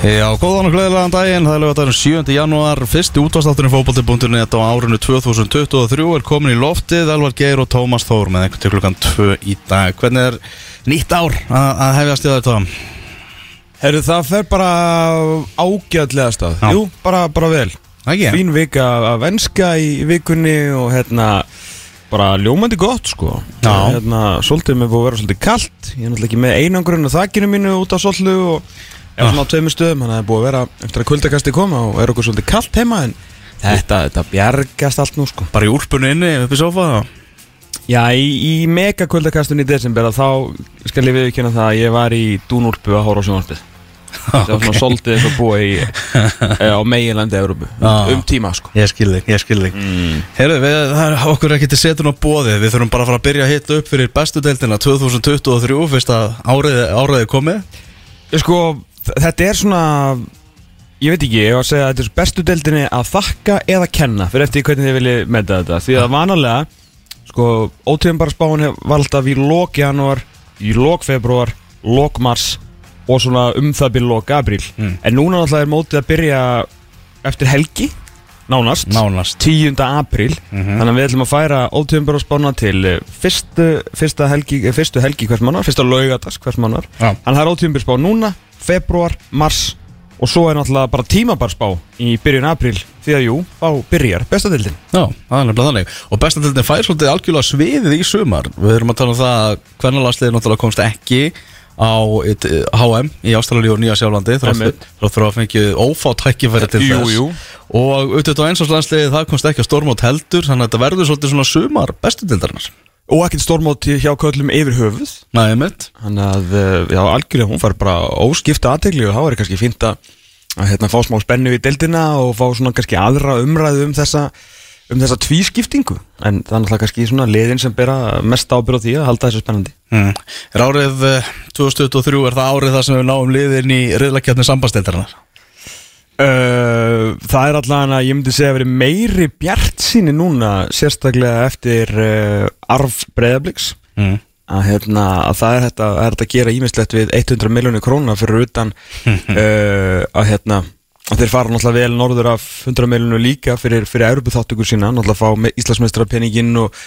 Já, góðan og gleðilegan daginn, það er lögatarum 7. janúar, fyrsti útvastátturinn fókbalti.net á árinu 2023 er komin í loftið, Elvar Geir og Tómas Þór með einhvern til klukkan 2 í dag. Hvernig er nýtt ár að, að hefjast í þetta? Herru, það fer bara ágæðlega stað Já. Jú, bara, bara vel Ekki? Fín vika af enska í vikunni og hérna bara ljómandi gott sko hérna, Svolítið með búið að vera svolítið kalt Ég er náttúrulega ekki með einangrun á þakkinu mínu út á sollu og svona á tveimur stöðum Þannig að það er búið að vera eftir að kuldakasti koma og er okkur svolítið kalt heima en þetta, þetta bjargast allt nú sko Bara í úlpunni inni upp í sofa? Já, í, í megakuldakastunni í desember að þá skal ég viðkynna það að ég var í dúnúlpu að hóra á sjónvarpið Það var svona svolítið eitthvað búið í, eh, á meginlandi Európu um, Já. um tíma sko Ég skil þig, ég skil þig. Mm. Herru, við, það er okkur ekki til setun á bóðið, við þurfum bara að fara að byrja að hitta upp fyrir bestu deildina 2023, fyrst að áriði, áriði komið. Sko, þetta er svona Ég veit ekki, ég var að segja að þetta er bestu deildinni að þakka eða kenna fyrir eftir hvernig þið viljið metta þetta því að vanalega sko, ótíðum bara spáin var alltaf í lók janúar, í lók februar lók mars og svona um það byrja lók apríl Mm. en núna alltaf er mótið að byrja eftir helgi, nánast Nánast. 10. apríl Mhm. þannig að við ætlum að færa ótíðum bara spána til eh, fyrstu, fyrsta helgi, eh, fyrstu helgi hvers mannar, fyrsta laugadags hvers mannar. Þannig að það er ótíðumbilspá núna, februar, mars og svo er náttúrulega bara tímabarspá í byrjun april því að jú, þá byrjar bestadildin. Já, það er nefnilega þannig. Og bestandildin fær svolítið algjörlega sviðið í sumar. Við erum að tala um það að hvernig náttúrulega komst ekki á eitt, eh, HM í Ástralíu og Nýja Sjálflandi þá þurfa að fengið ófá tækifæri til Jú, þess. jú. og auðvitað á einsáslandsliðið það komst ekki að stormót heldur þannig að þetta verður svolítið svona sumar bestandildarnar Og ekkert stórmóti hjá köllum yfir höfuð. Þannig að, eh, já, algjörlega, hún fær bara óskipta aðtegli og þá er kannski fínt að, að hérna, fá smá spennu í deildina og fá svona kannski aðra umræðu um þessa, um þessa tvískiptingu. En það er náttúrulega kannski svona liðin sem bera mest ábyrð á því að halda þessu spennandi. mm. Er árið eh, 2023 er það árið þar sem við náum liðin í riðlakjarni sambandildarnar Uh, það er allavega að ég myndi segja að veri meiri bjart síni núna sérstaklega eftir uh, arf breyðabliks mm. að, hérna, að það er þetta, er þetta að gera ímislegt við 100 miljónir króna fyrir utan uh, að, hérna, að þeir fara náttúrulega vel norður af 100 miljónir líka fyrir, fyrir Európu þáttökur sína náttúrulega fá me- Íslandsmeistarapenningin og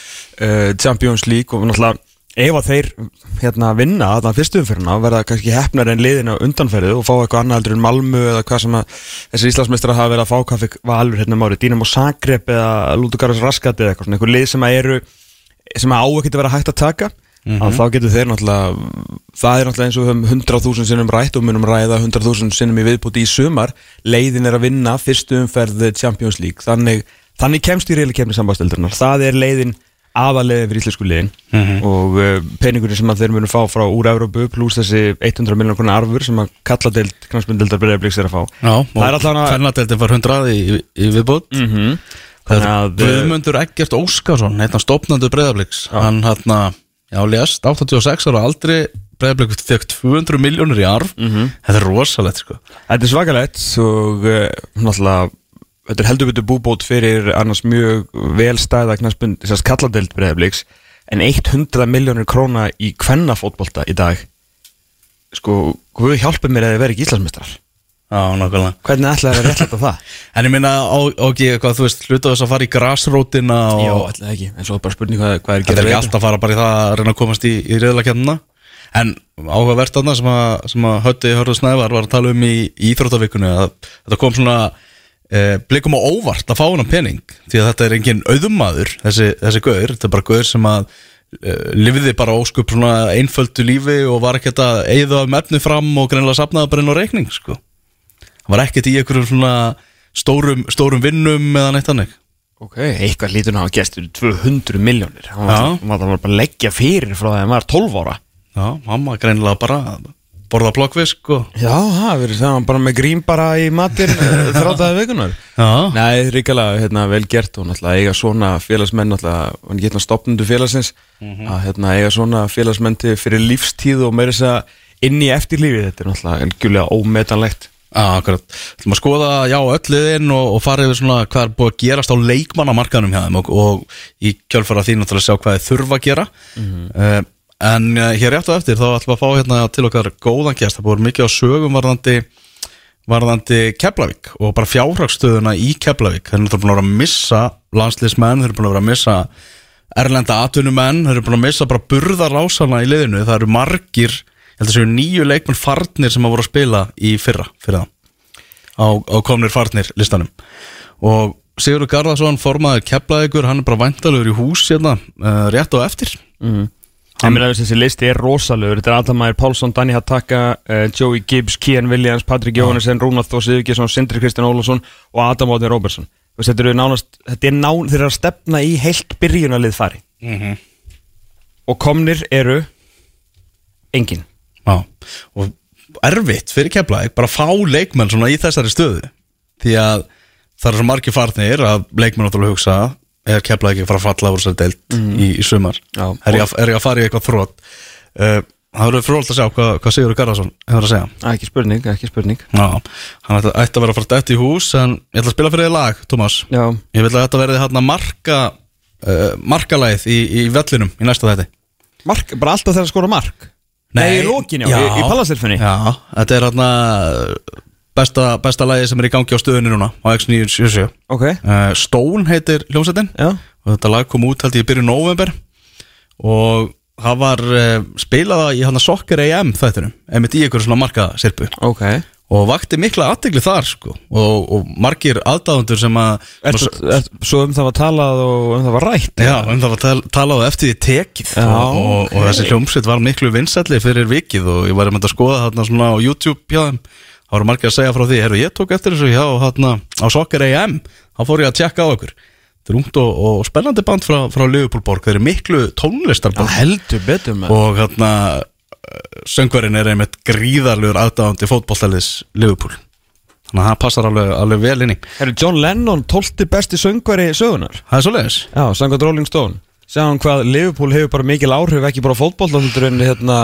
Champions League og náttúrulega ef að þeir hérna, vinna að það fyrstu umferðina verða kannski hefnar en liðin á undanferðu og fá eitthvað annað heldur en Malmö eða hvað sem að þessir Íslandsmeistrar hafa verið að fá hvað fikk valur hérna um árið, Dínamo Zagreb eða Lútugaras Raskat eða eitthvað svona, einhver lið sem að eru sem að á ekkert að vera hægt að taka að þá getur þeir náttúrulega það er náttúrulega eins og við höfum 100.000 sinnum rætt og munum ræða 100.000 sinnum í viðbúti í sumar leiðin er að vinna fyrstu umferð Champions League þannig, þannig aðalegin fyrir íslensku liðin. Og uh, peningurinn sem að þeir munum fá frá úr Európu pluss þessi 100 miljonar konar arfur sem að kalla deild knastmyndildar breyðabliks er að fá. Já, er hana Fennadeldin var 100 í, í, viðbót. Mm að eh, Guðmundur Eggert Óskarsson Hérna stopnandi breyðabliks Hann hérna, já, lést 86 ára aldrei Breyðablik fekk 200 miljónur í arf. Þetta er rosalegt, sko. Þetta er svakalegt og uh, náttúrulega þetta er heldur betur búbót fyrir annars mjög vel stæða knaspund þess að kalladeild breyðabliks en 100 miljónir króna í kvennafótbolta í dag. Sko, hvað hjálpa mér að þið verið ekki Íslandsmeistrar Já, nákvæmlega. Hvernig ætlaði að réttlæta það? En ég minna, ok, hvað þú veist Hluta þess að fara í grasrótina og Jó, ætlaði ekki, en svo er bara spurning hvað, hvað er Þetta er gera ekki alltaf að fara bara í það að reyna að komast í, í reyðlakjarnina En áhugavert þarna sem að, að Hötti Hörður Snævar var að tala um í, í Íþróttavikunni að þetta kom svona e, blikum á óvart að fá hennan pening því að þetta er engin auðumadur þessi, þessi gaur, þetta er bara gaur sem að e, lifiði bara óskup svona einföldu lífi og var ekkert að eigða um efni fram og greinlega sapnaði bara inn á reikning sko. hann var ekkert í einhverjum svona stórum, stórum vinnum eða neitt hannig Ok, eitthvað lítur ná að gestur 200 miljónir hann var, hann var bara að leggja fyrir frá það að hann var 12 ára. Já, mamma greinilega bara borða blokkvisk og Já, það verður það bara með grím bara í matin þrátaði vikunar Já, Nei, ríkala, hérna, vel gert og náttúrulega eiga svona félagsmenn náttúrulega, getna stopnundu félagsins að hérna, eiga svona félagsmenn til fyrir lífstíð og meira þess að inn í eftirlífi, þetta er náttúrulega algjörlega ómetanlegt. Já, akkurat. Þú maður skoða, já, öll liðin og, og fara yfir svona hvað er búið að gerast á leikmannamarkaðnum hjá þeim og, og í kjölfara því náttúrulega sjá hvað þið þurfa að gera. uh, en uh, hér rétt og eftir þá ætlum við að fá hérna til okkar góðan gest. Það búið mikið á sögum varðandi, varðandi Keflavík og bara fjárhagstöðuna í Keflavík. Þeir eru búin að vera að missa landsliðsmenn, þeir eru búin að vera að missa erlenda atvinnumenn, þeir eru búin að missa bara burðarásana í liðinu, það eru margir ég held að séu nýju leikmenn farnir sem að voru að spila í fyrra, fyrir það á, á komnir farnir listanum. Og Sigurður Garðarsson formaður Keflavíkur, hann er bara væntalögur í hús hérna, uh, rétt og eftir. Ég meina þess að þessi listi er rosalegur. Þetta er Adamæður Pálsson, Danny Hattaka uh, Joey Gibbs, Kian Williams, Patrik Jóhannesson Rúnar Þór Sigurgesson, Sindri Kristján Ólafsson og Adam Óðin Róbersson Þetta eru nánast, þetta er nán, þeir eru að stefna í heilt byrjunarlið fari. Og komnir eru engin. Já, og erfitt fyrir Keflavík bara að fá leikmenn svona í þessari stöðu. Því að það er svo margir farnir að leikmenn náttúrulega hugsa er Keflavík ekki að fara að falla úr þessari deild í, í sumar? Já. er ég, að, er ég að fara í eitthvað þrótt uh, það verður frólt að sjá hvað, hvað Sigurður Garðarsson hefur að segja. Ekki spurning, ekki spurning. Já, hann ætti, að vera að fara dætt í hús en ég ætla að spila fyrir þið lag, Tómas. Já, ég vil að þetta verði hérna marka uh, markalæð í, í vellinum í næsta þætti. Mark, bara alltaf þegar að skora mark? Nei, í lokin, já, í, í palastilfunni Já, þetta er hérna besta, besta lagi sem er í gangi á stöðunni núna á X977 Ok, uh, Stone heitir hljómsveitin. Já, og þetta lag kom út held ég byrju november og það var uh, spilað í hann að Soccer AM þættunum, einmitt í einhverju svona marka sirpu ok. Og vakti mikla aðtegli þar sko. Og, og margir aðdáðundur sem að Er, er, Svo um það var talað og um það var rætt Já, en það var tal, talað eftir því tekið. Já, og, og, ok. og þessi hljómsveit var miklu vinsælli fyrir vikið og ég var að mynda að skoða þarna svona á YouTube hjá þeim Það voru margir að segja frá því, herru ég tók eftir þessu hjá þarna á Soccer AM þá fór ég að tjekka á okkur Drúmt og, og spennandi band frá, frá Liverpoolborg þeir eru miklu tónlistarband heldur betur með og hérna söngverinn er einmitt gríðarlegur aðdáðandi fótbollstælis Liverpool. Þannig að það passar alveg, alveg vel inn í. Herru, John Lennon, 12. besti söngvari sögunar Það er svo leiðis Já, samkvæmt Rolling Stone Sjáum hvað Liverpool hefur bara mikil áhrif ekki bara fótboll en hérna,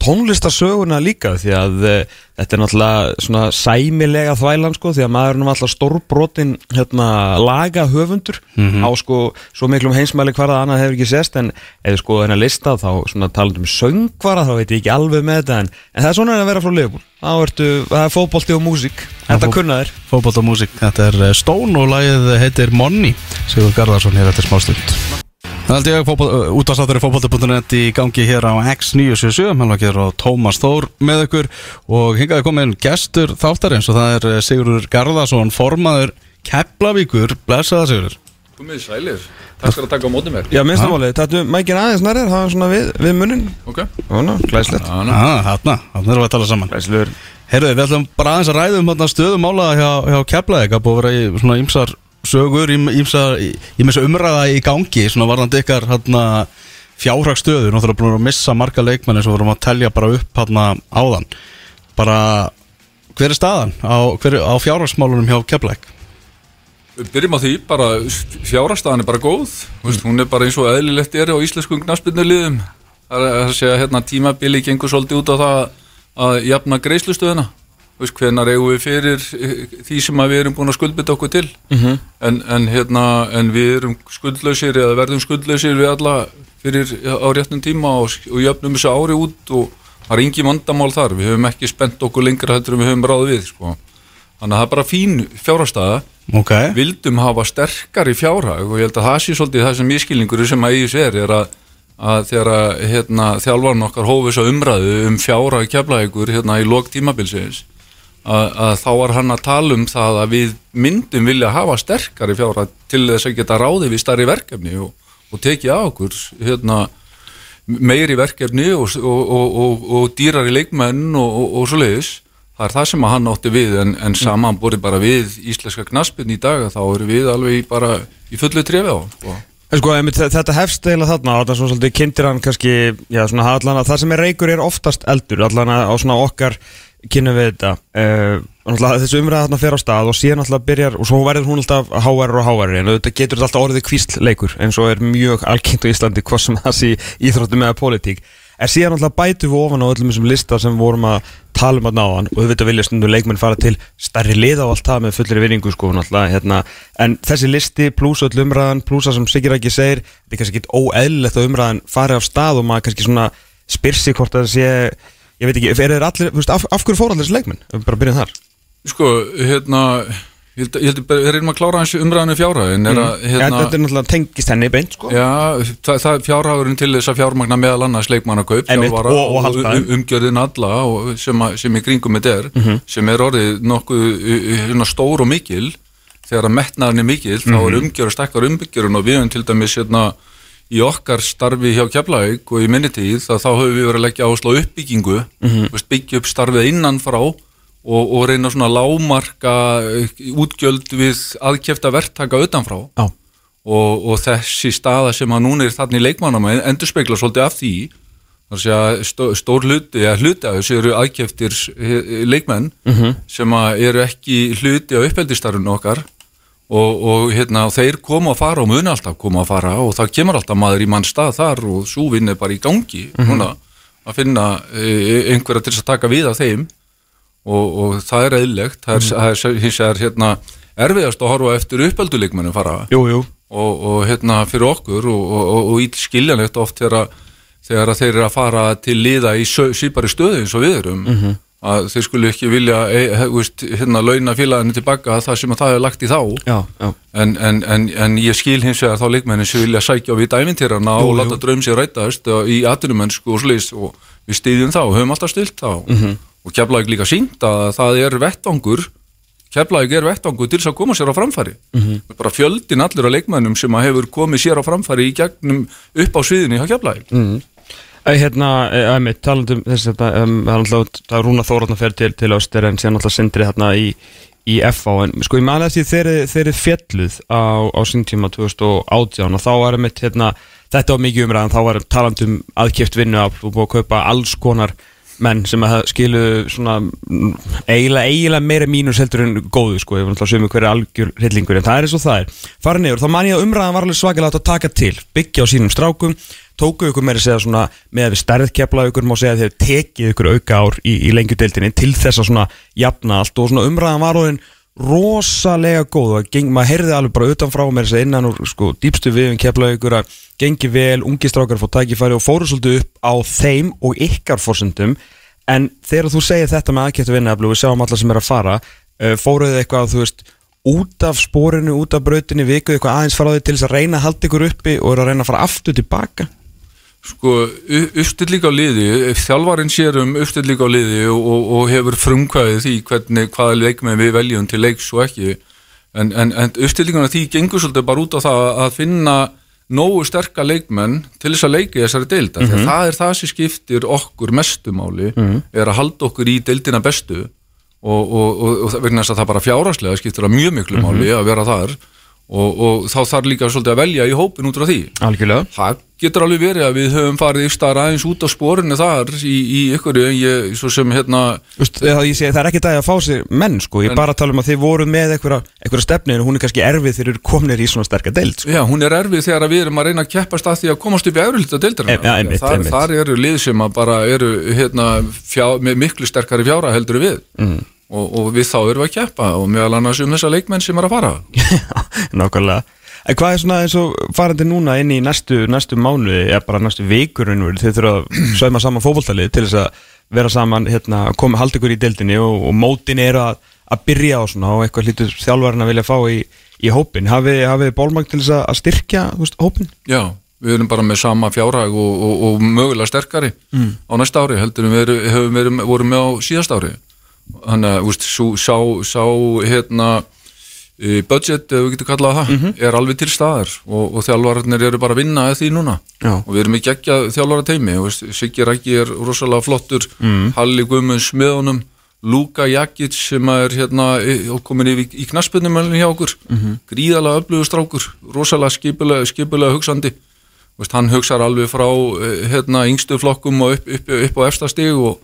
tónlistarsöguna líka því að e, þetta er náttúrulega svona sæmilega þvælan sko því að maður er alltaf stórbrotin hérna, laga höfundur á sko svo miklum heimsmæli hvar það annað hefur ekki sést en við sko þennan lista þá svona talandum um söngvara þá veit ég ekki alveg með þetta en, en það er svona að vera frá Liverpool. Þá ertu, það er fótbolti og músík. Þetta fó- kunna þér. Fótboll og músík, þetta er eh, Stone og lagið heitir Money. Sigur Garðarsson hér eftir smá stund Það held ég að útastáttur í fótbolti.net í gangi hér á X977 Melvakir og Tómas Þór með ykkur og hingaði komin gestur þáttarins og það er eh, Sigurður Garðarsson formaður Keflavíkur, blessaða Sigurður. Komið sælir, takk fyrir að taka á móti mér. Já, minnstamáli, þetta er mækin aðeins nærðir það er svona við, við munnin Ok. Óna, glæslegt ah, Þarna, þarna erum við að tala saman. Glæslegur Herðu, við ætlum bara aðeins að ræða um þarna stöðumála hjá, hjá Keflavík. Að búið að vera í svona ýmsar sögur, ímsa umræða í gangi svona varðandi ykkar hérna fjárhagstöður, náttúrulega búin að missa marga leikmenni sem vorum að telja bara upp hérna áðan. Bara hver er staðan á, hver, á fjárhagsmálunum hjá Keflavík? Við byrjum á því, bara fjárastæðan er bara góð. Vist, Hún er bara eins og eðlilegt er á íslenskum knaspinnuliðum Það er að segja hérna tímabili gengur svolítið út á það að jafna greiðslustöðuna Vist, hvenar eigum við fyrir eh, því sem við erum búin að skuldbytta okkur til Mhm. en, en, hérna, en við erum skuldlausir eða verðum skuldlausir við alla fyrir á réttum tíma og, og jöfnum þessu ári út og það er engi vandamál þar við höfum ekki spennt okkur lengra heldur en við höfum ráð við sko. þannig að það er bara fín fjárastæða Ok, vildum hafa sterkari fjárhag og ég held að það sé svolítið það sem ískilningur sem að eigis er er að, að þegar að hérna, þjálfarn okkar hófis að umræðu um fjárhag keflaðegur hérna í lok tímabilsins að, þá var hann að tala um það að við myndum vilja hafa sterkari fjárhag til þess að geta ráði við starri verkefni og, og tekið á okkur hérna, meiri verkefni og, og, og, og, og dýrari leikmenn og, og svo leiðis það er það sem hann átti við en, en samanborið bara við íslenska knaspin í dag þá eru við alveg í bara í fullu trefi á sko. Sko, þetta hefst eiginlega þarna og þetta er svona svolítið kynntir hann kannski, já svona allan að það sem er reykur er oftast eldur allan á svona okkar kynnum við þetta. Uh, náttúrulega þessu umræða þarna fer á stað og síðan alltaf byrjar og svo verður hún alltaf HR og HR en þetta getur alltaf orðið kvísleikur eins og er mjög algengt á Íslandi hvað sem það sé íþróttum eða pólitík en síðan alltaf bætum við ofan á öllum þessum lista sem vorum að tala um að náðan og við veitum vilja stundu leikmenn fara til stærri liða og allt það með fullri vinningu sko náttúrulega hérna. En þessi listi pluss öll umræðan pluss það sem Sigir ekki segir þetta er kannski ekki óeðlilegt að umræðan fari af stað og maður kannski svona spyr sig hvort að sé ég veit ekki, er þeir allir, af, af hverju fór allir þessi leikmenn? Bara byrjum þar. Sko, hérna ég held, að við reynum að klára hans umræðinu fjárhæðin er að, ja, hérna, Þetta er náttúrulega tengist henni beint sko Já, það, það fjárhagurinn til þess að fjármagna meðal annars leikmannakaup, Einmitt, þjálfara og- og halda þeim. um, umgjörðin alla og sem, að, sem í kringum þetta er, Mhm. sem er orðið nokkuð uh, uh, stór og mikil þegar að metnaðin er mikil, þá Mhm. er umgjör og stakkar umgjörun og við höfum til dæmis hérna, í okkar starfi hjá Keflavík og í minni tíð, þá höfum við verið að leggja áslá uppbyggingu, Mhm. mm byggja upp starfið innan frá og, og reyna svona lámarka uh, útgjöld við aðkefta verktaka utanfrá. Já, og, og þessi staða sem að núna er þannig leikmannama endur spekla svolítið af því. Að stó, stór hluti eða hluti af þessu eru aðkeftir eh, leikmenn sem að eru ekki hluti á uppeldistarfinu okkar. Og, og hérna, þeir koma að fara og muni alltaf koma að fara og það kemur alltaf maður í mann stað þar og svo vinn er bara í gangi núna að finna e, einhverja til að taka við af þeim og, og það er eðlilegt. Það er, það er vegar hérna erfiðast að horfa eftir uppelduleikmennum fara. Jú, jú. Og, og hérna fyrir okkur og, og, og, og ít skiljanlegt oft þegar, að- þegar að þeir eru að fara til liða í sípari stöðu eins og við erum. Að þeir skulle ekki vilja e, veist, hérna launa félaginu tilbaka það sem að það er lagt í þá. Já, já. En, en, en, en ég skil hins vegar þá leikmennin sem vilja sækja á við dæmintýrana Jú, og láta draum sér rætast í atvinnumennsku og slýst og við stýðjum þá, höfum alltaf stilt þá. Mhm. Og Keflavík líka sínt að það er vettvangur Keflavík er vettvangur til þess að koma sér á framfæri Mhm. bara fjöldin allir á leikmennum sem að hefur komið sér á framfæri í gegnum upp á sviðinni hjá Keflavík mm. Hérna, einmitt, talandum þess að það Rúna Þóratna fer til, til Öster en síðan náttúrulega sindri hérna í, í FA en sko ég maður því þeir þeir fjalluð á, á sín tíma 2018 og þá var einmitt hérna, þetta var mikið umræðan, þá var talandum aðkjöft vinnu og búið að kaupa alls konar menn sem skilu eiginlega, eiginlega meira mínus heldur en góðu sko, var náttúrulega sömu hverju algjör hryllingur en það er eins og það er, fara niður þá man ég að umræðan var alveg svakalega að taka til byggja á sínum strákum, tóku ykkur meira segja svona með að við stærð kepla ykkur má segja að þeir tekið ykkur auka ár í, í lengjudeildinni til þess að svona jafna allt og svona umræðan var orðin rosalega góð og geng, maður heyrði alveg bara utanfrá með þess að innan úr sko, dýpstu við um kepla ykkur að gengi vel, ungi strákar fór tækifæri og fóru svolítið upp á þeim og ykkar fórsendum en þegar þú segir þetta með aðkjöptu vinnaðablu við sjáum alla sem er að fara uh, fóruð þið eitthvað þú veist út af spórinu, út af brautinni vikuð eitthvað aðeins fara á því til þess að reyna að halda ykkur uppi og er að reyna að fara aftur tilbaka Sko, uppstilling á liði, þjálfarinn sér um uppstilling á liði og, og, og hefur frumkvæðið því hvernig, hvaða leikmenn við veljum til leiks og ekki en, en, en uppstillingun af því gengur svolítið bara út á það að finna nógu sterka leikmenn til þess að leika í þessari deilda, mm -hmm. það er það sem skiptir okkur mestumáli er að halda okkur í deildina bestu og, og, og, og vegna þess að það bara fjáraslega skiptir það mjög miklu máli að vera þar og, og þá þarf líka svolítið að velja í hópin út frá því. Algjörlega. Það getur alveg verið að við höfum farið ykkur aðeins út á sporinu þar í, í ykkur, en ég, svo sem hérna Just, það, segi, það er ekki dægi að fá sér menn sko, ég En- bara tala um að þið voru með einhverja stefni en hún er kannski erfið þegar eru komnir í svona sterka deild sko. Já, hún er erfið þegar við erum að reyna að keppast að því að komast upp í efrilita deildarinn E- ja, þar, þar eru lið sem að bara eru hérna, fjá, með miklu sterkari fjára heldur við. Mm. Og, og við þá erum við að keppa og meðal annars um þessa leikmenn sem er að fara Nákvæmlega En hvað er svona eins og farandi núna inn í næstu, næstu mánuði eða bara næstu vikur þið þurfa að sauma saman fótboltalið til þess að vera saman hérna, koma, halda ykkur í deildinni og, og mótin eru að, að byrja á svona og eitthvað hlýtur þjálfarinn að vilja fá í, í hópin hafið hafið bólmang til þess að, styrkja veist, hópin? Já, við erum bara með sama fjárhag og, og, og mögulega sterkari Mm. á næsta ári heldur við erum, hefum verið, vorum með á síðast ári þannig að sú, sá, sá hérna e, budget, ef við getum kallað það Mhm. er alveg til staðar og, og þjálfararnir eru bara að vinna að því núna Já. og við erum ekki ekki að þjálfara teimi Siggi Rækki er rosalega flottur Mhm. Halli Guðmunds með honum Luka Jakic sem er hérna e, komin í, í knaspunum hjá okkur Mhm. gríðalega öflugur strákur rosalega skipulega, skipulega hugsandi Veist, hann hugsar alveg frá eh, hérna, yngstu flokkum og upp, upp, upp á efsta stig og,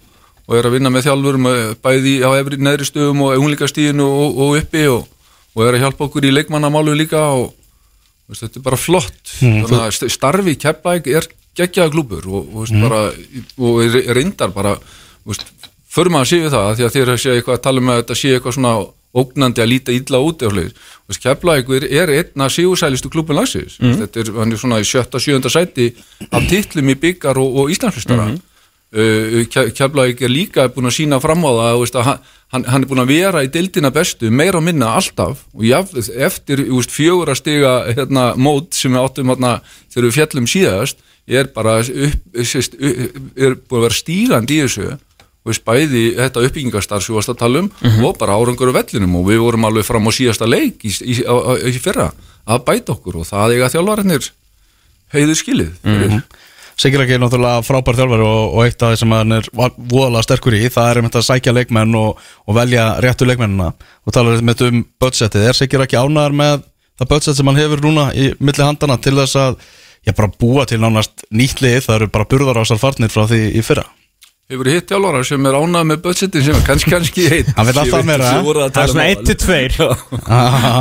og er að vinna með þjálfurum eh, bæði á neðri stöðum og unglingastíðinu og, og uppi og, og er að hjálpa okkur í leikmannamálu líka og veist, þetta er bara flott. Að st- starfi keppæk er geggjaða klúpur og, og, veist, bara, og reyndar bara veist, förum að sé við það því að þér sé eitthvað að tala um að þetta sé eitthvað svona ógnandi að líta illa út Keflavíkur er einna sígursælistu klubun lagsins þetta er, er svona í sjötta, sjöunda sæti af titlum í byggar og, og Íslandsflistara mm. uh, Keflavík er líka búin að sína fram á það veist, að hann, hann, er búin að vera í deildina bestu meira og minna alltaf. Og jaf, eftir úst, fjögur að stiga hérna, mót sem við áttum hérna, þegar við fjallum síðast er bara upp, sést, upp, er búin að vera stígandi í þessu. Og við spæði þetta uppbyggingastar sem við varst að tala um og bara árangur á vellinum. Og við vorum alveg fram á síðasta leik í, í, á, á, í fyrra að bæta okkur og það eiga þjálfarinnir heiðu skilið fyrir. Sigur ekki er náttúrulega frábær þjálfari og, og eitt af því sem hann er voðalega sterkur í það er einmitt að sækja leikmenn og, og velja réttu leikmennina. Og tala einmitt um budgetið, er Sigur ekki ánæðar með það budget sem hann hefur núna í milli handana til þess að ég bara búa til nánast nýtt lið, það eru bara burðarásar farnir frá því í fyrra. Hefur hitt þjálfara sem er ánað með budgetin sem er kannski kannski heitt Hann vill alltaf meira, Það er svona 1-2 Aha.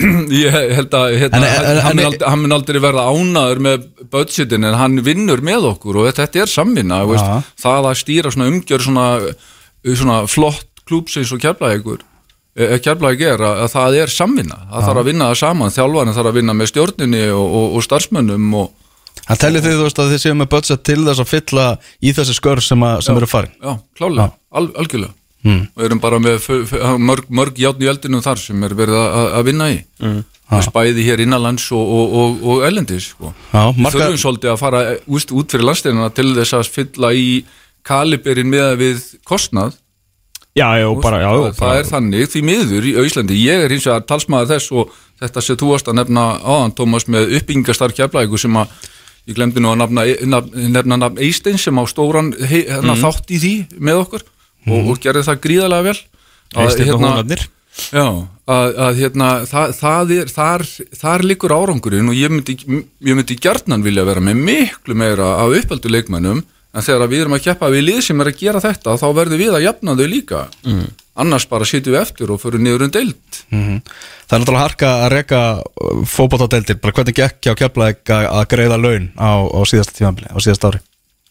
Ég held að hérna, En- hann, en- hann mun aldrei verða ánaður með budgetin en hann vinnur með okkur og þetta er samvinna veist, það að stýra svona umgjör svona, svona flott klúpsins og kjærlægur kjærlæg er að, að það er samvinna. Það þarf að vinna það saman, þjálfarinn þarf að vinna með stjórninni og, og, og starfsmönnum og Hann tellir þið þú veist að þið séu með budget til þess að fylla í þessi skör sem, að, sem eru farin? Já, klálega, al, algjörlega Mm. og erum bara með mörg, mörg játn í eldinum þar sem er verið að, að vinna í mm. spæði hér innanlands og, og, og, og ellendis sko. Marga, þurfum svolítið að fara úst, út fyrir landsteinuna til þess að fylla í kaliberin með við kostnað Já, já, bara, já, það, það er þannig, því miður í Íslandi ég er hins vegar talsmaður þess og þetta sem þú varst að nefna áðan Tómas með uppbyggingastar keflæku sem að ég glemdi nú að nafna, nafna, nefna nafn Eistein sem á stóran hei, hérna, þátt í því með okkur og, og gerði það gríðarlega vel Að, Húnarnir. Já, að, að hérna, það, það er, þar, þar liggur árangurinn og ég myndi, ég myndi gjarnan vilja vera með miklu meira af uppaldu leikmennum en þegar við erum að keppa við lið sem er að gera þetta þá verður við að jafna þau líka mm. annars bara sitjum við eftir og fyrir niður um deild Mhm. Það er náttúrulega harka að reka fótballtadeildir, bara hvernig gekk hjá keflaðik að greiða laun á, á síðasta tímabili, á síðasta ári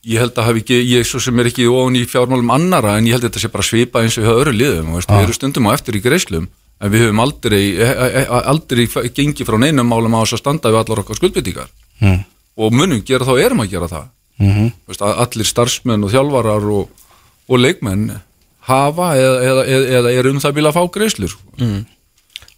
Ég held að hafi ekki, ég svo sem er ekki ofan í fjármálum annara en ég held að þetta sé bara svipa eins og hjá öru liðum, veist, við erum stundum á eftir í greislum en við höfum aldrei, e, e, e, aldrei gengið frá neinum málum á þess að standa við allar okkar skuldbyttingar mm. og munum gera þá erum að gera það. Mm Veist, að allir starfsmenn og þjálfarar og, og leikmenn hafa eða, eða, eða, eða er um það bíla að fá greislur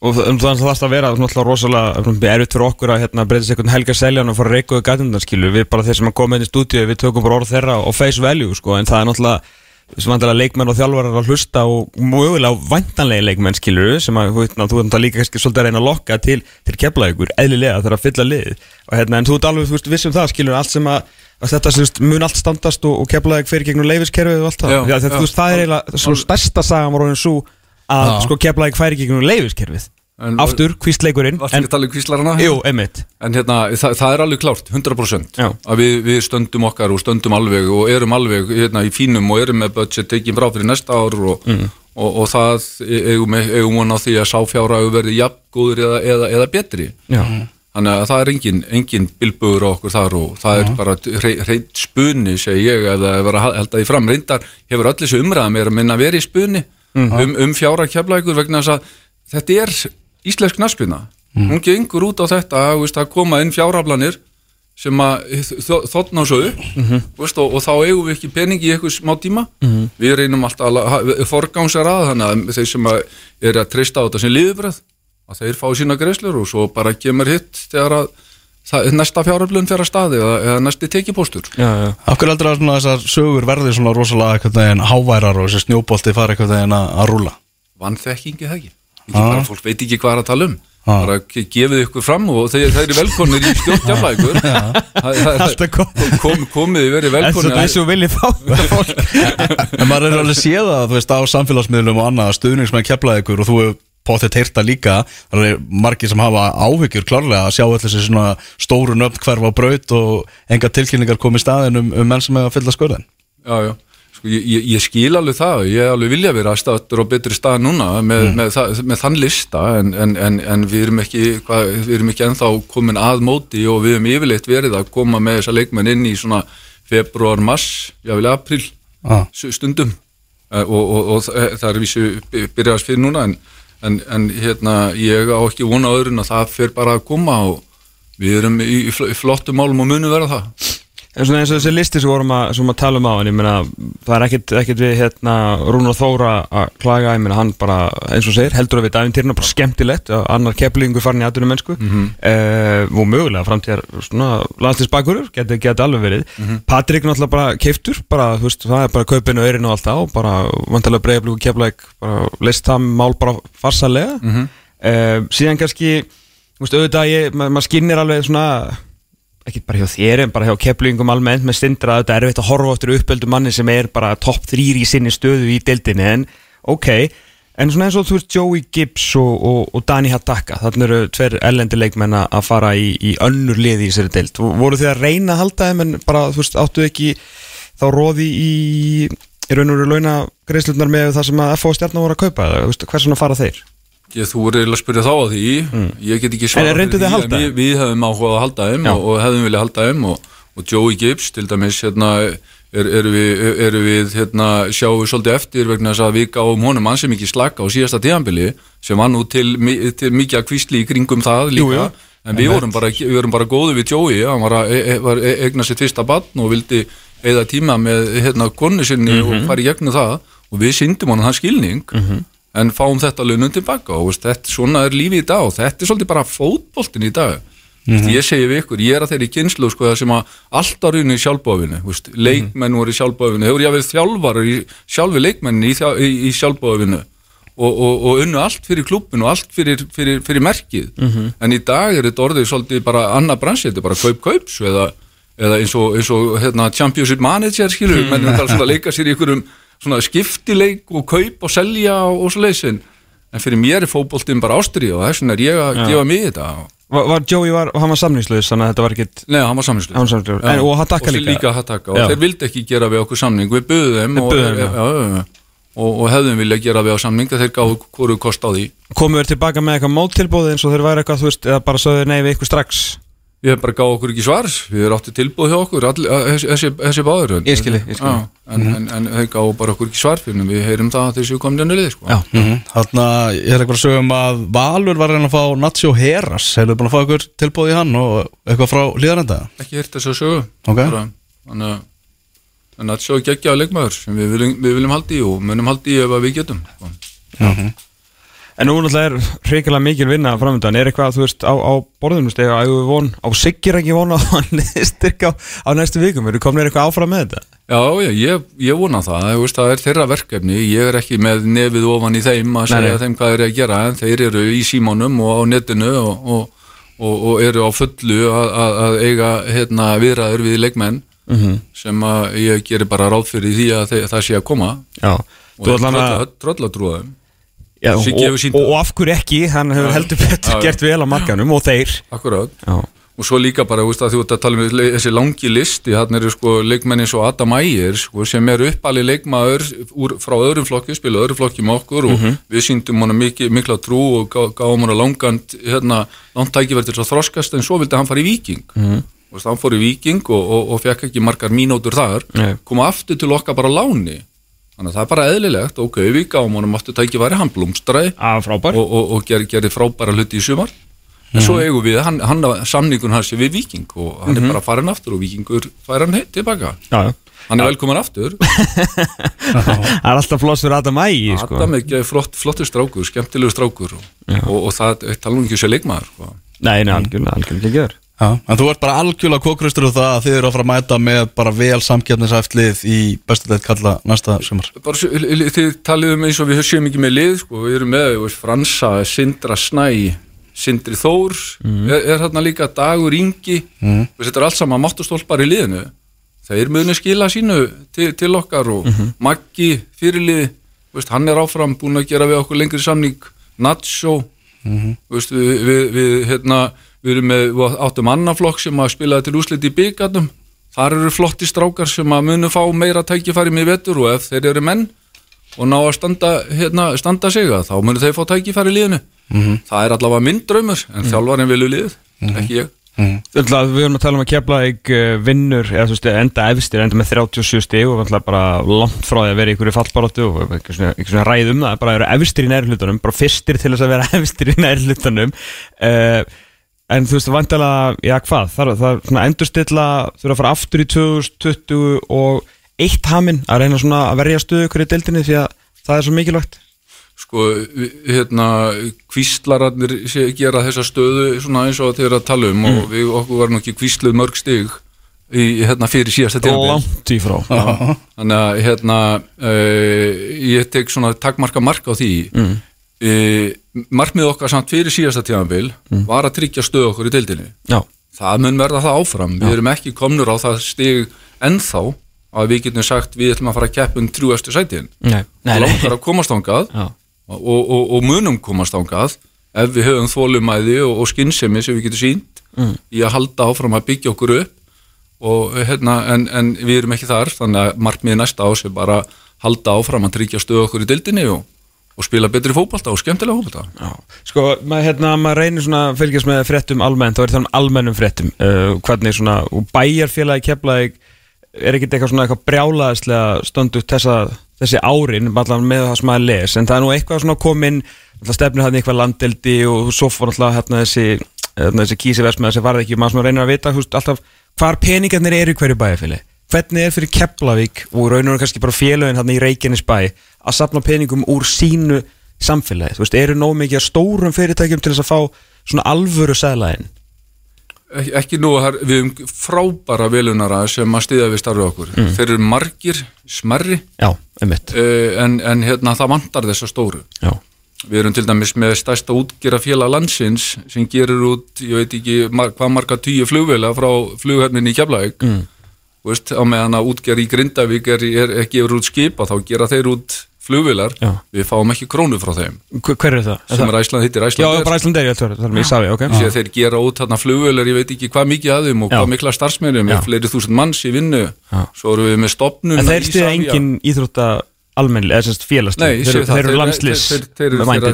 Og um þannig að það þarf að vera náttúrulega rosalega um, erfitt fyrir okkur að hérna, breyta sér einhvern helga seljan og fara að reyka við gætundan við bara þeir sem að koma inn í stúdíu við tökum bara orð þeirra og face value sko, en það er náttúrulega vantilega leikmenn og þjálfarar að hlusta og mögulega vantanlega leikmenn skilur sem að þú ert náttúrulega líka kannski svolítið að reyna að lokka til, til kepla ykkur eðlilega þegar að fylla lið. Og hérna en þú ert alveg þú veist, viss um það skilur allt sem að, að þetta veist, mun allt standast og, og ykkur fyrir gegnum leifiskerfið og allt það. Veist, það er eiginlega svo stærsta sagan var orðin svo að Já. sko kepla ykkur færi gegnum leifiskerfið En- aftur, kvistleikurinn ekki að tala um? Jú, einmitt En hérna, það, það er alveg klárt, 100% Já. að við, við stöndum okkar og stöndum alveg og erum alveg hérna, í fínum og erum með budget tekinn frá fyrir næsta ár og, og, og það eigum, eigum von á því að sáfjára verði jafn góður eða, eða, eða betri Já, Þannig að það er engin, engin bilbugur á okkur þar og það er bara reynd spunni, segi ég, ef það er að held að því fram. Reyndar hefur öll þessu umræða meira minna verið í spunni um, um fjára keflækur vegna þess að þetta er íslensk naspina. Hún gengur út á þetta veist, að koma inn fjáraflanir sem að þotna svo upp veist, og, og þá eigum við ekki pening í eitthvað smá tíma. Við reynum alltaf að forgámsar að þannig að þeir sem að er að treysta á þetta sem liðbröð að þeir fá sína greislur og svo bara kemur hitt þegar að það, næsta fjáröflun fer að staði eða, eða næsti tekipóstur hverju heldur að svona þessar sögur verði svona rosalega eitthvað veginn háværar og þessi snjóbolti fari eitthvað veginn að að rúla vannþekkingi það ekki, ekki bara, fólk veit ekki hvað er að tala um. Ah. bara ge- gefið ykkur fram og þeir, þeir eru velkonir í stjórnjaflækur Alltaf kom kom, komið þið verið En velkonir þessu vilji fá. En maður er alveg séð það, þú veist, á samfélagsmiðlum og annað, stuðningsmenn keflaði ykkur og þú hefur potið heyrta líka það er margir sem hafa áhyggjur klárlega að sjá allir þessi svona stóru nöfn hverfa á braut og enga tilkynningar komið staðin um, um menn sem hefur að fylla skurðin Já, já, sko, ég, ég, ég skil alveg það. Ég er alveg vilja vera staður á betri stað núna með, með, það, með þann lista en, en, en, en við erum ekki hvað, við erum ekki ennþá komin að móti og við erum yfirleitt verið að koma með þessa leikmenn inn í svona februar, mars jável april ah. stundum. Eh, og, og, og það það er vísu byrjaðast fyrir núna en, en, en hérna ég á ekki vona öðrun að það fer bara að koma og við erum í, í fl- í flottum málum og munum vera það En svona eins og þessi listi sem vorum að, að tala um á en ég meina, það er ekkit, ekkit við hérna Rúnar Þóra að klaga ég meina hann bara, eins og segir, heldur að við dæfintýrna bara skemmtilegt, annar keplingu farin í aðdunum mennsku Mhm. og mögulega framtíðar svona landslisbakurur geti, geti alveg verið Mhm. Patrik náttúrulega bara keiftur bara, þú veist, það er bara kaupinu öyrinu og allt það og bara vantarlega breyflíku keplæk bara leist það mál bara farsalega Mhm. uh, síðan kannski þú veist, auðvitað ég, ma ekki bara hjá þér en bara hjá keplingum almennt. Með stindra að þetta er erfitt að horfa áttur uppöldu manni sem er bara topp þrýr í sinni stöðu í deildinni en ok, en svona eins og þú veist Joey Gibbs og, og, og Dani Hattaka þannig eru tver ellendi leikmenn að fara í, í önnur liði í þessari deild. Voru þið að reyna að halda þeim en bara þú veist áttu ekki þá róði í í raun og veru launa greiðslutnar með það sem að FO stjarnar voru að kaupa eða svona fara þeir? Ég, þú er eiginlega að spyrja þá að því Ég get ekki en Við, við hefum áhugað að halda þeim Já. og, og hefðum viljað halda þeim og, og Joey Gibbs til dæmis hérna, er, eru við, eru við hérna, sjáum við svolítið eftir vegna þess að við gáum honum ansi mikið slaka á síðasta tíðanbili sem var nú til, til mikið að kvísli í kringum það líka. Jú, jú. en við vorum, bara, við vorum bara góðu við Joey hann var að e, e, egna sitt fyrsta barn og vildi eða tíma með hérna, konu sinni og fara í gegnum það. Og við syndum hann þann skilning en fáum þetta launum tilbaka og veist, þetta, svona er lífið í dag og þetta er svolítið bara fótboltin í dag. Mm ég segi við ykkur, ég er að þeirri kynslu sko, sem að alltaf runni í sjálfbóðinu leikmenn voru í sjálfbóðinu hefur ég að verið þjálfarar í sjálfi leikmennin í, í, í sjálfbóðinu og, og, og unnu allt fyrir klubbin og allt fyrir, fyrir, fyrir merkið. En í dag er þetta orðið svolítið bara annað bransi, þetta er bara kaup-kaups eða, eða eins og, eins og hérna, championship manager skilur, menn bara svona að leika sér í einhverjum svona skiptileik og kaup og selja og, og svo leysin en fyrir mér er fótboltinn bara ástrið og þess vegna er ég að gefa mig þetta. Var, var Joey, var, hann var samningslaus þannig að þetta var ekkit Nei, hann var samningslaus. En- og Hattaka og líka? líka Hattaka, og þeir vildi ekki gera við okkur samning við buðum og, já, og, og hefðum vilja gera við á samning þeir gáðu hvoru kost á því. Komum við tilbaka með eitthvað móttilbóð eins og þeir væri eitthvað, þú veist, eða bara sögðu nei við ykkur strax Ég hef bara gáð okkur ekki svars, við erum átti tilbúð hjá okkur, all, þessi, þessi, þessi báður en, en, en þeir gáðu bara okkur ekki svar fyrir en við heyrum það að þessu komið ennur lið sko. Já. Þannig að ég er eitthvað að sögum að Valur var að reyna að fá Nacho Heras Hefur búin að fá ykkur tilbúið í hann og eitthvað frá líðarenda ekki hýrt þess að sögu Ok. Bara, þannig að að sjá geggja leikmaður sem við viljum, við viljum haldi í og munum haldi í ef að við getum sko. En nú náttúrulega er hrikilega mikil vinna framöndan Er eitthvað, þú veist, á, á borðinu stegu að við von, á Siggir ekki von á hann styrka á, á næstu vikum? Eru komin eitthvað áfram með þetta? Já, já, ég, ég vona það, þú veist, það er þeirra verkefni, ég er ekki með nefið ofan í þeim að segja nei. þeim hvað er að gera, en þeir eru í símónum og á netinu og, og, og, og eru á fullu að, að, að eiga hérna, viðræður við leikmenn Mhm. sem að ég gerir bara ráð fyrir því að það sé að koma. Já, og þú ætlar að tröllatrúðum, Já, og, og, og af hverju ekki, hann hefur heldur betur gert vel á markanum og þeir akkurat. Já, Og svo líka bara, veist, þú ert að tala um þessi langi listi, hann eru sko leikmenni svo Adam Ægir, sko, sem er uppalið leikmaður úr, frá öðrum flokki, spila öðrum flokki með okkur og við síndum hana mikil, mikla trú og gá, gáum hana langan, hérna, langt tækifæri til þess að þroskast, en svo vildi hann fara í Viking. Mm Þú veist, hann fór í Viking og, og, og fekk ekki margar mínútur þar, Nei. koma aftur til okkar bara láni. Þannig að það er bara eðlilegt, ok, við gáum honum aftur tækifæri, hann blómstraði. Að frábær. Og, og, og ger, gerir frábæra hluti í sumar. En svo eigum við, hann, hann samningun hans er við Viking og hann er bara farin aftur og Vikingur fær hann heitt tilbaka. Já, já. hann er velkomin aftur. Það er alltaf floss fyrir Adam Ægi sko. Adam er flott, flottur strákur, skemmtilegu strákur og, og, og það tala um ekki sér leikmaður sko. Nei, nei, algjörlega, algjörlega ekki verið Já, en þú ert bara algjörlega kókrustur og það að þið eru að fara að mæta með bara vel samkjarnisæftlið í bestudelt kalla næsta sumar. Bara, þið talið um eins og við séum ekki með lið sko. við erum með veist, Fransa, Sindra Snæ Sindri Þór. Er, er þarna líka Dagur Ingi. Mm. þetta er allt saman máttustólpar í liðinu. Þeir munu skila sínu til, til okkar og Maggi fyrirlið, veist, hann er áfram búin að gera við okkur lengri samning. Nacho. Þú veist, við, við, við, hérna, við erum með við áttum annaflokk sem að spilaði til úslit í byggarnum þar eru flotti strákar sem að munu fá meira tækifæri með vetur og ef þeir eru menn og ná að standa, hérna, standa sig að þá munu þeir fá tækifæri í liðinu. Það er allavega minn draumur en þjálfarinn vilju lið, ekki ég. Ætla, Við erum að tala um að Keflavík uh, vinnur eða enda efstir, enda með 37 stig og bara langt frá því að vera í einhverju fallbaróttu og ekki svona, svona ræð um það bara eru efstir í næri hlutunum, bara fyrstir til þess að vera efstir í næri hlutunum uh, en þú veist, vantilega, já hvað það, er svona endurstilla, þurfa að fara aftur í 2020 og eitt haminn að reyna svona að verja ykkur í deildinni því að það er svo mikilvægt Sko, hérna, kvíslararnir gera þessa stöðu svona eins og þeir eru að tala um og við okkur var nú ekki kvísluð mörg stig í, hérna, fyrir síðasta tímabil. langt í frá Þannig að, hérna, uh, ég tek svona takmarka mark á því. Mm. Markmið okkar samt fyrir síðasta tímabil var að tryggja stöðu okkur í deildinni. já, Það mun verða það áfram. Við erum ekki komnur á það stig ennþá að við getum sagt við ætlum að fara að keppa um þrjúastu sætin. Langar að komast ángað Já. og, og, og munum komast ángað ef við höfum þólumæði og, og skinnsemi sem við getum sínt Mm. í að halda áfram að byggja okkur upp og, hérna, en, en við erum ekki þar þannig að markmiði næsta ás er bara að halda áfram að tryggja stöðu okkur í dildinni og, og spila betri fótbalta og skemmtilega fótbalta Já. Sko, maður hérna, maður reynir svona að fylgjast með fréttum almennt, þá er það um almennum fréttum. Uh, hvernig svona, og bæjarfélagi keflaði, er ekkert eitthvað svona eitthvað brjálaðislega stöndu þessi árin, allan með það sem maður les en það er nú eitthvað svona komin alltaf stefnir hann eitthvað landeldi og svo fór alltaf hérna þessi, hérna, þessi kísi versmiða sem varði ekki, maður svona reynir að vita húst, alltaf hvar peningarnir eru hverju bæjarfélagi hvernig er fyrir Keflavík og raunur kannski bara félögin hann í Reykjanesbæ að sapna peningum úr sínu samfélagi, þú veist, eru nóg mikið stórum fyrirtækjum til þess að fá svona alvöru sæðlæðin Ek, ekki nú við höfum frábæra velunara sem að stiða við starfið okkur. Mm. þeir eru margir, smerri Já, einmitt. Uh, en, en hérna það vantar þessa stóru. Já, Við erum til dæmis með stærsta útgera félag landsins sem gerir út, ég veit ekki hvað marga tíu flugvela frá flugherminni í Keflavík. Mm. Veist, á meðan að útgera í Grindavík er, er, er gefur út skipa þá gera þeir út flugvelar Já. við fáum ekki krónu frá þeim Hver, hver er það? sem er Æsland, hittir Já, Æsland bara Æslandeir, ég ætla að það er mér í Savi, ok Sér þeir gera út þarna flugvelar, ég veit ekki hvað mikið að þeim og Já. hvað mikla starfsmennum, Já. með fleiri þúsund manns í vinnu Já. svo erum við með stopnum En þeir stiða engin íþrótta almennilega, sérst félagslega þeir, þeir, eru landslis þeir,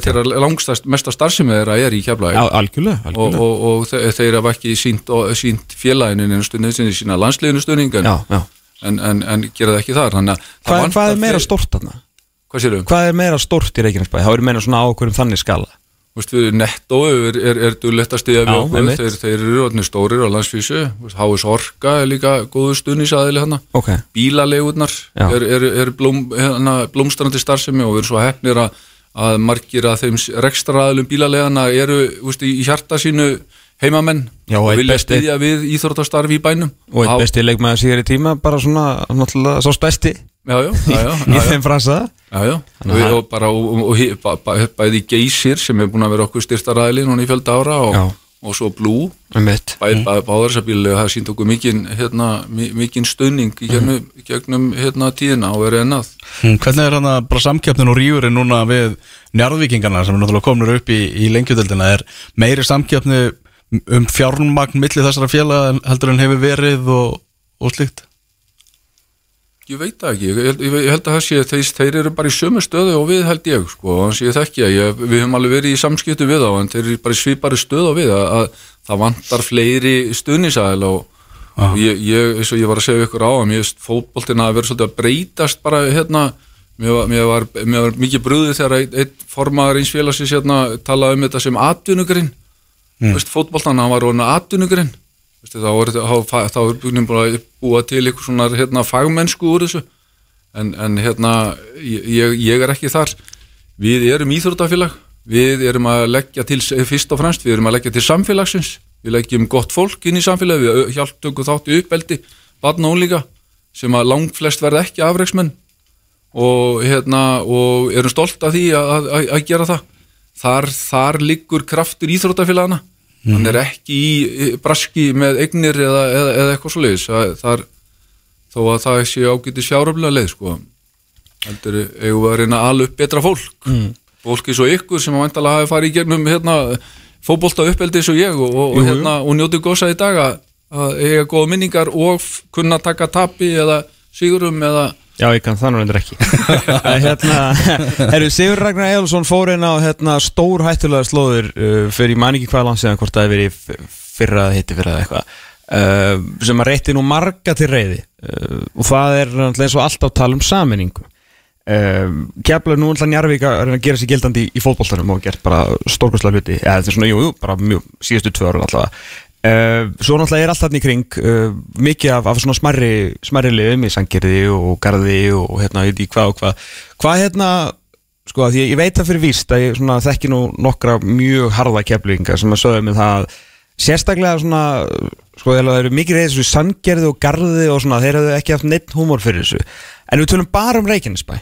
þeir langstast, mesta starfsemi þeirra er í algjörlega, og, og, og þeir, hafa ekki sínt, sínt félaginu sinni sína landsliðinu stunding en, en, en, gera það ekki þar. Að það Hvað, er meira stórt þarna? Hvað er meira stórt í Reykjanesbæ? Það er meina svona ákveðum þannig skala netto er, er, er dullett að stiga við okkur. þeir, þeir eru orðnir stórir á landsvísu. Háis Orka er líka góðu stuðnisaðili hann Ok, bílalegurnar Já. er, er, blóm, hérna, blómstrandi starfsemi og við erum svo hefnir að, að margir að þeim rekstraðalum bílalegana eru veist, í hjarta sínu heimamenn Já, og vilja besti- stiðja við íþróttastarfi í bænum. Og Há- besti leikmaður síðar í tíma bara svona, náttúrulega, svo stæsti Já, já, já, já, í já, já. þeim frasa. Já, já, og, við, og bara og, og, og, bæði geysir sem er búin að vera okkur styrtaræðli núna í fjölda ára og, og svo mitt bæði bæ, báðar þessar bílu það sínt okkur mikinn hérna, í gegnum, gegnum hérna, tíðina og verið ennað Hmm, Hvernig er hann að bara samkeppnin og rífurinn núna við njarðvíkingana sem er náttúrulega komnur upp í, í lengjudeldina er meiri samkeppni um fjármagn milli þessara félaga heldur en hefur verið og, og slíkt Ég veit það ekki, ég held, ég held að það sé þeir, þeir eru bara í sömu stöðu og við held ég sko, þannig að ég þekki að ég, við höfum alveg verið í samskiptu við á en þeir eru bara í svipari stöðu á við að, að það vantar fleiri stuðnisæðil og, og ég, ég, eins og ég var að segja ykkur á að mér fótboltina að vera svolítið að breytast bara hérna mér var, mér var, mér var mikið brúðið þegar einn ein formaður eins félagsins hérna talaði um þetta sem atvinnugurinn mm. fótboltana, hann var orðin atvinnugurinn Veistu, þá er, búin að búa til eitthvað svona hérna, fagmennsku úr þessu. En, en hérna ég, ég er ekki þar. Við erum íþróttafélag. Við erum að leggja til fyrst og fremst við erum að leggja til samfélagsins. Við leggjum gott fólk inn í samfélagi við hjálptökum þátt í uppeldi barn og ólíka sem að langflest verða ekki afreiksmenn og, hérna, og erum stolt af því að, að, að gera það. Þar, þar liggur kraftur íþróttafélagana hann er ekki í braski með eignir eða, eða, eða eitthvað svo leiðis þó að það sé ágætis fjáröflega leið sko. heldur eigum við að reyna að ala upp betra fólk mm. fólki svo ykkur sem að vantala hafi farið í gegnum hérna, fótbolta uppeldi eins og ég og, og, Jú, jú. hérna, og njóti gósa í dag að, eiga góða minningar og kunna taka tapi eða sigurum eða Já, ég kann það nú endur ekki. Hérna, herru, Sigur Ragnar Egilson fór inn á hérna, stór hættulega slóður uh, fyrir ég man ekki hvað landsíðan hvort það hefur verið fyrra eða hitti fyrra eitthvað uh, sem að reytti nú marga til reyði uh, og það er eins og alltaf tala um saminningu um, Keflavík nú ætla Njarvík að að gera sér gildandi í, í fótboltanum og gert bara stórkostlega hluti. Eða þetta er svona, jú, jú, bara mjög síðustu tvö ára allavega uh, Svo náttúrulega er allt þarna í kring uh, mikið af, af svona smarri, smarri liðum í Sangerði og Garði og hérna, í hvað og hvað. Hvað hérna, sko, að ég, ég veit það fyrir víst að ég svona, þekki nú nokkra mjög harða keflinga sem að sögðu mig það að sérstaklega svona sko þegar það eru mikið reyðis þessu Sangerði og Garði og svona, þeir hefðu ekki haft neitt húmor fyrir þessu. En við tölum bara um Reykjanesbæ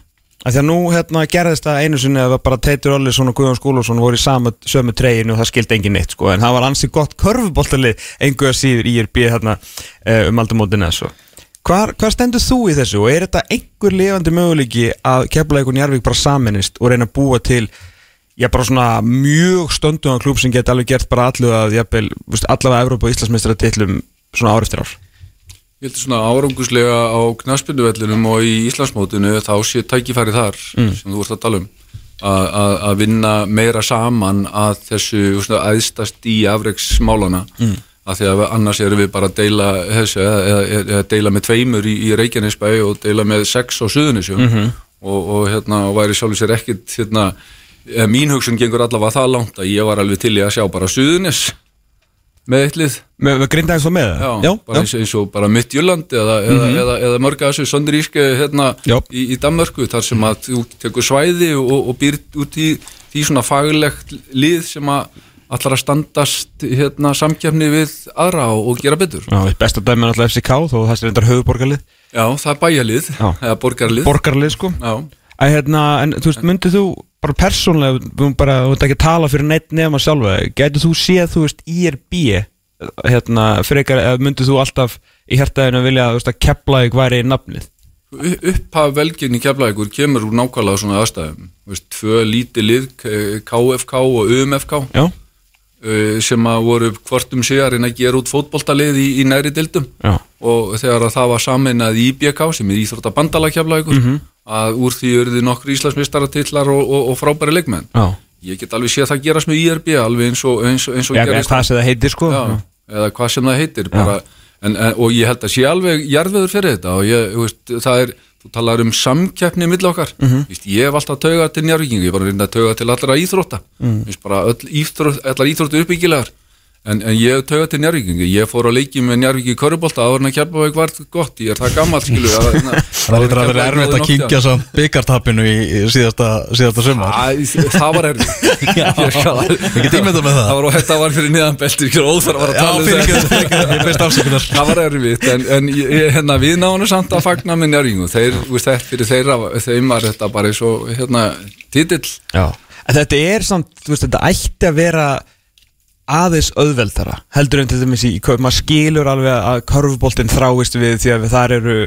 að nú hérna gerðist það einu sinni að bara Teitur Ollisson og Guðjón Skúlásson voru í sama, sömu treyinu og það skildi engin neitt sko. En það var ansið gott körfuboltalið einhverja síður IRB hérna eh, um aldamótin eða svo Hvar, hvað stendur þú í þessu og er þetta einhver lifandi möguleiki að Keflavík og Njarvík bara saminist og reyna að búa til já bara svona mjög stöndum á klúb sem geti alveg gert bara allu að jafnvel, allavega Evrópa og Íslandsmeistara titlum svona ár eftir ár Ég heldur svona áranguslega á knaspinduvellinum og í Íslandsmótinu þá sé tækifæri þar sem þú vorst að tala um. Að- vinna meira saman að þessu æðstast í afreiksmálana mm. að því að annars erum við bara að deila þessu, eða, eða, eða deila með tveimur í, í Reykjanesbæ og deila með sex á Suðunisjum -hmm. og, og, hérna, og væri sjálfur sér ekkit hérna, eh, mín hugsun gengur allavega það langt að ég var alveg til í að sjá bara Suðunis með eitt lið Með, með grinda eins og með það? Já, bara eins, eins og bara Midtjylland eða, eða, eða, eða mörga þessu sondiríske hérna Já. í, í Danmörku þar sem að þú tekur svæði og, og býr út í því svona faglegt lið sem að allar að standast hérna samkjafni við aðra og, og gera betur. Já, besta dæmi er alltaf FCK þó það er reyndar höfuborgarlið Já, það er bæjalið Já. eða borgarlið. Borgarlið sko Já, Æ, hérna, En þú veist, myndið þú bara persónlega, við höfum bara, þú veit ekki að tala fyrir neitt nefn að sjálfa, gætið þú séð, þú veist, IRB hérna, frekar, eða myndið þú alltaf í hjartaðinu að vilja, þú veist, að Keflavík væri nafnið? U- upphaf velgin í keflaðíkur kemur úr nákvæmlega svona aðstæðum. Þú Veist, tvö líti lið, KFK og UMFK Já, uh, sem að voru hvortum sé að að gera út fótboltalið í, í næri dildum já, og þegar að það var saminað í IBK sem er íþrótta bandalakjaflaðugur Mhm. Að úr því urði nokkur Íslandsmistaratillar og, og, og frábæri leikmenn. Já. Ég get alveg séð það gerast með IRB alveg eins og, eins, og- eins og Já, gerist hvað sem það heitir sko. Já, eða hvað sem það heitir bara, en, en, og ég held að sé alveg jarðveður fyrir þetta og ég, veist, það er þú talar um samkeppni mill okkar. Mm. -hmm. ég hef alltaf taugað til njárvíkingu ég var að reynda að tauga til allra íþrótta. Mm. bara öll íþrótt, allar íþróttu uppbyggilegar en, en ég taugað til njárvíkingu ég fór að leiki með njárvíki í körubólta áður en að keppa var gott, ég er það gammal skilu að, Það lítur að vera erfitt að kynkja samt byggartappinu í, í síðasta, síðasta sumar. Æ, það var erfitt. Ekki tímynda með það. Það var, þetta var fyrir niðan belti óþar var að tala um þetta. ekki, það var erfitt en, en hérna, við náðum samt að fagna með njárvíkingu þeir, fyrir þeirra þeim var þetta bara eins og hérna, titill. Já, en þetta er samt, þú veist, þetta ætti að vera aðeins auðveldara heldur en til dæmis í, maður skilur alveg að körfuboltinn þráist við því að þar eru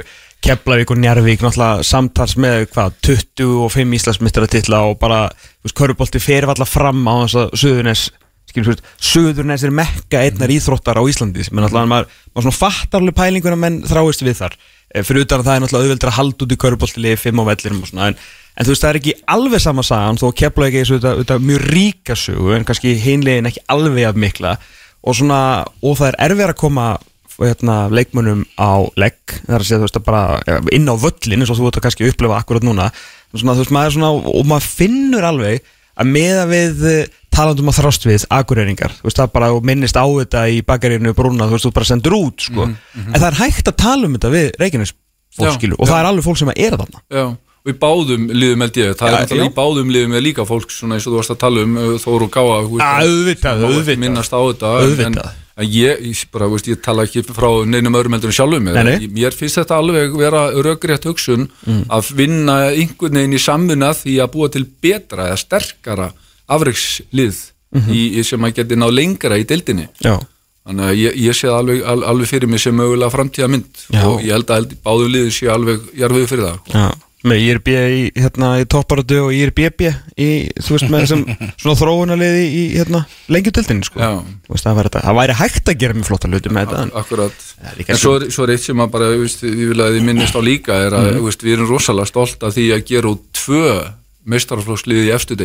Keflavík og Njarvík náttúrulega samtals með hvað, 25 Íslandsmyndstaratitla og bara, körfubolti fer alltaf fram á þess að Suðurnes skilur, Suðurnes er mekka einnar íþróttar á Íslandi, sem er náttúrulega maður, maður svona fattar alveg pælingur að menn þráist við þar. Eh, fyrir utan að það er náttúrulega auðveldur að halda út í körfuboltilegi fimm á vellinum og svona en, en þú veist það er ekki alveg sama sagan þó kepla ekki þessu auðvitað mjög ríka sögu en kannski hinlegin ekki alveg af mikla. Og svona og það er erfið að koma hérna, leikmönnum á legg það er að segja þú veist bara inn á völlin eins og þú ert að kannski upplifa akkurat núna. Svona, þú veist maður er svona og maður finnur alveg að meða við eh, talandum að þrást við akureyringar, þú veist það bara minnist á þetta í bakarínu brúna, þú veist þú bara sendur út sko. en það er hægt að tala um þetta við Reykjanes Já, fólkskilu og já. það er alveg fólk sem er að þarna. Já, og í báðum liðum held ég, það Já, er já. í báðum liðum er líka fólk svona eins og þú varst að tala um uh, Þóru Gáa, auðvitað, auðvitað. minnast á þetta en- en, ég, ég, bara, veist, ég tala ekki frá neinum öðrum heldur en sjálfum Nei, nei. mér finnst þetta alveg vera röggrétt hugsun að vinna einhvern veginn í samvinna því að búa til betra eða sterkara afreikslið í, í- sem að geti náð lengra í deildinni Já, Þannig að ég, ég sé það alveg, al, alveg fyrir mig sem mögulega framtíða mynd Já. og ég held að báðu liðin sé alveg jarfiðu fyrir það. já með IRB í, hérna, í topparötu og IRBB í, þú veist, með þessum svona þróunarliði í, hérna, lengjutildinni, sko. Veist, það, væri, það væri hægt að gera mjög flotta hluti með þetta en- Akkurat. Líka En svo er, svo er eitt sem að bara, þú veist, ég vil að þið minnist á líka er að, þú veist, við erum rosalega stolt af því að gera út tvö meistaraflóksliði í efstu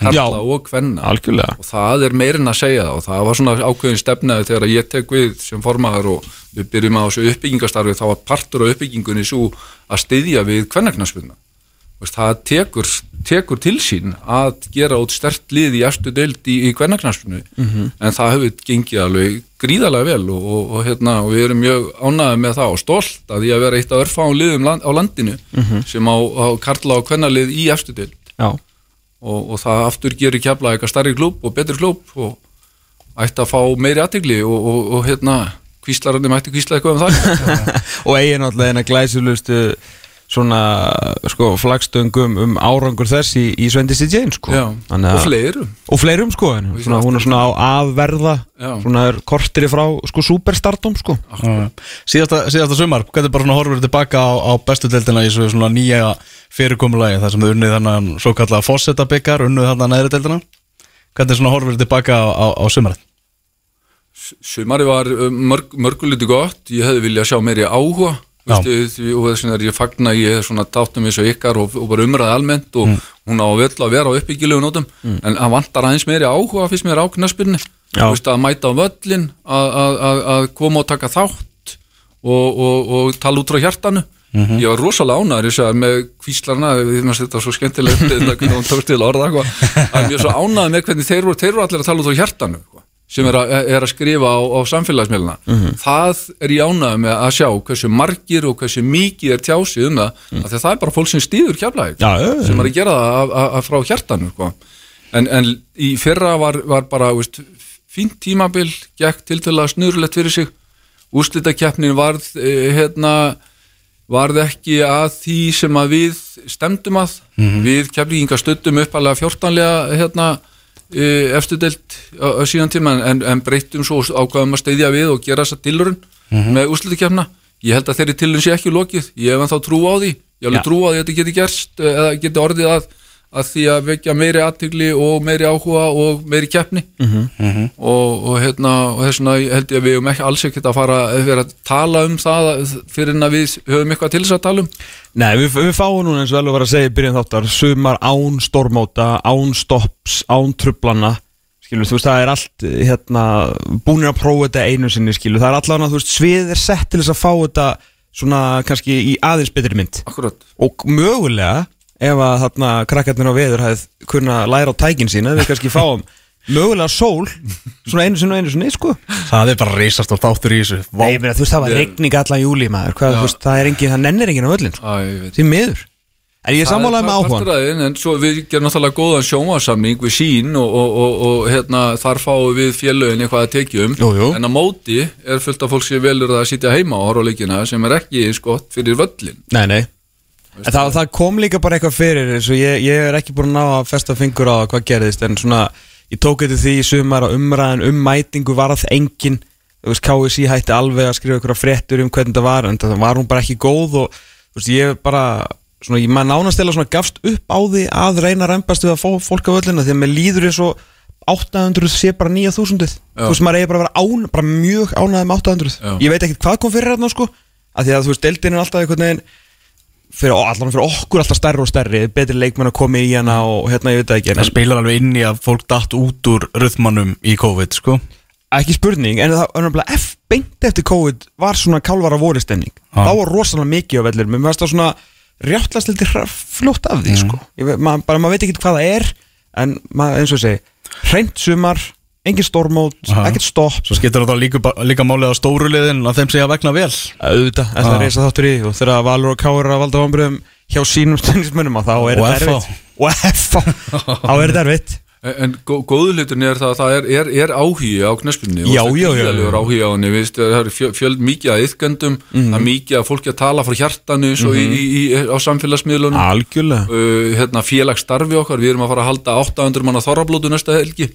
deild, Já. og kvenna. Algjörlega Og það er meirinn að segja það og það var svona ákveðin stefnaði þegar ég tek við sem formaður og við byrjum á þessu uppbyggingastarfi þá var partur á uppbyggingunni svo að styðja við veist, það tekur, tekur til sín að gera út stert lið í eftir deild í, í hvernaknarsfinu Mhm. en það hefur gengið alveg gríðarlega vel og, og, og, hérna, og við erum mjög ánægði með það og stolt að því að vera eitt af örfáum liðum land, á landinu Mhm. sem á, á karla og hvernalið í eftir deild Já, og, og það aftur gerir kefla eitthvað starri klúb og betri klúb og ætti að fá meiri aðtegli og, og, og hérna kvíslararnir mætti kvísla eitthvað um það. Og eigin náttúrulega eina glæsilustu svona sko flagstöngum um árangur þess í, í Svendisi Jane sko. Og fleirum. Og fleirum sko en svona, hún er svona á aðverða svona er kortiri frá sko superstardom sko. Já. síðasta, síðasta sumar, hvernig bara svona horfur tilbaka á, á bestu deildina í svo svona nýja fyrirkomulagi, þar sem þau unnið þannig svo kallega fósetta byggar, unnið þannig neðri deildina? Hvernig svona horfur tilbaka á, á, á sumarið? Sumari var uh, mörg, mörguliti gott. Ég hefði viljað sjá meiri áhuga. Vistu, og þess vegna er ég fagna ég svona tátum eins og ykkar og, og bara umræði almennt og hún á vel að vera á uppbyggilegu nótum. En hann vantar aðeins meiri áhuga fyrst mér á knaspinni að mæta á völlin að, að, að, að koma og taka þátt og, og, og tala út frá hjartanu. Ég var rosalega ánæður ég sagði með kvíslarna við að setja svo skemmtilegt þetta tókst til að orða að ég er svo ánæður með hvernig þeir voru, þeir voru allir að tala út frá hjartanu eitthvað, sem er að, er að skrifa á, á samfélagsmiðluna það er ánæður með að sjá hversu margir og hversu mikið er tjásið um það því að það er bara fólk sem stýður já, já. sem er að gera það af, af, af frá hjartanu sko. en, en í fyrra var, var bara veist, fínt tímabil gekk til til að snurulegt fyrir sig. Úrslitakeppnin varð eh, hérna varð ekki að því sem að við stemdum að. Við keflinga stöddum uppalega fjórtanlega hérna e, eftir deilt á, á síðan tíma en, en breyttum svo ákvaðum að steyðja við og gera þessa tilurinn með úrslitakeppna. Ég held að þeirri tilurinn sé ekki lokið. Ég hef þá trú á því. Ég hef alveg Já. trú á því að þetta geti gerst eh, eða geti orðið að, að því að vekja meiri aðtigli og meiri áhuga og meiri keppni. Og, og hérna og þess vegna held ég að við höfum ekki alls ekkert að fara að vera að tala um það fyrir en að við höfum eitthvað til þess að tala um. Nei, við, við fáum núna eins og vel var að segja í byrjun þáttar sumar án stormóta, án stopps, án trublana skilur, þú veist, það er allt hérna, búinir að prófa þetta einu sinni, skilur, það er allavega, þú veist, svið er sett til þess að fá þetta svona kannski í aðeins betri mynd. Akkurat og mögulega ef að þarna krakkarnir á veður hefði kunna læra á tækin sína, við kannski fáum mögulega sól svona einu sinni og einu sinni, sko. Það er bara reisast og þáttur í þessu. Vá. Nei, ég meina, þú veist, það var regning allan júli maður, hvað, Já. þú veist, það er engin, það nennir engin á öllin, sko, Æ, ég veit. Því miður. En ég er sammálaði með áhugan áhugan En svo við gerum náttúrulega góðan sjómasamning við sín og, og, og, og hérna, þar fáum við félögin eitthvað að tekjum Jú, jú. en á móti er fullt af fólk sem velur að sitja heima og horfa á leikina sem er ekki eins gott fyrir völlin Nei, nei En það, það kom líka bara eitthvað fyrir eins og ég, ég er ekki búin að ná að festa fingur á hvað gerðist en svona, ég tók eitthvað því í sumar að umræðan um mætingu var að engin. Þú veist, KSI hætti alveg að skrifa eitthvað fréttur um hvernig það var en það var hún bara ekki góð og þú veist, ég bara svona, ég maður nánast eða svona gafst upp á því að reyna reymbast við að fá fólk á völlina því að mér líður eins og 800 sé bara 9000 þú veist, maður eigi bara að vera án, bara mjög ánæði með 800 Já. ég veit ekkert hvað kom fyrir hérna sko að því að þú veist, deildin er alltaf einhvern veginn fyrir, allan fyrir okkur alltaf stærri og stærri betri leikmenn að koma í hana og hérna ég veit ekki það spilar alveg inn í að fólk datt út úr röðmannum í COVID sko. Ekki spurning, en það er náttúrulega beint eftir COVID var svona kálvara voristemning þá var rosalega mikið á vellir mér finnst það svona rjáttlast liti fljótt af því sko. ég, maður, bara maður veit ekki hvað það er en maður, eins og segi hreint sumar, engin stormót ekkert stopp. Svo skiptir þetta líka, líka málið á stóru liðin að þeim segja vegna vel. Auðvitað, að Já. reysa þáttur í og þegar Valur og Káur er að valda vambriðum hjá sínum stundismönnum þá er þetta erfitt. Og FH, þá er þetta erfitt. En, en gó- góðu hlutin er það að það er, er, er áhugi á knaspunni Já, já, já, áhugi á henni, við, það er fjö- fjöld mikið að yðgöndum, Mhm. það er mikið að fólki að tala frá hjartanu svo í, í, í, á samfélagsmiðlunum. Algjörlega. Uh, hérna, félagsstarfi okkar, við erum að fara að halda 800 manna þorrablótu næsta helgi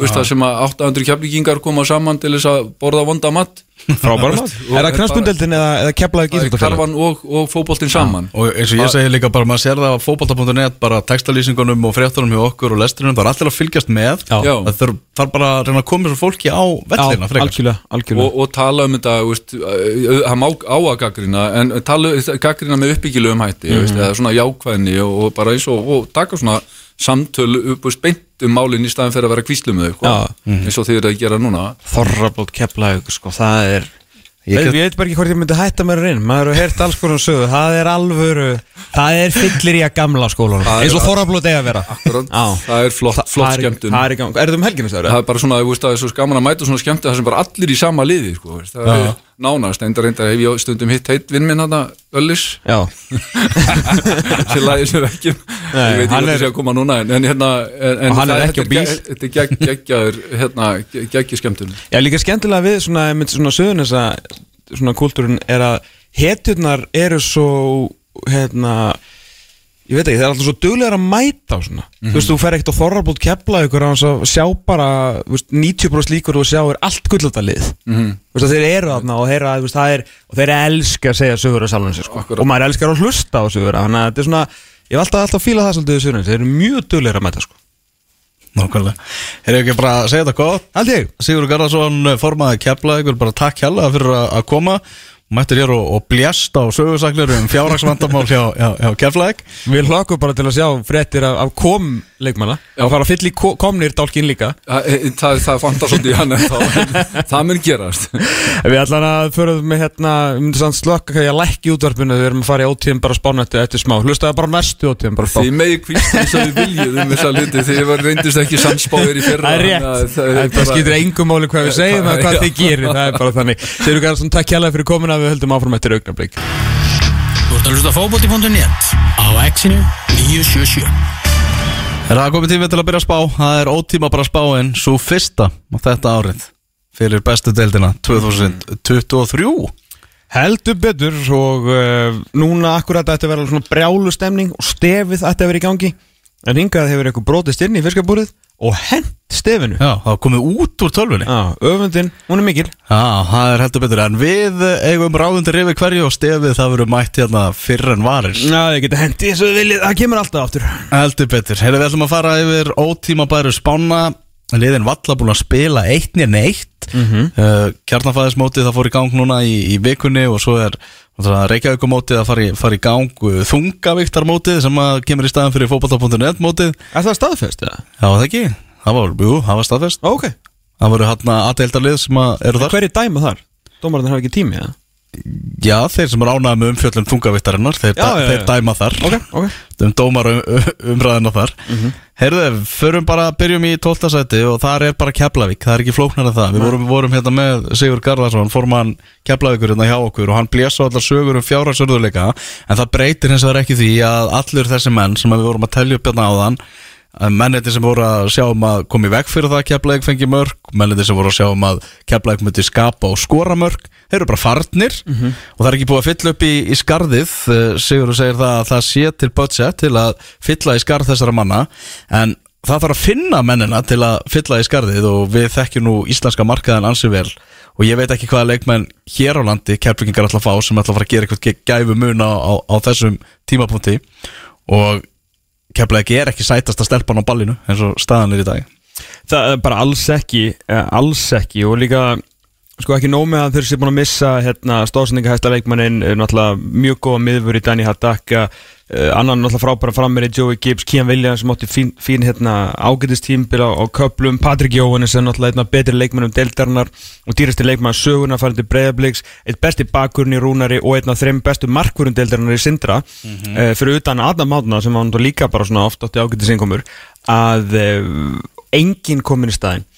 veist það sem að 800 keflíkingar koma saman til þess að borða vonda mat. Frábæra mat. er það knastbundeldin eða, eða keflaði gíþróttafélag Karvan og, og fótboltinn saman. Og eins og ég segi líka bara maður sér það á fótbolta.net bara textalýsingunum og fréttunum hjá okkur og lestrinum, það er allir að fylgjast með. Það þarf bara að reyna að koma svo fólki á vellina frekar. algjörlega, algjörlega. Og, og tala um þetta veist, það má á að gaggrina en tala gaggrina með uppbyggilegum hætti Mhm. veist, eða svona jákvæðni og, og bara eins og, og taka svona samtöl upp og beint um málinn í staðin fyrir að vera kvíslu með þau Já. eins og þið eru að gera núna. Þorrablót keflaði sko, það er Ég Ég get- veit bara ekki hvort ég myndi hætta mér reyna Maður hefur heyrt alls konar sögu Það er alvöru Það er fyllir í að gamla skólanum Það er- Eins og Þorrablóð eiga að vera. Það er flott, Það- flott það skemmtun. Það er í gang Er þetta um helginu Það er bara svona, þú veist, það er svo gaman að mæta svona skemmtu það sem bara allir í sama liði, sko, það er nánast, enda reynda hef ég stundum hitt heitt vinn minn hana, Öllis. Já. Sem lagði sér ekki. Ég Nei, veit ekki hann hvað það sé að koma núna en, en hérna en, hann er það- ekki á bíl. þetta er gegg- geggjaður hérna, ge- geggi skemmtun. Já, líka skemmtilega við svona, einmitt svona söðunessa svona kultúrin er að hetjurnar eru svo hérna ég veit ekki, það er alltaf svo duglegar að mæta á svona, þú veist, þú fer ekkert á þorrarbútt kepla ykkur á hans að sjá bara þú veist, 90% líkur og sjá er allt gullaltalið mm -hmm. þú veist, að þeir eru þarna og, heyra, veist, er, og þeir elska að segja sögur á salunum sér, sko, og maður elskar að hlusta á sögur þannig að þetta er svona, ég hef alltaf, alltaf fílað það svolítið í sögurinn, þeir eru mjög duglegar að mæta, sko. Nákvæmlega. Er ekki bara að segja þetta gott? Sigur Garðarsson formaði kepla ykkur bara takk hjalla fyrir að að koma Mættir hér og, og bljast á sögursaklir um fjárhagsvandamál hjá, hjá, hjá keflaðik Við hlokkum bara til að sjá fréttir af, af kom leikmanna. Og fara að fylla í ko- komnir dálkinn líka. Það, e, það, það fanta svolítið hann það mun gerast. Við ætlan að förum með hérna við slökka hvað ég lækki útvarpinu. Við erum að fara í ótíðum bara spána eftir, smá. Hlustaði bara næstu ótíðum bara spá. Því megi kvíst þess að við viljum um þessa hluti því var reyndist ekki samspáður í fyrra Það er rétt, að það, er það bara- skýtur engum máli hvað við segjum eða hvað þið gerir, það er bara þannig. Sigur Garðarsson, takk hjálpa fyrir komuna. Við höldum áfram eftir augnablík Þú ert að hlusta á fótbolti.net á exinu 977 Er það komið tími til að byrja að spá? Það er ótíma bara að spá en svo fyrsta á þetta árið fyrir bestu deildina 2023 Heldur betur og uh, núna akkurat ætti að vera svona brjálu stemning og stefið ætti að vera í gangi en hingað hefur eitthvað brotist inn í fiskabúrið og hent stefinu. Já, það komið út úr tölvunni. Já, öfundin, hún er mikil. Já, það er heldur betur. En við eigum ráðundir yfir hverju og stefið það verður mætt hérna fyrr en varir. Já, geta hendi eins og þið viljið, það kemur alltaf áttur Heldur betur. Heyrðu, við ætlum að fara yfir ótíma bæru spána Liðin valla búin að spila eitt nýr neitt. Mm. -hmm. Kjarnafæðismótið það fór í gang núna í, í vikunni og svo er Reykjavíkumótið að fara í, fara í gang uh, Þungavíktarmótið sem að kemur í staðan fyrir fótbolta.net mótið Er það staðfest eða? Já, var það ekki? Það var, jú, það var staðfest Ok Það voru hérna aðdeildarlið sem að eru þar Hver er dæma þar? Dómarinn hafa ekki tími, eða? Já, þeir sem ánægða með umfjöllum þungavíktarinnar þeir, Já, já, þeir dæma þar. Ok, ok. Um dómar um, umræðina þar. Mhm. Heyrðu, förum bara byrjum í 12. sæti og þar er bara Keflavík, það er ekki flóknar en það. Við vorum, vorum hérna með Sigur Garðarsson formann Keflavíkur hérna hjá okkur og hann blés á allar sögur um fjárhagsörðuleika en það breytir hins vegar ekki því að allur þessi menn sem við vorum að telja upp hérna áðan menniti sem voru að sjá um að koma í veg fyrir það að Keflavík fengi mörg menniti sem voru að sjá um að Keflavík myndi skapa og skora mörg þeir eru bara farnir. Og það er ekki búið að fylla upp í, í skarðið. Eh, Sigurður segir það að það sé til budget til að fylla í skarð þessara manna. En það þarf að finna mennina til að fylla í skarðið og við þekkjum nú íslenska markaðan ansi vel. Og ég veit ekki hvaða leikmenn hér á landi keflingar ætla að fá sem ætla að fara að gera eitthvað gæfu mun á, á, á þessum tímapunkti. Og keflaði er ekki sætast að stelpa hann á ballinu eins og staðan er í dag. Það er bara alls ekki, eh, alls ekki og líka sko ekki nóg með að þeir sé búin að missa hérna, stóðsendingahæsta leikmannin eh, náttúrulega mjög góða miðvur í Danny Haddaka annan náttúrulega frábæra frammeri Joey Gibbs, Kian Williams sem átti fín, fín hérna, ágætistímbil á, á köplum Patrik Jóhannes er náttúrulega einna betri leikmannum deildarinnar og dýrasti leikmann söguna farið til Breiðabliks, eitt besti bakkurinn í Rúnari og einn af þreim bestu markvörun deildarinnar í Sindra. Uh, fyrir utan Adam Mátna sem var líka bara svona oft átti ágætisingumur að uh, enginn komin í staðinn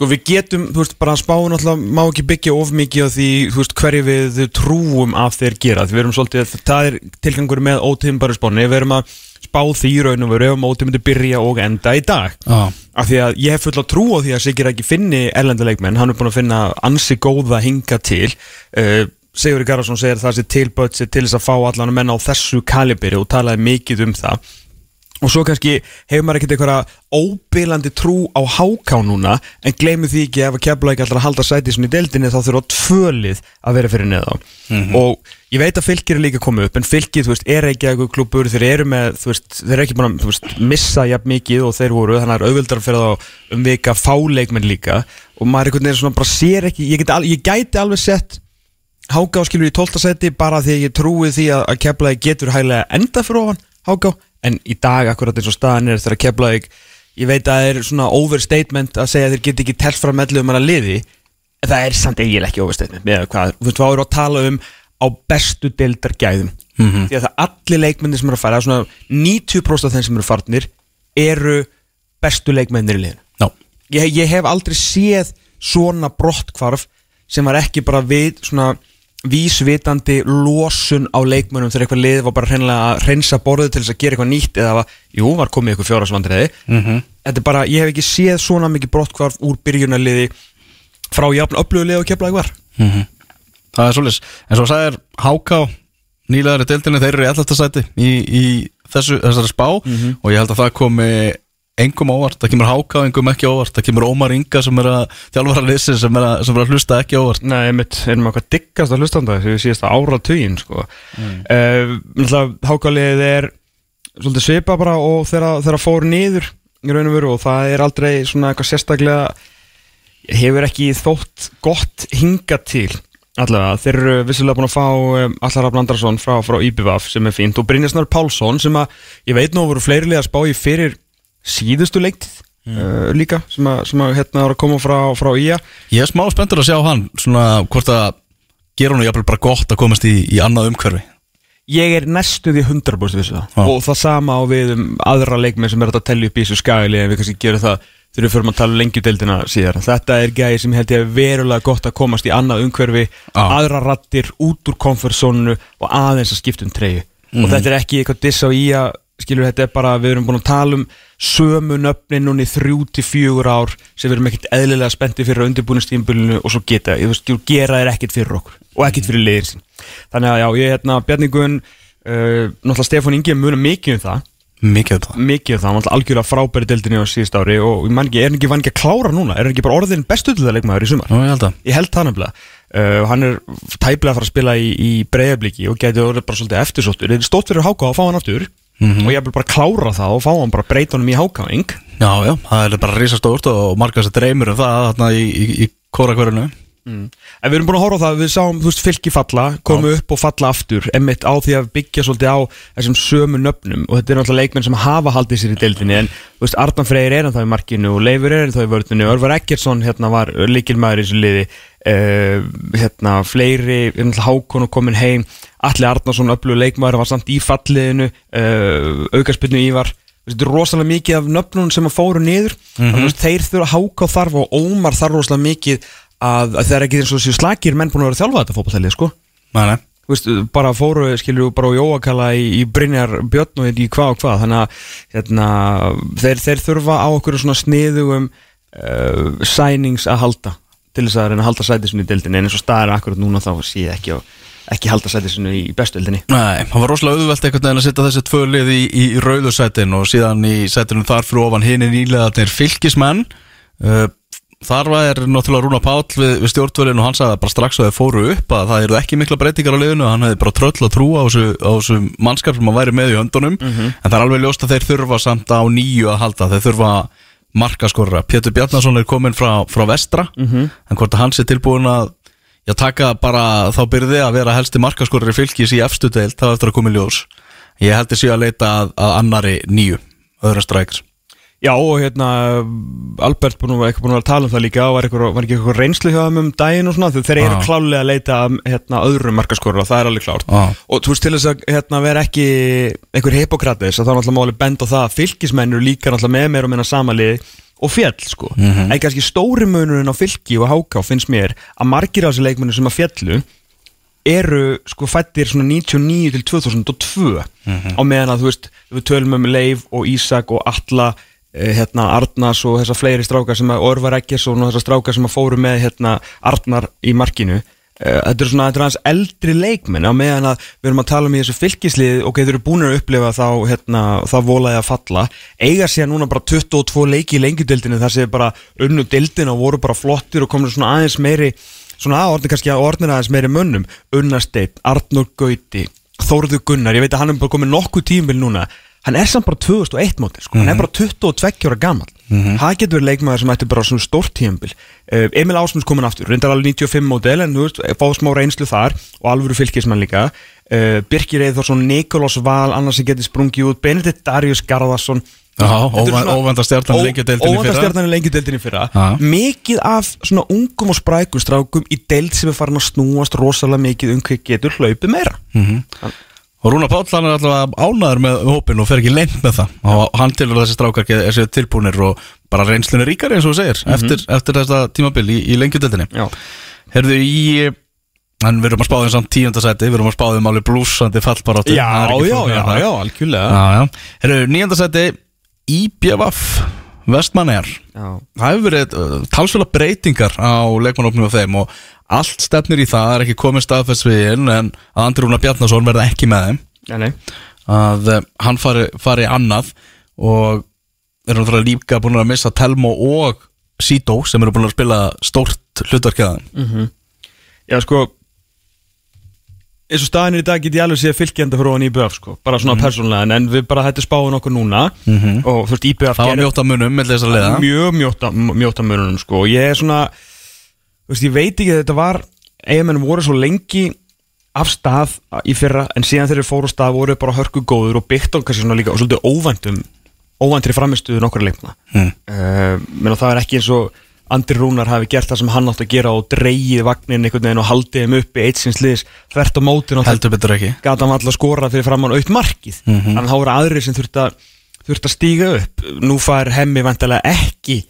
Sko við getum, þú veist, bara að spáin alltaf má ekki byggja of mikið á því, þú veist, hverju við trúum af þeir gera. Því við erum svolítið, það er tilgangur með ótíðum spáni, við erum að spá því í raun og veru ef ótíðum myndi byrja og enda í dag. Já. af því að ég hef full að trú á því að Sigir ekki finni erlenduleikmenn, hann er búin að finna ansi góða hinga til. Uh, Sigur Garðarsson segir það sé tilböðs til þess að fá allan menn á þessu kaliberi og talaði mikið um það og svo kannski hefur maður ekkert einhverja óbylandi trú á háká núna en gleymið því ekki ef að kefla ekki alltaf að halda sæti svona í deildinni þá þurfa tvölið að vera fyrir neða og ég veit að fylgir er líka komið upp en fylgir, þú veist, er ekki eitthvað klubur þeir eru með, þú veist, þeir eru ekki búin að veist, missa jafn mikið og þeir voru þannig að það er auðvildar fyrir þá um vika fáleikmenn líka. Og maður einhvern veginn svona bara sér ekki, ég, al, ég gæti alveg sett Háká skilur í 12. seti bara því að ég trúi því að, að Keflavík getur hæglega enda fyrir ofan Háká en í dag akkurat eins og staðan er þegar Keflavík ég veit að það er svona overstatement að segja að þeir get ekki telt fram mellu um hana liði. En það er samt eiginlega ekki óvisteytni með hvað, þú veist, hvað eru að tala um á bestu deildar gæðum. Mhm. því að það allir leikmennir sem eru að fara svona 90% af þeim sem eru farnir eru bestu leikmennir í liðinu. Já, ég, ég hef aldrei séð svona brottkvarf sem var ekki bara við svona vísvitandi losun á leikmönnum þegar eitthvað lið var bara hreinlega að reynsa borðið til þess að gera eitthvað nýtt eða var, jú, var komið eitthvað fjárhagsvandriði mm -hmm. þetta er bara, ég hef ekki séð svona mikið brottkvarf úr byrjunarliði frá jafn upplöfulið og keflaði var það er svolítið En svo sagðir Háká nýlegaðar í deildinni Þeir eru í 11. sæti í, í þessu, þessari spá Og ég held að það komi engum óvart, það kemur Háká engum ekki óvart Það kemur Ómar Inga sem er að þjálfara lýsi sem, að- sem er að hlusta ekki óvart Nei, einmitt, erum við eitthvað diggast að hlustanda sem við síðast ára tugin sko. mm. Hákaliðið er svolítið svipa bara og þegar fór niður í raun og veru og það er aldrei svona eitthvað sérstaklega hefur ekki þótt gott hinga til allavega, þeir eru vissilega búin að fá um, Allar Rafn Andrarsson frá, frá IBVF sem er fínt og Brynjarsnar Pálsson sem að ég veit nú voru fleirilega að spá í fyrir síðustu leiktið uh, líka sem að, sem að hérna var að koma frá, frá IA Ég er smá spenntur að sjá hann Svona hvort að gera hann jafnvel bara gott að komast í, í annað umhverfi Ég er næstu því 100% vissu það Já. og það sama á við um aðra leikmenn sem er að tellja upp í þessu skæli en við kannski gerum það þegar við förum að tala um lengjudeildina síðar þetta er gæði sem held ég er verulega gott að komast í annað umhverfi Já. aðra rattir út úr komfortzónu og aðeins að skipta um treyju Mhm. og þetta er ekki eitthvað diss á í að skilur þetta er bara við erum búin að tala um sömu nöfnin núni þrjú til fjögur ár sem við erum ekkert eðlilega spennti fyrir undirbúinustímbulinu og svo geta, ég veist, gera þeir ekkert fyrir okkur og ekkert fyrir liðir sín. Þannig að já, ég hérna, Bjarni Gunn uh, náttúrulega Stefán Ingi muna mikið um það. Mikið um það. Mikið um það, náttúrulega algjörlega frábæri deildinni á síðust ári og ég man ekki, er hann ekki vann ekki að klára núna? Er hann ekki bara orðin bestu til það leikmaður í sumar? Nú, ég held að ég held það nefnilega. Uh, hann er tæplega að fara að spila í, í breyðabliki og orðið bara svolítið eftirsóttur. Það er stótt fyrir háká að fá hann aftur og ég vil bara klára það og fá hann bara breyta honum í hákáing. Já, já, það er bara risastórt og margar sem dreymur um það þarna í, í, í kórakverðinu En við erum búin að horfa á það, við sáum, þú veist, fylki falla, komu upp og falla aftur, emmitt á því að byggja svolítið á þessum sömu nöfnum. Og þetta er náttúrulega leikmenn sem hafa haldið sér í deildinni en, þú veist, Arnan Freyr er ennþá í markinu og Leifur er ennþá í vörðinu, Örvar Eggertsson hérna var líkilmaður í þessu liði, uh, hérna, fleiri, hérna, Hákon og komin heim, Alli Arnarsson, öflug leikmaður, var samt í falliðinu, uh, aukarspilnu Ívar, Þú veist, þetta er rosalega mikið af nöfnunum sem að fóru niður. Mm -hmm. þeir þurfa að háka á þarf og Ómar þarf rosalega mikið að, að það er ekki eins og þessi slagir menn búin að vera að þjálfa þetta fótballtælið sko. Nei Þú veist, bara fóru, við bara á Jóakala í, í Brynjar Björn og í hvað og hvað. Þannig að hérna, þeir, þeir þurfa á okkur svona sniðugum uh, sænings að halda til þess að reyna að halda sætisinu í deildinni. En eins og staðar akkurat núna þá sé ég ekki, á- ekki halda sætisinu í bestu deildinni. Nei, það var rosalega auðvelt einhvern veginn að setja þessi tvö lið í, í, í rauðursætin og síðan í sætinum þar fyrir ofan hinn nýlegaðnir fylgismenn uh, Þar var náttúrulega Rúna Páll við, við stjórnvölinu og hann sagði bara strax að þau fóru upp að það eru ekki mikla breytingar á liðinu hann hefði bara tröll að trúa á þessu, mannskap sem að væri með í höndunum. En það er alveg ljóst að þeir þurfa samt á nýju að halda þeir þurfa markaskorra Pétur Bjarnason er komin frá, frá vestra. En hvort að hans er tilbúin að já, taka bara þá byrði að vera helsti markaskorri fylgis í efstu deild þá eftir að koma í ljós ég held þessi að leita að, að annari nýju öðra strækers Já og hérna Albert búin að, vera að tala um það líka og var, var ekki eitthvað reynslu hjá þeim um daginn og svona þegar þeir eru Já. klálega að leita hérna, öðrum markaskorur og það er alveg klárt Já. og þú veist til þess að hérna, vera ekki einhver hipokratis að þá náttúrulega máli benda á það að fylkismenn eru líka náttúrulega með mér og minna samanlið og fjall sko. Mhm. en kannski stóri munurinn á fylki og háká finnst mér að margir af þessi leikmennu sem að fjallu eru sko fættir svona 99 til 2002 á meðan að þú veist við tölum um Leif og Ísak og Alla eh, hérna Arnars og þessar fleiri strákar sem að Orvar Eggersson og þessar strákar sem að fóru með hérna Arnar í markinu þetta er svona þetta er aðeins eldri leikmenn á meðan að við erum að tala um í þessu fylkislið ok, þeir eru búin að upplifa þá hérna, það volaði að falla eiga sér núna bara 22 leiki í lengjudeldinu þar sem bara unnu deildina og voru bara flottir og komur svona aðeins meiri svona aðorðin kannski að orðina aðeins meiri mönnum. Unnarsteit, Arnur Gauti Þórður Gunnar, ég veit að hann er bara komið nokkuð tímil núna. Hann er samt bara 2001 móti, sko. hann er bara 22 ára gammal það getur leikmaður sem ætti bara svona stórt tímbil uh, Emil Ásmunds komin aftur, reyndar alveg 95 módel en þú veist, fá smá reynslu þar og alvöru fylgismann líka. Uh, Birkir Eithvarsson, Nikolás Val annars sem getur sprungið út, Benedikt Darius Garðarsson. Óvænda stjartan í lengjudeildinni fyrra. Já. Mikið af svona ungum og sprækum strákum í deild sem er farin að snúast rosalega mikið um hvað getur hlaupið meira Og Rúna Páll hann er alltaf ánæður með hópin og fer ekki lengt með það. Og hann tilur þessi strákar þessi tilbúnir og bara reynslunni ríkari eins og þú segir eftir, eftir þessa tímabil í, í lengjudeldinni Já. Herðu í en við erum að spáðum samt tíundasæti við erum að spáðum alveg blúsandi fallbarátt Já, já, já, já, algjörlega. Já, já. Herðu, níundasæti IBVF Vestmannegar Já. Það hefur verið uh, talsvöla breytingar á leikmannopnum af þeim og allt stefnir í það, það er ekki komið staðfest við inn en að Andri Rúnar Bjarnason verða ekki með þeim. Nei, nei. Að uh, hann fari, fari annað og er náttúrulega líka búin að missa Telmo og Sito sem eru búin að spila stórt hlutverkjaðan Já, sko eins og staðinir í dag get ég alveg séð fylgjenda fyrir ofan IBF, sko, bara svona persónlega en, við bara hættum spáðum okkur núna. Og þú veist, IBF það var að munum með þess að leiða mjög mjóta, mjóta mörunum sko. Og ég er svona veist, ég veit ekki að þetta var eigamenn voru svo lengi af stað í fyrra en síðan þegar þeir fóru stað voru bara hörku góður og byggt kannski svona líka og svolítið óvæntum óvæntri framistuðu nokkra leikna Mm. uh, menn og það er ekki eins og Andri Rúnar hafi gert það sem hann átt að gera og dreigið vagnin einhvern veginn og haldið þeim uppi eitt sinns liðs þvert á mótin og heldur betur ekki gata hann alltaf skora fyrir framann aukt markið Mhm. þannig að þá voru aðrir sem þurft að þurft að stíga upp nú fær hemmi vantilega ekki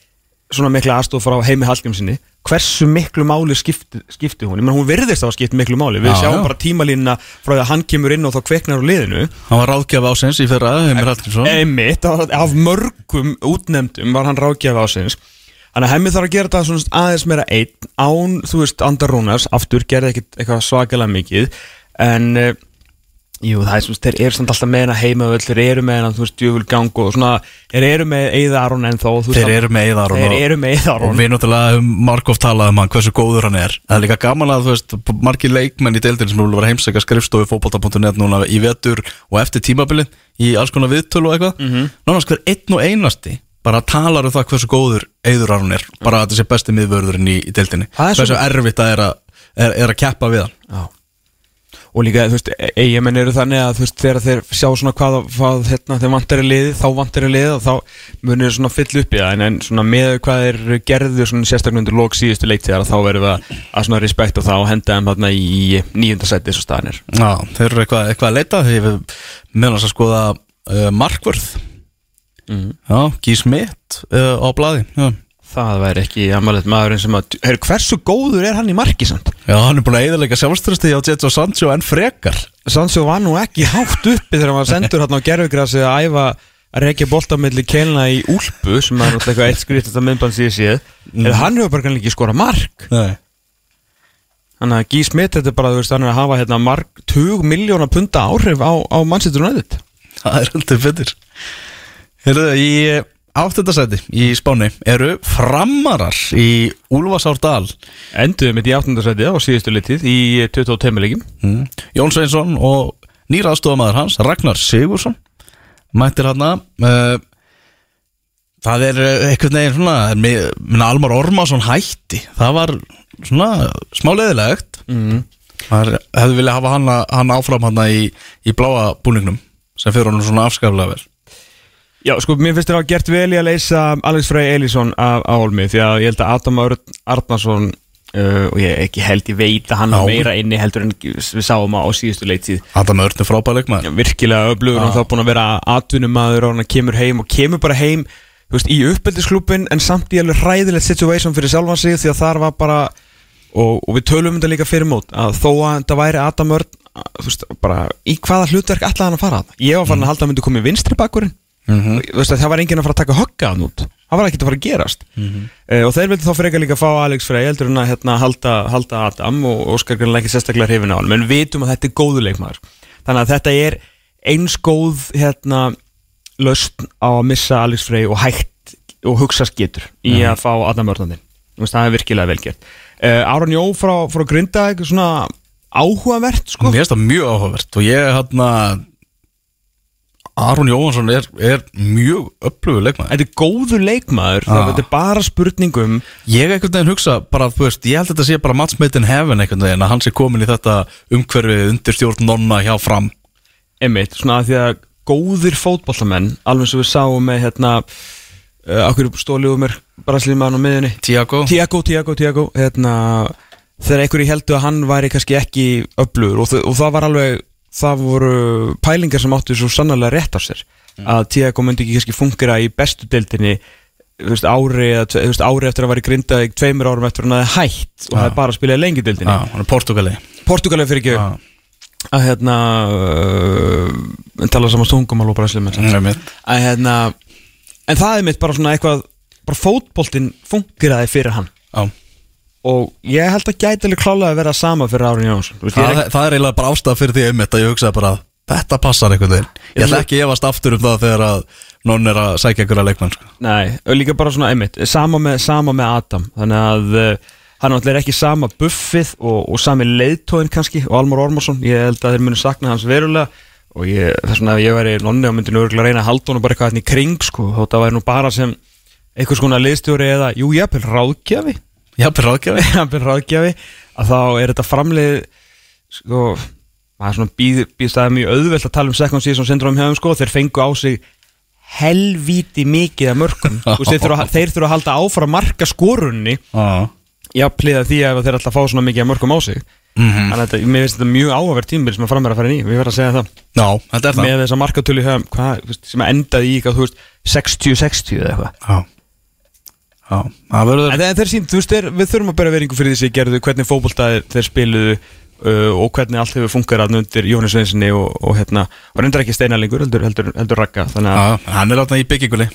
svona mikla aðstof frá heimi Hallgrímsinni hversu miklu máli skipti, skipti hún? Ég menn hún virðist á að skipti miklu máli. Við Já, sjáum já. bara tímalínuna frá því að hann kemur inn og þá kveiknar á liðinu. Hann var ráðgjafa ásins í fyrra Heimir Hallgrímsson. Einmitt, af mörgum útnefndum var hann ráðgjafi ásins Þannig að hemmi þarf að gera þetta svona aðeins meira einn án, þú veist, Andar Rúnars. Aftur gerði eitthvað svakalega mikið. En uh, jú, það er svona, þeir eru samt alltaf með hennar heima þeir eru með hennar, þú veist, djöful gang og svona, þeir eru með Eða Aron ennþá þú veist, þeir eru með Eðar þeir eru með Eða og við náttúrulega um Markov talað um hann hversu góður hann er. Það er líka gaman að þú veist margir leikmenn í deildin sem eru að vera heimsækja skrifstofu fótbolta.net núna í vetur og eftir tímabilið í alls konar viðtölu og eitthvað. Mm -hmm. nánast hver einn og einasti bara talar um það hversu góður Eður Aron er bara að og líka, þú veist, eigamenn eru þannig að þú veist, þegar þeir sjá svona hvað, hvað hérna, þeir vantar í liði, þá vantar í liði og þá munir þeir svona fyll upp í það. En, en svona með hvað þeir gerðu svona sérstaklega undir lók síðustu leiktíðar þá verðum við að, svona respekta það og henda þeim þarna í nýjunda seti þessu staðanir Já, þeir eru eitthvað, eitthvað að leita eru meðan að skoða uh, markvörð. Mhm. Já, Gís mitt uh, á blaði. Já það væri ekki amalegt maðurinn sem að Her, hversu góður er hann í marki samt? Já, hann er búin að eðalega sjálfströsti á Jets og Sancho en frekar. Sancho var nú ekki hátt uppi þegar hann var sendur hann á gerfugrasi að æfa að reykja boltamilli kelna í úlpu sem er náttúrulega eitt skrift þetta myndband síðan séð. Mm. hann hefur bara kannski ekki skora mark. Nei. Þannig að Guy Smith, þetta er bara, þú veist, hann er að hafa hérna marg 20 miljóna punta áhrif á, á Manchester Áttundasæti í Spáni eru framarar í Úlfarsárdal Enduðum við í áttundasæti á síðustu litið í 22 leikim. mm. Jón Sveinsson og nýra aðstofamæður hans Ragnar Sigursson mættir hann uh, það er eh, einhvern veginn svona minna Almar Ormarsson hætti það var svona smá leðilegt Mm. það hefði viljað hafa hann, hann áfram hann í, í bláa búningnum sem fyrir honum svona afskaflega vel Já, sko, mér finnst þér að gert vel í að leysa Alex Frey Elísson af Álmi því að ég held að Adam Arnarsson uh, og ég ekki held ég veit að hann Já. er meira inni heldur en við sáum á síðustu leiktíð Adam Örn er frábæleik maður virkilega öflugur og þá búin að vera atvinnumadur og hann kemur heim og kemur bara heim þú veist, í uppeldisklubin en samt í alveg hræðilegt situation fyrir sjálfan sig því að þar var bara og, og við tölum um þetta líka fyrir mót að þó að þetta væri Adam að, þú veist, bara í hvaða hlutverk ætlaði hann að fara þarna? ég var farin að halda að hann myndi koma í vinstri bakkurinn Veist að það var enginn að fara að taka högga hann út. Það var ekkert að fara að gerast. Mhm. uh, og þeir vildi þá frekar líka fá Alex Frey heldur en að hérna, halda, halda Adam og Óskar greinlega ekki sérstaklega hrifin á hann menn vitum að þetta er góðu leikmaður. Þannig að þetta er eins góð hérna, löst á að missa Alex Frey og hægt og hugsa skitur í Mhm. að fá Adam Örnandi það er virkilega vel gert. Uh, Aron Jó frá, frá Grinda svona áhugavert sko. Mér finnst það mjög áhugavert og ég hann Aron Jóhansson er, er mjög öflugur leikmaður. Þetta er góður leikmaður, Ah. þetta er bara spurningum Ég einhvern veginn hugsa bara, veist, ég held að þetta sé bara match made in heaven einhvern veginn að hann sé komin í þetta umhverfi undir stjórn nonna hjá fram. Einmitt, svona að því að góðir fótbollamenn alveg og við sáum með hérna uh, okkur stóliðu mér brasilímaðan á miðunni Tiago Tiago, Tiago, Tiago hérna, þegar einhverju heldur að hann væri kannski ekki öflugur og, og það var alveg það voru pælingar sem áttu svo sannarlega rétt á sér. Að Tiago myndi ekki kannski fungera í bestu deildinni veist, ári, eða veist, ári eftir að væri grindað tveimur árum eftir að hann hefði hætt og hefði bara spilað í lengi deildinni er Portugali Portugali fyrir ekki. Já, að hérna uh, tala saman og brasilíum það. Er mitt að hérna en það er mitt bara svona eitthvað bara fótboltinn fungeraði fyrir hann. Já og ég held að gæti alveg klálega að vera sama fyrir Árin Jónsson er Það, það er eiginlega bara ástæða fyrir því einmitt að ég hugsaði bara Þetta passar einhvern veginn. Ég ætla ekki að efast aftur um það þegar að Nón er að sækja einhverja leikmann sko. Nei, og líka bara svona einmitt sama með, sama með Adam. Þannig að uh, hann náttúrulega er ekki sama buffið og, og sami leiðtóðin kannski og Almar Ormarsson, ég held að þeir muni sakna hans verulega. Og ég, þess vegna ef ég væri nonni og myndi nú örgulega reyna að halda honum bara eitthvað hérna í kring sko, þótt að væri nú bara sem einhvers konar liðstjóri eða, jú, jafnvel ráðgjafi Fyrir ráðgjafi jafnvel ráðgjafi að þá er þetta framlið sko, maður svona býð, býðst það er mjög auðvelt að tala um second season syndrom hjá þeim sko, þeir fengu á sig helvíti mikið af mörgum veist, þeir, þurfa, þeir þurfa að halda áfram marka skorunni Já jafnliða því að þeir að fá svona mikið af mörgum á sig. Mhm. þannig að þetta, mér finnst þetta mjög áhverð tímbil sem að fram er að fara inn í, við verðum að segja það. Já, þetta er það. Með þessa markatölu hjá þeim, hvað, sem að endaði í eitthvað, þú veist, 60-60 eða eitthvað. Já Já, það verður En þeir, þeir sínt, þú veist, þeir, við þurfum að bera veringu fyrir því sem gerðu, hvernig fótboltaðir þeir spiluðu uh, og hvernig allt hefur fungerað undir Jóhannes Sveinsinni og, og hérna, og reyndar ekki steinalingur, heldur, heldur, heldur rakka, þannig að, Já, hann er áttan í bygginguli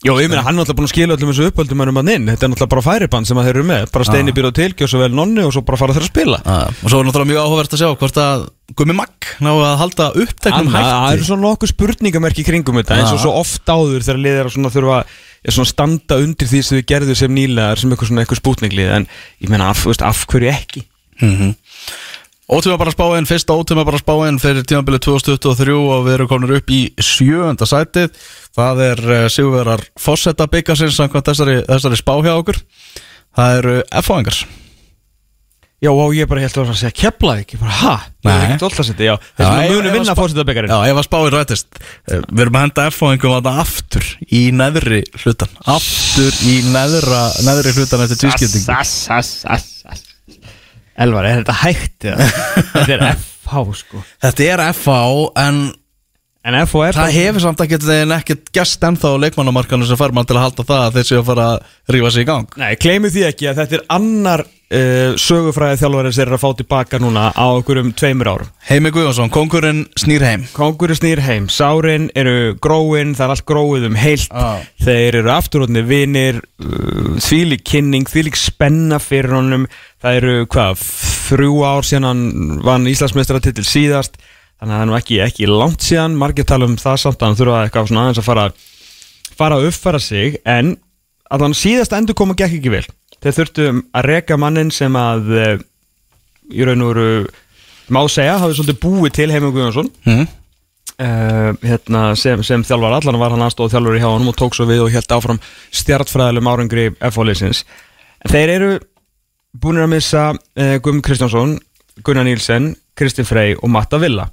já, ég meina, hann er náttúrulega búin að skila öllum þessu uppöldum hann um hann inn, þetta er náttúrulega bara færibann sem að þeir eru með, bara steini býr og tilgjör svo vel nonni og svo bara fara þeir að spila. Og svo er náttúrulega mjög áhugavert að sjá hvort að Gummi Magg ná að halda uppteknum Hann- Það hætti eru svona nokkuð spurningamerki í kringum þetta, eins og svo oft áður þegar liðir að þurfa að svona standa undir því sem við gerðum sem nýlegar sem eitthvað svona eitthvað spútninglið, en ég meina, af, veist, af hverju ekki? mm Ótíma bara spáin, fyrsta ótíma bara spáin fyrir tímabilið 2023 og við erum komin upp í sjöönda sætið. Það er uh, Sigurverar Fossetta byggasins samkvæmt þessari, þessari spá hjá okkur. Það eru F-fáingar Já, og ég bara held að segja kepla ekki, bara ha, það er ekkert alltaf setja, já, þess að ég- munu ég vinna var fórsettabekkarinn. Já, ef að spáin rættist eh, við erum að henda F-fáingum að það aftur í neðri hlutan aftur í neðra, neðri hlutan eftir tvískiptingu Sass, sass, sass, sass. Elvar, er þetta hægt eða? þetta er FH, sko. Þetta er F-fá en En FH það hefur samt ekkert þegar ekkert gæst ennþá á leikmannamarkanu sem fær mann til að halda það að þeir séu að fara að rífa sig í gang Nei, uh, sögufræði þjálfari sem er að fá tilbaka núna á okkur um tveimur árum. Heimi Guðjónsson, kongurinn snýr heim. Kongur snýr heim, sárin eru gróin, það er allt gróið um heilt. Já. þeir eru afturrótni vinir uh, þvílík kynning, þvílík spenna fyrir honum, það eru hvað, þrjú ár síðan hann vann Íslandsmeistaratitil síðast. Þannig að það er nú ekki, ekki langt síðan. Margir tala um það samt að hann þurfa eitthvað svona aðeins að fara, fara að uppfæra sig. En að hann síðast endur koma gekk ekki vel þeir þurftu að reka mannin sem að uh, í raun og veru má segja, hafði svolítið búið til Heimur Guðjónsson. Mm. uh, hérna, sem, sem þjálfar allan var hann aðstóð þjálfur í hjá honum og tók svo við og held áfram stjartfræðilegum árangri F-fóliðsins en þeir eru búinir að missa uh, Guðm Kristjánsson, Gunnar Nílsen Kristi Frey og Matta Villa.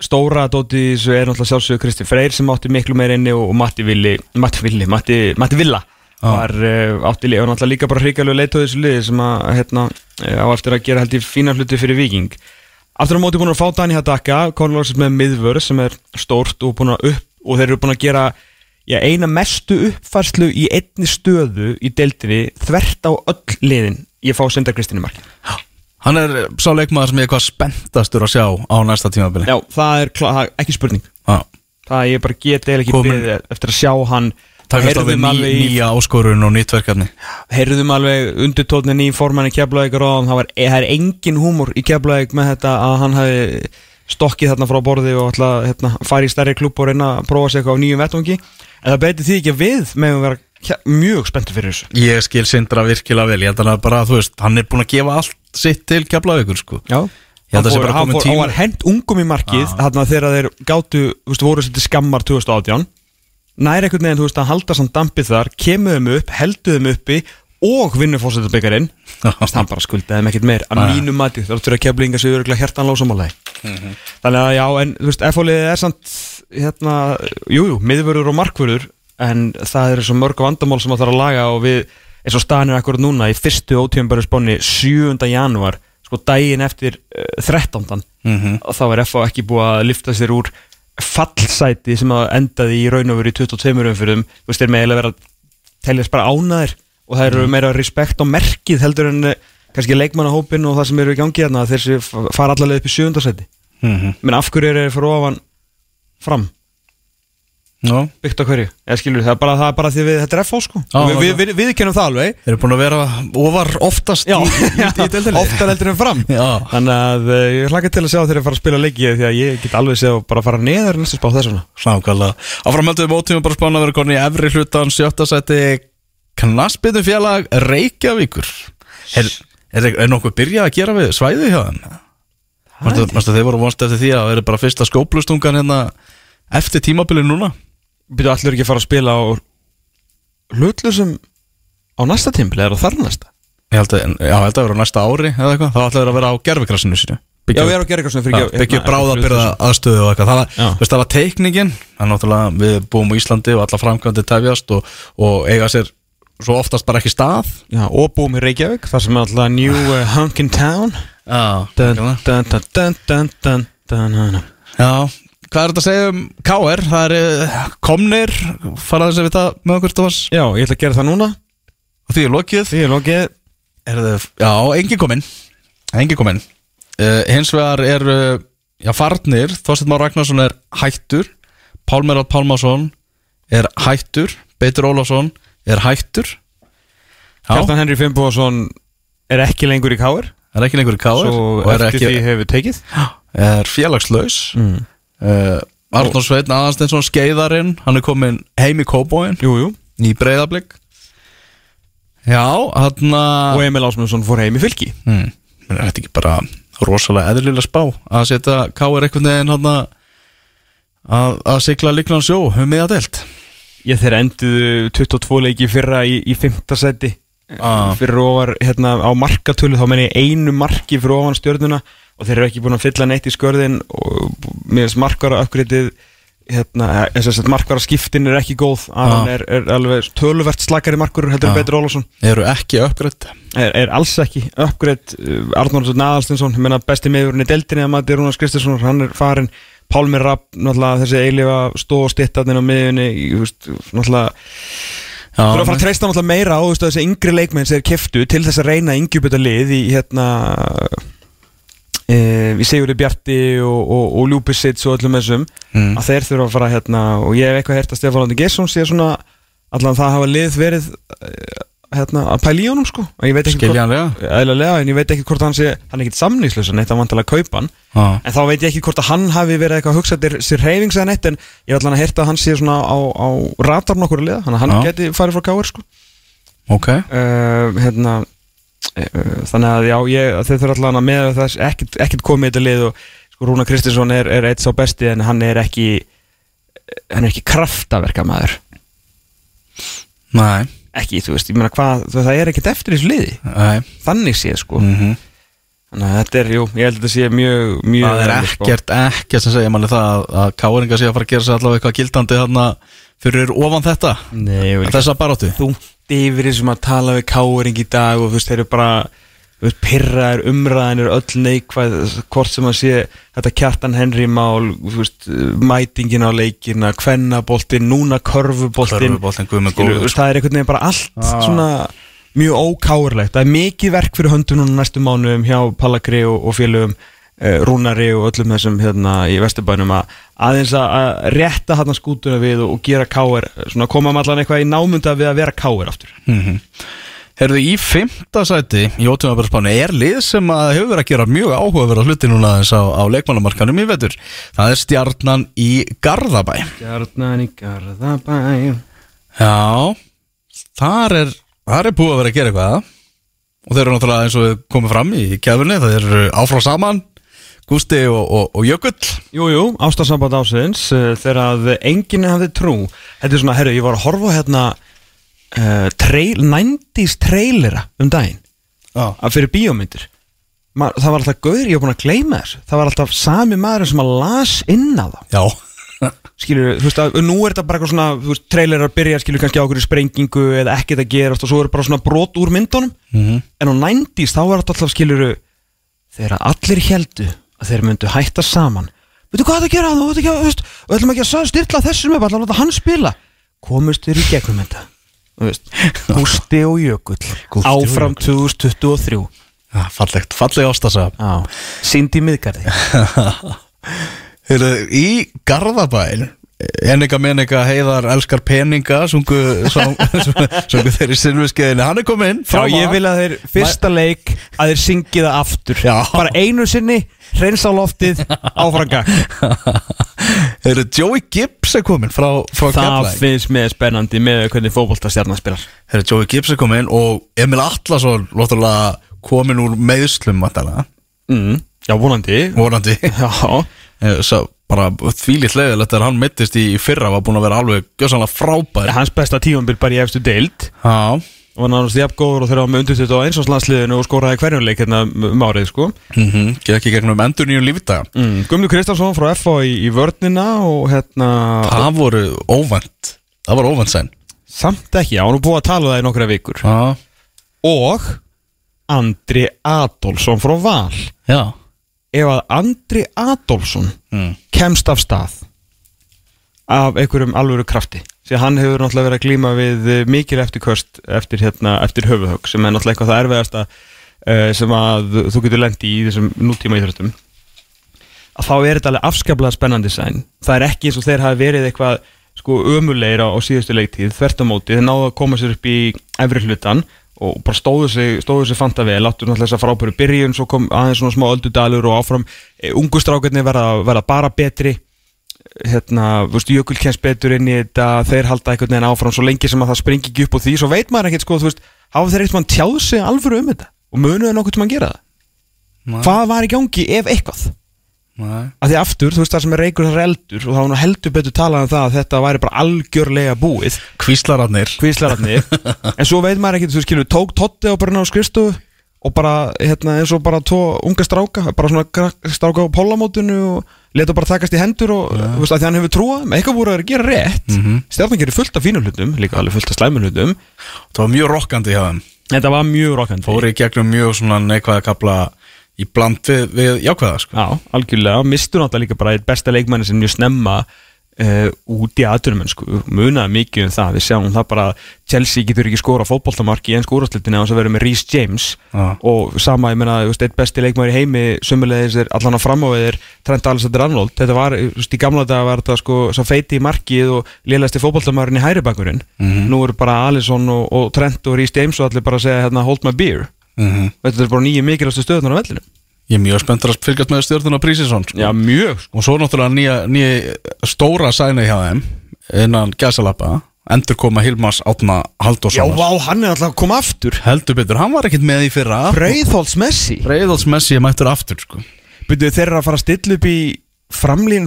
Stóra dóti í þessu er náttúrulega sjálfsögur Kristi Freyr sem átti miklu meir inni og, og Matti Villi Matti Villi, Matti, Matti Villa var uh, átti og náttúrulega líka bara hrikalegu leitóð þessu liði sem að hérna, eh, á eftir að gera held í fína hluti fyrir Viking Aftur á móti búin að fá Dani Hadaka Conlorsis með miðvörð sem er stórt og upp og þeir eru búin að gera já, eina mestu uppfærslu í einni stöðu í deildinni þvert á öll liðin. Ég fá Sindar Kristínu marki Hann er sá leikmaður sem ég er hvað spenntastur að sjá á næsta tímabili. Já, það er það er ekki spurning. Já. það ég bara get eða ekki Komin- beðið eftir að sjá hann Takast á við ný, í- nýja áskorun og nýtt verkefni heyrðum alveg undirtótnin í formanni Keflavík og það, var, það er engin húmor í Keflavík með þetta að hann hafi stokkið þarna frá borði og að hérna, fara í stærri klubb og reyna að prófa sig eitthvað á nýjum vettvangi. En það betur því ekki að við meðum vera ke- mjög spenntur fyrir þessu. Ég skil Sindra virkilega vel. Ég held að bara, þú veist, hann er búin að gefa allt sitt til Keflavíkur, sko. Já. Hann var hent ungum í markið þarna þegar þeir veist, voru svolítið skammar 2018 nær einhvern veginn, þú veist, að halda samt dampið þar kemur þeim upp, heldur þeim uppi og vinnur fórsetabyggarinn hann bara skuldaði þeim ekkert meir að mínu mati, þá þurfa keflinga sig öruglega hjertanlósamálaði Þannig að já, en þú veist, F-fólið er samt hérna, jú, jú, miðvörður og markvörður en það eru svo mörg vandamál sem það þarf að laga og við, eins og staðan er akkurat núna í fyrstu ótíðanbæru spáni 7. janúar, sko daginn eftir uh, 13. og þá er FH ekki búið að lifta sér úr fallsæti sem að endaði í raun og veru í 22 umfyrðum, þú veist, þeir með eiginlega vera að teljast bara ánaðir og það eru meira respekt á merkið heldur en eh, kannski leikmannahópin og það sem eru í gangi hérna þeir fara allavega upp í sjöfundarsæti Mhm. menn af hverju eru þeir fyrir ofan fram, Já, byggt á hverju? Eða skilur það er bara, það er bara því við, þetta er FH sko. Og við, við, við, við kennum það alveg. Þeir eru búin að vera ofar oftast Já, í, í, í deildinni. Oftar heldur en fram. Já. Þannig að uh, ég hlakka til að sjá þeir að fara að spila leiki því að ég get alveg séð að bara fara neður næstu spá þessuna Nákvæmlega. Áframhaldum mótíma bara spána að vera konni í efri hlutan sjötta seti Knassbytum félag Reykjavíkur. Er, er, er nokkuð byrjað að gera við svæði hjá þeim? Mástu þeir voru vonst eftir því að það er bara fyrsta skóplustungan hérna eftir tímabilið núna byrju allir ekki að fara að spila á hlutlusum á næsta tímpli eða þar næsta Ég held að, já, ég held að vera á næsta ári eða eitthvað, þá ætlaður að vera á gerfikrassinu sínu Já, við erum á gerfikrassinu fyrir ekki Byggja bráðabyrða aðstöðu og eitthvað Það var, var teikningin, en náttúrulega við búum í Íslandi og alla framkvæmdi tefjast og, og eiga sér svo oftast bara ekki stað Já, og búum í Reykjavík, það sem er alltaf New uh, Hunkin Town Já, dun, dun, dun, Já hvað er þetta að segja um KR? Það er eh, komnir. Fara þess að vita með okkur Tómas. Já, ég ætla að gera það núna. Og því er lokið. Því er lokið. Er það, Já, engin kominn. Engin kominn. Uh, hins vegar er uh, já, farnir, Þorsteinn Már Ragnarsson er hættur. Pálmer Rátt Pálmarsson er hættur. Beitur Ólafsson er hættur. Kjartan Henry Fimboðsson er ekki lengur í káir er ekki lengur í KR og er, eftir ekki, því hefur tekið. Er félagslaus. Mm. Uh, Arnór Sveitn Aðansteinsson skeiðarinn, hann er komin heim í Kóbóin í breyðablík Já, hann Og Emil Ásmundsson fór heim í fylki er þetta ekki bara rosalega eðlilega spá að setja K.R. einhvern veginn hann að að sigla líklan sjó um miða deilt Ég þeir enduðu 22 leiki fyrra í, í 5. seti Ah. fyrir ofar hérna á markatölu þá menn ég einu marki fyrir ofan stjörnuna og þeir eru ekki búin að fylla neitt í skörðin og mér finnst markvara uppgreitið hérna, að markvara skiptin er ekki góð. Aron er, er alveg töluvert slakari markur heldur en Betur Ólafsson. Eru ekki uppgreitt er, er alls ekki uppgreitt uh, Arnór Naðalstinsson, ég menna besti meðurinn í deildinni að Matti Rúnars Kristinsson, hann er farin Pálmi Rapp, þessi eilifa stó og stittarnir á miðunni náttúrulega Þú erum að fara að treysta náttúrulega meira á þessi yngri leikmenn sem er keftu til þess að reyna yngjubita lið í hérna e, í Sigurði Bjarti og, og, og Ljúpisits og öllum þessum Mm. að þeir þurfa að fara hérna og ég hef eitthvað hert að Stefán Landi Gesson sé svona allan það hafa lið verið eh, hérna að pæla í honum sko Skiljanlega. en ég veit ekki hvort hann sé hann er ekkit samnýslusa neitt að vantilega kaupa hann ah. en þá veit ég ekki hvort að hann hafi verið eitthvað að hugsa til sér reyfings eða neitt en ég ætla hann að heyrta að hann sé svona á, á ratarn okkur að liða, hann, hann Já. geti farið frá káir sko ok uh, hérna þannig að já, ég, þeir þurfa allan að með þess ekkert, ekkert komið í þetta lið og sko Rúna Kristinsson er, er eitt sá besti en hann er ekki hann er ekki kraftaverka maður Nei, ekki, þú veist, ég meina hvað það er ekkert eftir þessu liði, nei. Þannig séð sko. Mm þannig að þetta er, jú, ég held að þetta sé mjög, mjög Það er sko. ekkert, ekkert sem segja manni það að, að K.R. sé að fara að gera sér allavega eitthvað gildandi þarna fyrir ofan þetta? Nei, þessa baróttu þungt yfir þessum að tala við káering í dag og þú veist, þeir eru bara þú veist, pirraðir, umræðin eru öll neikvæð hvort sem að sé þetta kjartan Henry mál þú veist, mætingin á leikina kvennaboltin, núna körfuboltin minn Skilur, þú veist, það er einhvern veginn bara allt Ah. svona mjög ókáurlegt það er mikið verk fyrir höndum núna næstu mánuðum hjá Pallakri og, og félögum Rúnari og öllum þessum hérna í Vesturbænum að aðeins að rétta hann skútuna við og, gera káir svona koma um allan eitthvað í námunda við að vera káir aftur. Mm Herðu, í fymta sæti í ótímabarspáni er lið sem að hefur verið að gera mjög áhugaverða hluti núna þess á, á leikmannamarkanum í vetur. Það er stjarnan í Garðabæ. Gjarnan í Garðabæ. Já, þar er, þar er búið að vera að gera eitthvað. Og þeir eru náttúrulega eins og við komum fram í kefurni, það eru áfrá saman, Gústi og, og, og Jökull. Jú, jú, ástarsamband ásins uh, þegar að enginn hafði trú. Þetta er svona, herru, ég var að horfa hérna uh, trail, 90s trailera um daginn. Já. að fyrir bíómyndir. Ma- það var alltaf gaur, ég var búin að gleyma þess það var alltaf sami maður sem að las inn á þá. Já, skilur, þú veist að nú er þetta bara eitthvað svona þú veist, trailer að byrja, skilur kannski á okkur sprengingu eða ekkert að gerast og svo er bara svona brot úr myndunum. Mhm. en á 90s þá var þetta alltaf skilur þegar allir heldu að þeir myndu hætta saman. Veitu hvað það að gera? Þú veit ekki að, veist, og ætlum ekki að styrla þessum upp, ætlum að láta hann spila. Komust þér í gegnum þetta Gústi og Jökull. Áfram 2023 Já, fallegt, falleg ástasa Já, sínd í miðgarði. Heyrðu, Í Garðabæn Ennika menninga heiðar elskar peninga sungu, sung, sungu þeir í silfuskeiðinni Hann er kominn inn Já, ég vil að þeir fyrsta leik að þeir syngi það aftur. Já. bara einu sinni, reynsa loftið áfranga, Heyrðu, Joey Gibbs er kominn frá, frá það Keflæk finnst mér spennandi með hvernig fótboltastjarnar spilar. Heyrðu, Joey Gibbs er kominn og Emil Atlasson kominn úr meðslum mm, Já, vonandi. Vorandi Já, Eh, Svo bara þvílitt leiðilegt þegar hann mittist í fyrra var búin að vera alveg gjössanlega frábær. Hans besta tífambil bara í efstu deild. Já, og hann náttúrulega jafn góður og þegar hann var með undir þetta á einsvarslandsliðinu og skoraði hverjuleik hérna um árið sko. Mhm, gekk ekki gegnum endur nýjum lífdaga. Mm, Gummi Kristjánsson frá FH í, í vörnina og hérna Það voru óvænt. Það var óvænt sæn samt ekki, hann var búið að tala um það í nokkra vikur. Já, og Andri Adolfsson frá Val. Já ef að Andri Adolfsson mm. kemst af stað af einhverjum alvöru krafti. Því að hann hefur náttúrulega verið að glíma við eh, mikil eftirköst eftir, hérna, eftir höfuhögg sem er náttúrulega eitthvað það erfiðasta uh, sem að þú getur lendi í þessum nútíma íþróttum. Að þá er þetta alveg afskaplega spennandi sæn. Það er ekki eins og þeir hafi verið eitthvað sko ömulegir á, síðustu leiktíð þvert á móti, þeir náðu að koma sér upp í efri hlutan og bara stóðu sig, stóðu sig fanta vel, áttu náttúrulega þess að frábæru byrjun, svo kom aðeins svona smá öldudalur og áfram, e, ungustrákarnir verða, verða bara betri. Hérna, þú veist, Jökul kemst betur inn í þetta, þeir halda einhvern veginn áfram svo lengi sem að það springi ekki upp á því, svo veit maður ekkert sko, þú veist, hafa þeir eitthvað tjáð sig alvöru um þetta? Og munuðu nokkuð til að gera það? Nei. hvað var í gangi ef eitthvað Að því aftur, þú veist það sem er reykur það er eldur og það var nú heldur betur talað um það að þetta væri bara algjörlega búið. Kvíslararnir. Kvíslararnir. En svo veit maður ekki, þú skilur, tók Totti á bara ná skrifstofu og bara, hérna, eins og bara tvo unga stráka, bara svona stráka á pólamótinu og leta bara takast í hendur og, þú veist, að því hann hefur trúað, með eitthvað voru að gera rétt. Mm Mhm. stjarnan gerir fullt af fínum hlutum, líka alveg fullt af slæmum hlutum. Það var mjög rokkandi hjá þeim. Þetta var mjög rokkandi. Fóri í gegnum mjög svona neikvæða kapla Í bland við, við jákvæða sko. Já, algjörlega, mistur náttúrulega líka bara besta leikmanni sem mjög snemma uh, út í aðdurum sko, munaði mikið um það, við sjáum það bara Chelsea getur ekki skora fótboltamarki í ennsku úrvarslutinni á þess að vera með Rhys James. Já. og sama, ég veist, eitt besti leikmanni í heimi sömulegis er allan að framávið er Trent Alexander-Arnold, þetta var, veist, í gamla dag var þetta sko, svo feiti í markið og lélæsti fótboltamarinn í hæri bakurinn nú eru bara Alisson og, og Trent og Rhys James og allir bara segja, hérna, hold my beer mm og þetta er bara nýju mikilvægstu stöðunar á vellinu Ég er mjög spenntur að fylgjast með stjórnuna Prísisson sko. Já, mjög, sko. Og svo náttúrulega nýja, nýja stóra sæni hjá þeim Innan gæsalappa Endur koma Hilmas Átna Já, Halldórsson vá, hann er alltaf að koma aftur. Heldur betur, hann var ekkert með í fyrra. Breiðholts Messi. Breiðals Messi er mættur aftur sko. Byrjuðu þeir eru að fara að stilla upp í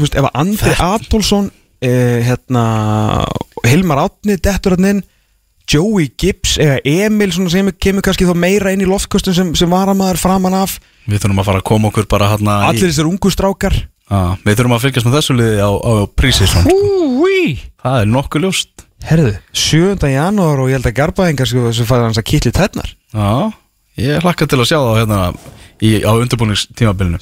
veist, ef að Andri Adolfsson eh, hérna Hilmar Átni, dettur hann inn Joey Gibbs, eða Emil sem kemur kannski þá meira inn í loftkostum sem, sem varamæður framan af Við þurfum að fara að koma okkur bara hérna í- allir þessir ungu strákar Já, Við þurfum að fylgjast með þessu liði á, á. Húi Það er nokkuð ljóst Herðu, 7. janúar og ég held að garbaðingar sem fæði hans að kitli tætnar Já, ég hlakka til að sjá það hérna í, á undirbúningstímabilinu.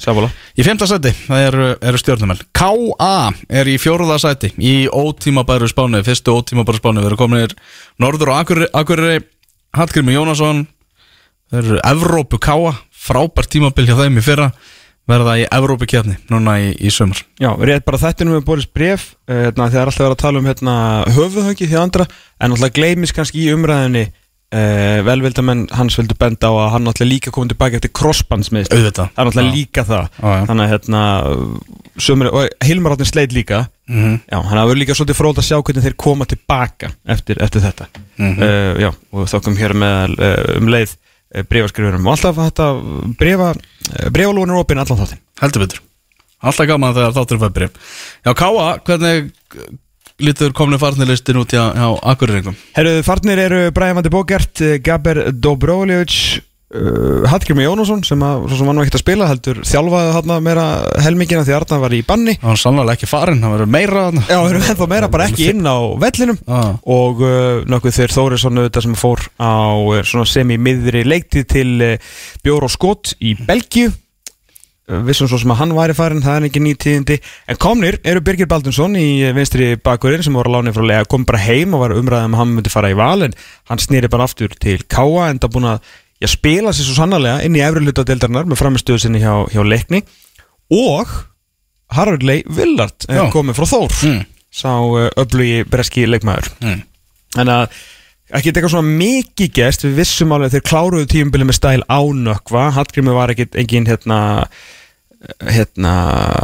Í femta sæti, það eru, eru stjórnumenn K.A. er í fjóruða sæti í ótímabæru spánu, fyrstu ótímabæru spánu við erum kominir Norður og Akureyri, Hallgrimur Jónasson þeir eru Evrópu K.A. frábært tímabil hjá þeim í fyrra. Verða í Evrópu kefni núna í, í sumar. Já, rétt bara þettinum við Boris Bref hérna, þegar alltaf verið að tala um hérna, höfuðhöngi því andra, en alltaf gleymis kannski í umræðinni uh, velvildamenn hans vildu benda á að hann alltaf líka komið tilbaka eftir það er alltaf Já. líka það Já, já. þannig að hérna sömur, og Hilmar áttin sleit líka Mhm. já, hann verið líka svolítið fróð að sjá hvernig þeir koma tilbaka eftir, eftir þetta Mhm. uh, já, og þokkum hér með uh, um leið brefaskrifurinn og alltaf þetta er opinn allan þáttinn heldur betur alltaf gaman þegar þáttur fæ bref Já, K.A. hvernig lítur komni farnilistin út hjá, hjá Akureyringum Herruðu, farnir eru Brian Van de Bogert, eh, Gaber Dobrolic uh, Hallgrimur Jónasson sem, að, sem var nú ekkert að spila heldur þjálfaði þarna meira helmingina því Arnar var í banni hann var sannlega ekki farinn, hann verður meira. Já, við erum ennþá meira bara ekki inn á vellinum Já. og uh, nokkuð þeir Þórisson auðvitað sem fór á uh, svona semi-miðri leiktið til uh, Bjór og Skot í Belgíu Uh, vissum svo sem að hann væri farin, það er ekki ný tíðindi en komnir eru Birgir Baldunsson í uh, vinstri bakurinn sem voru að lána frá lega kom bara heim og var umræðið um að hann myndi fara í val en hann snýri bara aftur til Káa en það búin að já, spila sér svo sannarlega inn í efri hluta deildarinnar með framistöðu sinni hjá, hjá leikni og Harald Ley Villard komið frá Þór Mm. sá uh, öflugi breski leikmaður Mm. en að ekki eitthvað svona mikið gest við vissum alveg þeir kláruðu tímubili með stæl ánökva Hallgrimur var ekkit engin hérna hérna,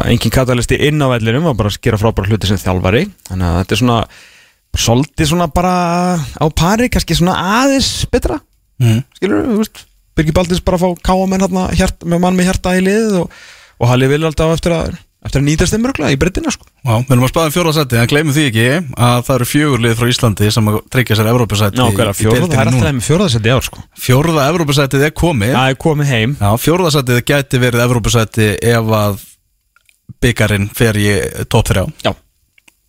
engin katalisti inn á vellinum, var bara að gera frábæra hluti sem þjálfari, þannig að þetta er svona svolítið svona bara á pari, kannski svona aðeins betra, Mm. skilur þú veist Birgir Baldins bara að fá káamenn hérna hjart, með mann með hjarta í liðið og, og Halli vil alltaf eftir að, eftir að nýtast þeim örgla í breytina sko. Já, við erum að spáða um fjórðasætti, en gleymum því ekki að það eru fjögurlið frá Íslandi sem að tryggja sér fjórða, það er alltaf með fjórðasetti ár sko. Fjórða Evrópusættið er komið. Það er komið heim. Já, fjórðasættið gæti verið Evrópusætti ef að byggarinn fer í top 3 Já.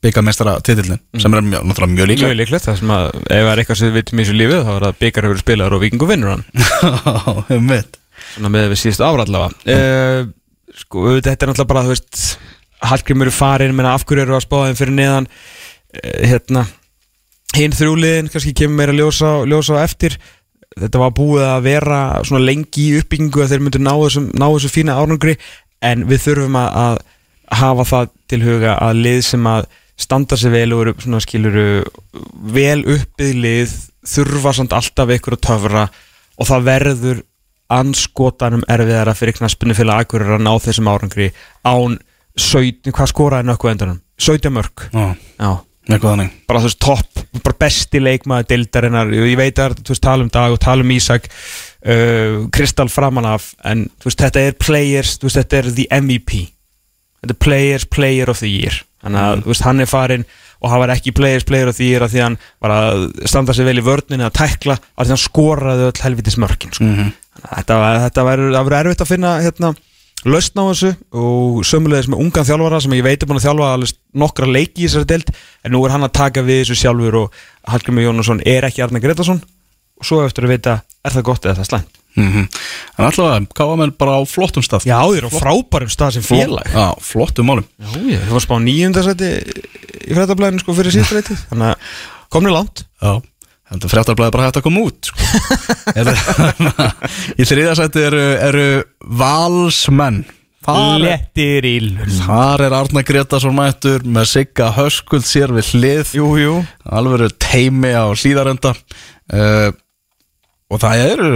byggarmeistara titillin sem er mjög, náttúrulega mjög líka Mjög líklegt, það sem að ef það er eitthvað sem við vitum í þessu lífið þá er að byggar hefur spilaður og vikingu vinnur hann. Já, mitt svona með við síðust ára allavega. Uh, sko, þetta er náttúrulega bara þú veist, Hallgrimur er farin menna af hverju eru að spáða þeim fyrir neðan? Uh, hérna hinn þrjúliðin, kannski kemur meira ljósa, ljósa á eftir. Þetta var búið að vera svona lengi í uppbyggingu að þeir myndu ná þessum, ná þessu fína árangri en við þurfum að, að hafa það til huga að lið sem að standa sig vel og eru svona skiluru vel uppið lið þurfa samt alltaf ykkur að töfra og það verður anskotanum erfiðara fyrir knaspinu félag Akureyrar að ná þessum árangri án 17, hvað skoraði nökku endanum? 17 mörg Já, eitthvað þannig. Bara þú veist topp, bara besti leikmaður deildarinnar, ég veit að þú veist tala um Dag og tala um Ísak uh, Kristall framan af, en þú veist þetta er players, þú veist þetta er the MVP þetta er players, player of the year. Þannig að þú veist hann er farin og hann var ekki players, player of the year af því að hann var að standa sig vel í vörninu að tækla, af því að hann skoraði öll helvitis mörkin sko. Þannig að þetta, verður erfitt að finna hérna, lausn á þessu og sömulegis með ungan þjálfara sem ég veit er búin að þjálfa nokkra leiki í þessari deild en nú er hann að taka við þessu sjálfur og Hallgrimur Jónasson er ekki Arne Gretarsson og svo eftir að vita er það gott eða það slæmt mm En allavega, káamenn bara á flottum stað. Já, þér á frábærum stað sem félag. Já, flottum málum. Já, ég var spáð nýjundasæti í fréttablaðinu sko fyrir síðasta reytið þannig að komni langt. Já, þetta fréttarblæði bara hægt að koma út sko. Er- Í þriðasætti eru, eru valsmenn. Þar, Lettir í lund þar er Arna Gretarsson mættur með Sigga Höskuld sér við hlið. Jú, jú. Alveg teimi á hlýðarenda uh, og það eru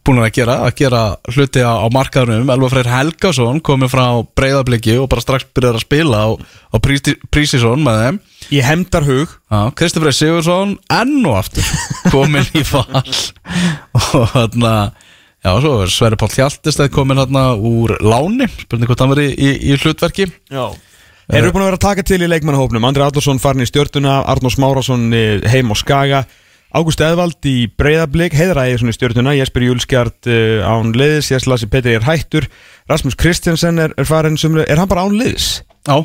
búin að gera að gera hluti á, á markaðunum Elva Freyr Helgason komið frá breyðabliki og bara strax byrjar að spila á, á Prísisson með þeim. Ég hemdar hug Kristoffer Sigursson enn og aftur komin í fall og þarna já, svo er Sverri Páll Hjaltesteð komin þarna úr láni. Spurning hvort hann verið í, í hlutverki. Já. Erum við búin að vera að taka til í leikmannahópnum? Andri Adolfsson farin í stjörtuna Arnór Smárasson eh, heim á Skaga Ágúst Eðvald í Breiðablík Heiðar Ægjesson í stjörtuna Jesper Júlskjart uh, án liðis Jens Lassi Petri er hættur Rasmus Kristjansen er, er farin sumri Er hann bara án liðis? Já,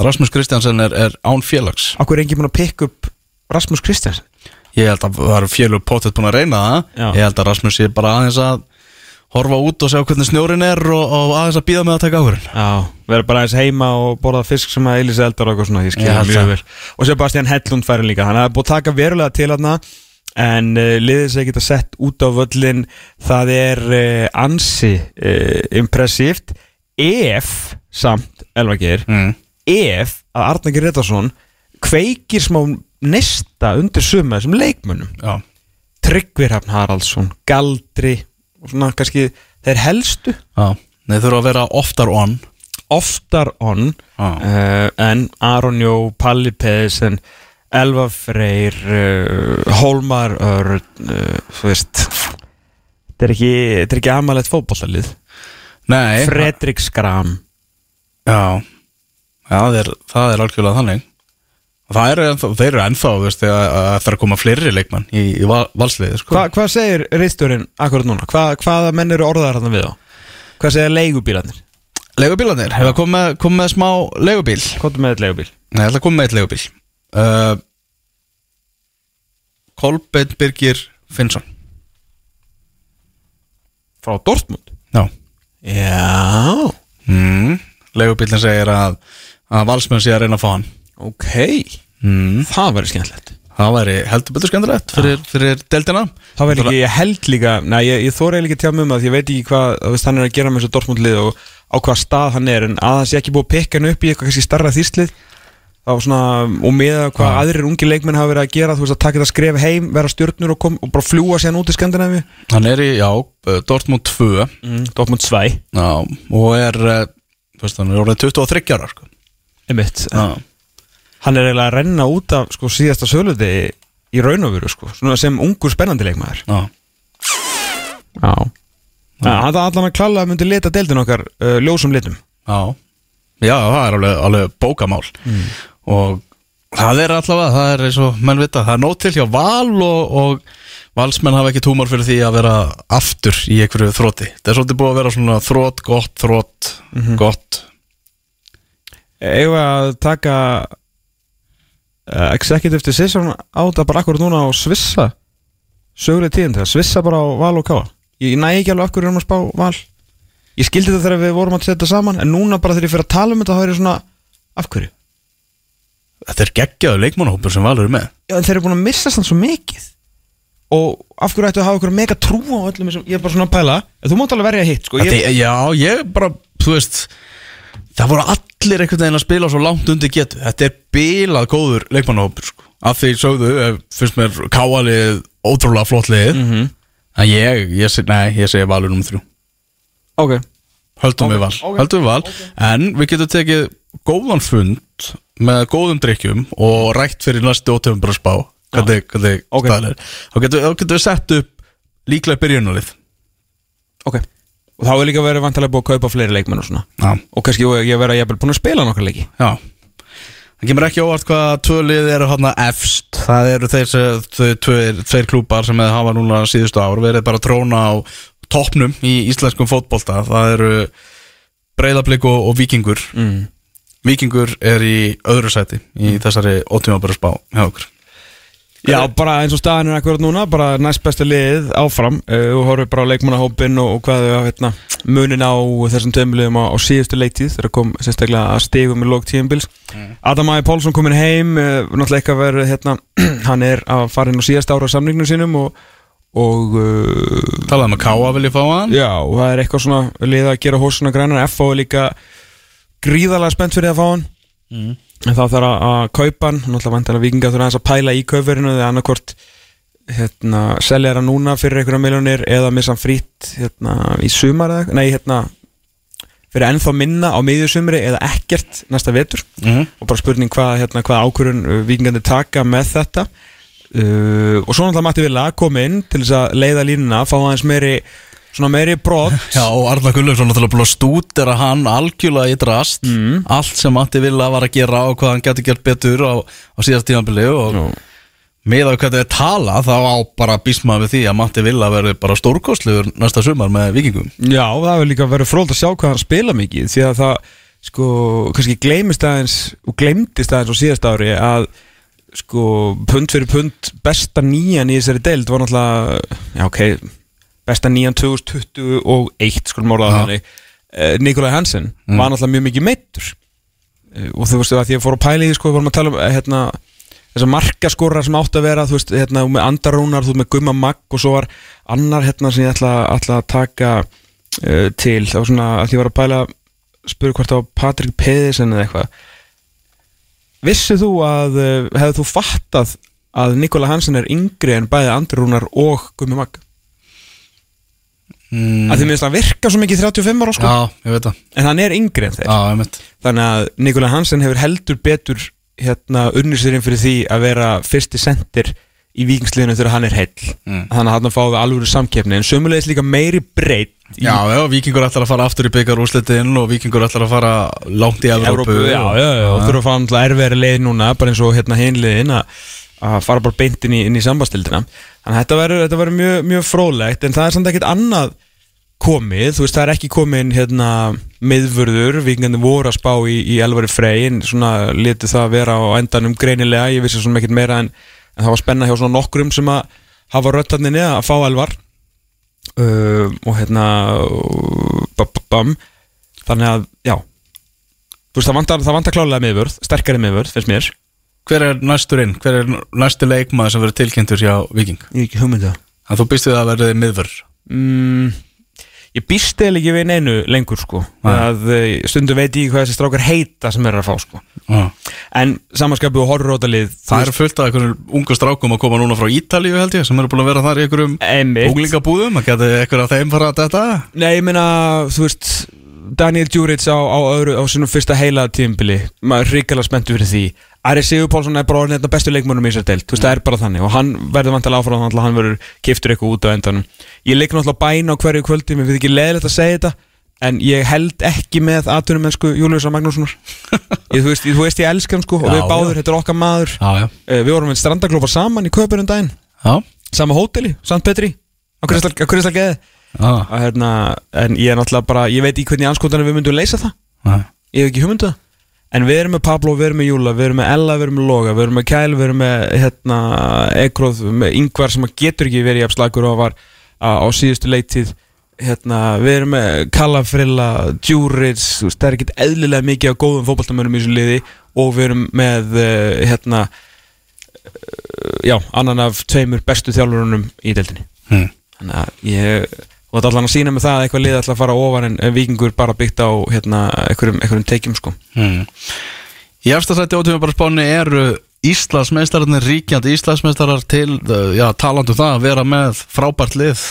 Rasmus Kristjansen er, er án félags Akkur er enginn búin að pikka upp Rasmus Kristjansen? Ég held að það eru félug potið búin að reyna það Já. Ég held að Rasmus sé bara aðeins að horfa út og sjá hvernig snjórin er og, og aðeins að býða með að taka áhverjum Já, vera bara aðeins heima og borða fisk sem að Elisa eldar og eitthvað svona, ég skilja mjög vel Og Sebastian Hellund færi líka, hann er búið að taka verulega til hann En uh, liðið sem geta sett út á völlin Það er uh, ansi uh, impressíft. Ef, samt, Elva Geir mm. Ef að Arna Gretarsson Kveikir smá nesta undir suma þessum leikmönnum. Já, Tryggvir Hafn Haraldsson, Galdri Og svona kannski þeir helstu. Já. Þeir þurfa að vera oftar on. Oftar on Já. uh, en Aron Jó, Palli Pedersen Elva Freyr uh, Hólmar Örn uh, þú veist þetta er ekki, þetta er ekki amalegt fótbollalið Nei, Fredrik Skram Já, já það, er, það er algjörlega þannig Það eru ennþá, þeir eru ennþá, veist, þegar að það er að koma fleiri leikmann í, í val- valsliði, sko. Hva, Hvað segir reisturinn akkurat núna? Hva, hvaða menn eru orðaðar þarna við á? Hvað segir leigubílarnir? Legubílanir, hefur það komið komið með smá legubíl? Hvað með eitt leigubíl? Nei, ég ætla að koma með eitt legubíl. Uh, Kolbeinn Birgir Finnsson. Frá Dortmund? Já. Já Mm. Legubílinn segir að, að valsmenn sé að reyna að fá hann. Ok, Mm. það verður skemmtilegt Það væri heldur betur skemmtilegt fyrir, fyrir deildina. Það verður ekki, ég held líka Nei, ég, ég þóra eiginlega ekki að tjá mig um það Því ég veit ekki hvað veist, hann er að gera með þessu Dortmund lið og á hvað stað hann er en að hann sé ekki búið að pikka hann upp í eitthvað kannski starra þýstlið þá svona, og með hvað Já. aðrir ungi leikmenn hafa verið að gera þú veist að taka þetta skref heim, vera stjórnur og, og bara fljúa sér út í Skandinavi Hann er í, já, uh, Dortmund 2 mm, Dortmund 2 já, og er, uh, þú veist, hann er orðið 23 ára, sko. Einmitt. Já. hann er eiginlega að renna út af sko, síðasta söluði í raun og veru sko, sem ungur spennandi leikmaður Já. Já Það er allan að klalla að myndi leta deildin okkar uh, ljósum litum Já, já, það er alveg, alveg bókamál og það er allavega, það er eins og menn vita, það er nót til hjá val og, og valsmenn hafa ekki túmar fyrir því að vera aftur í einhverju þróti það er svolítið búið að vera svona þrót, gott, þrót gott, Eigum við að taka uh, executive decision á þetta bara akkur núna á Svissa söguleg tíðin þegar Svissa bara á val og káa Ég næ ekki alveg hverju erum að spá val. Ég skildi þetta þegar við vorum að setja saman en núna bara þegar ég fyrir að tala um þetta þá er ég svona af hverju? Þetta er geggjaður leikmannahópur sem valur er með. Já, en þeir eru búin að missa sann svo mikið. Og af hverju ættu að hafa ykkur mega trú á öllum þessum, ég er bara svona að pæla. En þú mátt alveg verja hitt sko, ég, Þetta, já, ég bara, þú veist það voru allir einhvern veginn að spila svo langt undir getu, þetta er bilað góður leikmannahópur, sko, af því sögðu eh, finnst mér káalið ótrúlega flott lið, Mhm. en ég, ég seg, nei, ég segi valur um þrjú. Ok, höldum við val, höldum við val. En við getum tekið góðan fund með góðum drikkjum og rætt fyrir næstu bara spá. Hvernig, hvernig Ok. staðan er. Þá getum, þá getum við sett upp líklega byrjunalið ok. Og þá er líka verið vantilega búið að kaupa fleiri leikmenn og svona. Já, og kannski ég ég vera jafnvel búin að spila nokkar leiki. Já. Það kemur ekki óvart hvað tvölið eru hann efst. Það eru þeir, tveir, klúpar sem hafa núna síðustu ár verið bara að tróna á toppnum í íslenskum fótbolta. Það eru breyðablík og, og vikingur mm. Víkingur er í öðru sæti í þessari ótímabæra spá hjá okkur. Já, bara eins og staðan er akkurat núna bara næst besta liðið áfram. Uh, og horfum bara á leikmannahópin og, og hvað þau hérna, munin á þessum tömulegum á, á síðustu leiktíð þegar kom sérstaklega að stigum í lók tíðanbils Adam Æði Pálsson komin heim uh, náttúrulega ekki að vera hérna, hann er að fara inn á síðasta ára samningnum sínum og, og uh, Talaði með Káa vil ég fá hann? Já, og það er eitthvað svona lið að gera hósuna grænar. F.O. er líka gríðarlega spennt fyrir að fá hann. En þá þarf að, að kaupa hann. Náttúrulega vantilega vikinga þurfa aðeins að pæla í kaufverinu eða annarkvort hérna, selja hann núna fyrir einhverja miljónir eða missa hann frýtt hérna, í sumar eða, nei, hérna fyrir ennþá minna á miðjusumri eða ekkert næsta vetur. Mhm. og bara spurning hvað, hérna, hvað ákvörun vikingandi taka með þetta. Uh, og svo náttúrulega Matti Villa kom inn til þess að leiða línuna, fá aðeins meiri svona meiri brot. Já, og Arna Gullarsson náttúrulega búin að stúdera hann algjörlega í drast. Mm. Allt sem Matti Villa var að gera og hvað hann geti gert betur á, á síðast tímanbili og með að hvað það er tala þá á bara bísma við því að Matti Villa verður bara stórkostlegur næsta sumar með vikingum Já, það hefur líka verið fróld að sjá hvað hann spila mikið því að það, sko, kannski gleymist aðeins og gleymdist aðeins á síðast ári að, sko, pund fyrir pund besta nýjan í þessari deild var náttúrulega, já, ok besta nýjan 2021 skulum orðaða Já. þannig. Uh, Nikolai Hansen var náttúrulega mjög mikið meittur uh, og þú veistu að því að fór í því, sko, við vorum að tala um, eh, hérna þessar markaskorra sem átt að vera þú veist, hérna, með andarúnar, þú veist, með gumma magg og svo var annar hérna sem ég ætla, ætla að taka uh, til, það var svona að ég var að pæla spuru það var Patrik Pedersen eða eitthvað. Vissið þú að hefðu þú fattað að Nikola Hansen er yngri en bæði andarúnar og gummi magg mm. að því minnst að virka svo mikið 35 ára sko, Já, en hann er yngri en þeir. Já, þannig að Nikola Hansen hefur heldur betur hérna unnir sér inn fyrir því að vera fyrsti sendir í vikingsliðinu þegar hann er heill. Þannig að hann við alveg samkeppni. En sömulegis líka meiri breytt í Já, já, Víkingur ætlar að fara aftur í byggar úrslitin og Víkingur ætlar að fara langt í Evrópu, já, já, já, og þurfa að fara erfiðari leið núna, bara eins og hérna hinliðin að að fara bara beint inn í, í sambastildina þannig að þetta verður, verður mjög, mjög fróðlegt en það er samt ekkert annað komið, þú veist, það er ekki komin hérna miðvörður, vikingandi voru að spá í, í Elvari Frey, en svona leti það vera á endanum greinilega, ég vissi svona ekkert meira en, en það var spenna hjá svona nokkrum sem að hafa röttarninni að fá Elvar. Uh, og hérna bam, bam, þannig að, já. Þú veist, það vantar, það vantar klálega miðvörð, sterkari miðvörð, finnst mér Hver er næsturinn? Hver er næstu leikmaður sem verður tilkynntur hjá Víking? Ég er ekki hugmyndu Að þú býstu það að verði miðvör mm, Ég býst eða ekki við neinu lengur sko að eh, stundum veit ég hvað þessi strákar heita sem er að fá sko ah. en samanskapu og horrótalið Það eru fullt af einhverjum ungu strákum að koma núna frá Ítalíu held ég sem eru búin að vera þar í einhverjum Einmitt. úglingabúðum að geta einhver af þeim fara að þetta Nei, ég meina, þú veist Daniel Djuric á, á, öðru, á sínum fyrsta heila tímbili maður er hrikalega spenntu fyrir því Ari Sigur Pálsson er bara af bestu leikmönnum í þessar deild, þú veist, það er bara þannig. Og hann verður vantilega áfram þannig að hann verður kiftur eitthvað út á endanum. Ég leik náttúrulega bæn á hverju kvöldi mér finnst ekki leðilegt að segja þetta en ég held ekki með atvinnum mennsku Júliusar Magnússonar. Ég, þú, þú veist ég elska hann sko og Já, við báður, þetta er okkar maður. Já, já, uh, við vorum með strandaglópa saman í köpunum daginn. Já, sama hóteli, St. Petri á hverju það geði já. að, hérna, en ég er náttúrulega bara ég veit í hvernig anskotanum við myndum leysa það. Já. ég hef ekki hugmyndu það en við erum með Pablo, við erum með Júla, við erum með Ella við erum með Loga, við erum með Kæl, við erum með hérna, Ekroð, með yngvar sem getur ekki verið jafn slagur og var á, á síðustu leittíð hérna, við erum með Kallafrilla Djúrits, það er ekkit eðlilega mikið af góðum fótballtamönnum í þessu liði. Og við erum með uh, hérna uh, já, annan af tveimur bestu þjálfurunum í deildinni. Hm. þannig að ég og þetta allan að sína með það að eitthvað lið ætla að fara ofar en vikingur bara byggt á hérna, einhverjum, einhverjum teikjum sko Hmm. Í efsta sætti ótíma bara spáni eru Íslandsmeistararnir ríkjandi Íslandsmeistarar til, uh, já, talandu það að vera með frábært lið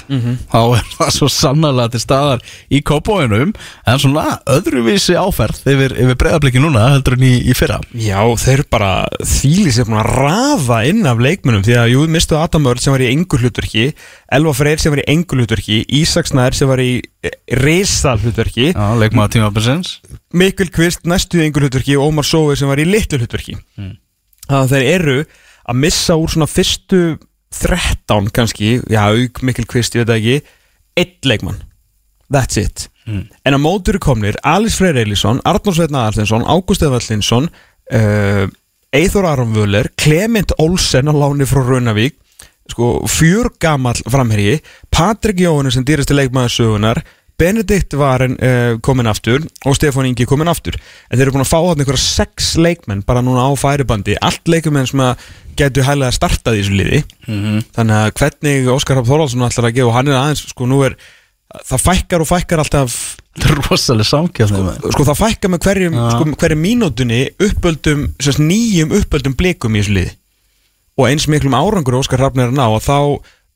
þá er það svo sannarlega til staðar í kópóinum, en svona öðruvísi áferð yfir, yfir breyðabliki núna heldur en í, í fyrra. Já, þeir bara þýli sér búin að rafa inn af leikmunum því að jú, mistu Adam Örd sem var í engur hlutverki Elva Freyr sem var í engur hlutverki Ísak Snær sem var í reysal hlutverki Já, leikmaða tímabilsins. Mikkel Kvist næstu í engur hlutverki og Ómar Sói sem var í litlu hlutverki. Þannig að þeir eru að missa úr svona fyrstu 13 kannski, já, auk Mikkel Kvist, ég veit ekki einn leikmann, that's it. En á mótur komnir Alice Freyr Eilisson, Arnór Sveitna Alþinsson Ágúst Eðvallinsson uh, Eithor Aron Völler Clement Olsen á láni frá Raunavík sko, fjör gamall framherji. Patrik Jóhannes sem dýrasti leikmaður sögunar Benedikt Varen uh, komin aftur og Stefán Ingi komin aftur. En þeir eru búin að fá þarna einhverja sex leikmenn bara núna á færibandi, allt leikumenn sem að getur hæglega að starta í þessu liði. Þannig að hvernig Óskar Hafn Þorvaldsson ætlar að gefa og hann er aðeins, sko nú er það fækkar og fækkar alltaf rosalega samkjöfni sko það fækkar með hverjum, sko, hverjum mínútunni uppöldum, nýjum uppöldum blikum í þessu liði. Og eins miklum árangur Óskar Hrafn er að ná og þá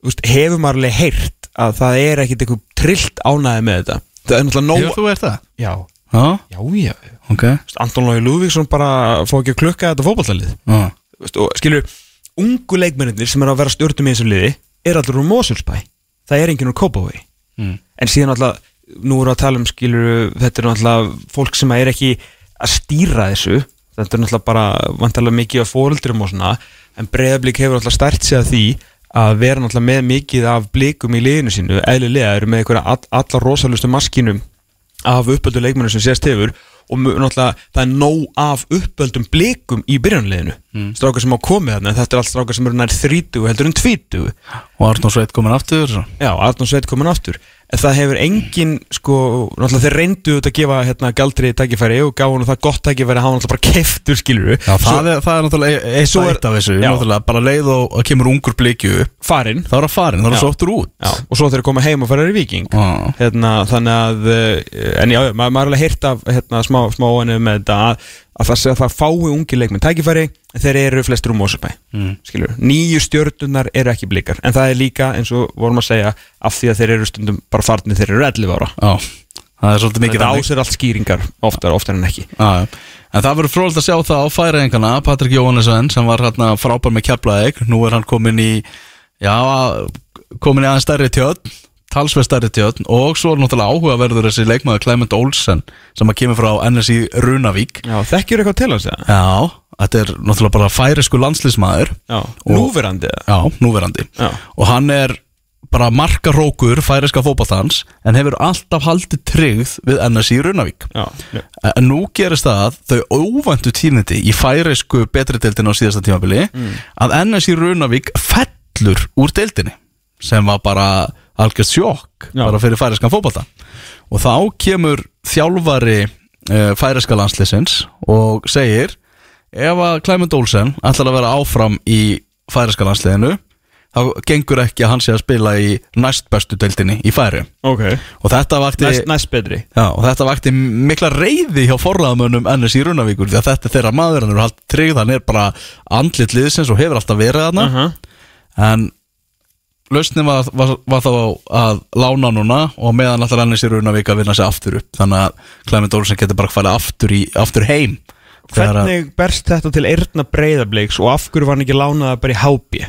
veist, hefur maður alveg heyrt að það er ekkit eitthvað trillt ánæði með þetta. Það er náttúrulega nóg Hefur þú verið það? já, Já, já, já. Ok. Þú veist, Anton Lói Lúvíksson bara fá ekki að klukka þetta og skilur, ungu leikmennir sem er að vera stjórnum í þessu liði er allur úr Mosulsbæ það er enginn úr Kópavogi. Mm. en síðan alltaf, nú við að tala um skilur, þetta er alltaf fólk sem er ekki að stýra þessu. Þetta er alltaf bara vantarlega mikið af fóreldrum og svona, en breyðablík hefur alltaf stært sig að því að vera alltaf með mikið af blikum í liðinu sínu eðlilega eru með einhverja all, allar rosalustu maskinum af uppöldu leikmennu sem sést hefur og náttúrulega það er nóg af uppöldum blikum í byrjanliðinu mm. strákar sem á komið þarna, þetta er allt strákar sem eru nær 30 heldur en 20 og Arnór Sveit komin aftur. Já, Arnón Sveit komin aftur það hefur engin, sko, náttúrulega þeir reyndu þetta að gefa hérna galdri tækifæri og gáðu hann það gott tækifæri að hafa náttúrulega bara keftur, skilur Já, það, er, það er náttúrulega eitt Svo er- eitt af þessu Já. bara leið og, kemur ungur blikju upp farinn. þá er það farin, þá er það sóttur út. Já, og svo þeir koma heim og fara í viking Já. hérna, þannig að eh, en já, maður, er alveg heyrt af hérna, smá, smá óinu með þetta að, að það, að það fái ungi leikmenn tækifæri en þeir eru flestur úr Mósabæ Mm. nýju stjörnunar eru ekki blikar en það er líka eins og vorum að segja af því að þeir eru stundum bara farnir þeir eru 11 ára. Já, það er svolítið mikið Þetta ásir allt skýringar oftar, oftar en ekki. Já, já. En það verður frólægt að sjá það á færiðingana Patrik Jóhannesson sem var hérna frábær með keflaðeg Nú er hann komin í Já, komin í aðeins stærri tjötn Talsveð stærri tjötn Og svo er náttúrulega áhugaverður þessi leikmaður Clement Olsen Sem að kemur frá NSI Runavík Já, þekkjur eitthvað til hans eða? Já, þetta er náttúrulega bara færisku landslísmaður Já, núverandi eða? Já, núverandi Já. Og hann er bara markarókur færiska fótballtans En hefur alltaf haldið tryggð við NSI Runavík Já, En nú gerist það að þau óvæntu tíðniti í færisku betri deildinu á síðasta tímabili að NSI Runavík fellur úr deildinni sem var bara algjörð sjokk Já. bara fyrir færiskan fótbolta. Og þá kemur þjálfari uh, færiska landslisins og segir ef að Clement Olsen ætlar að vera áfram í færiska landsliðinu þá gengur ekki að hann sé að spila í næst bestu deildinni í færi ok. Og þetta vakti Næst, næst betri Já, og þetta vakti mikla reyði hjá forraðamönnum NS í Runavíkur því að þetta þeirra maður, hann er haldið tryggð, hann er bara andlit liðsins og hefur alltaf verið þarna. Uh -huh. en lausnin var, var, var þá að lána núna og meðan alltaf NS í Runavík að vinna sig aftur upp þannig að Clement Olsen getur bara farið aftur, í, aftur heim að- Hvernig berst þetta til eirna breyðabliks og af hverju var hann ekki lánaða bara í hábí?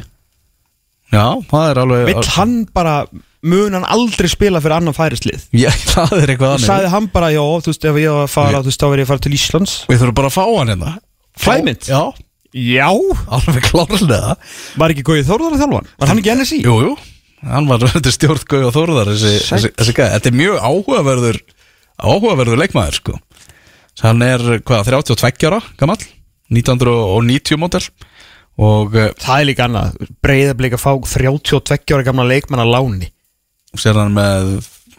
Já, það er alveg Vill hann bara, mun hann aldrei spila fyrir annan færislið? Já, það er eitthvað annað Sæði hann bara, já, þú veist, ef ég var að fara, þú veist, þá verð ég að fara til Íslands Við þurfum bara að fá hann hérna Clement? Já, Já. Alveg klárlega. Var ekki Góið Þórðar að þjálfa hann? Var hann ekki NSI? Jú, jú, hann var stjórn Gauð og Þórðar þessi, þessi, þessi gæði Þetta er mjög áhugaverður áhugaverður leikmaður sko. Hann er, hvað, 32 ára gamall? 1990 mótel og uh, Það er líka annað, breyðablik að fá 32 ára gamla leikmann að láni. sér hann með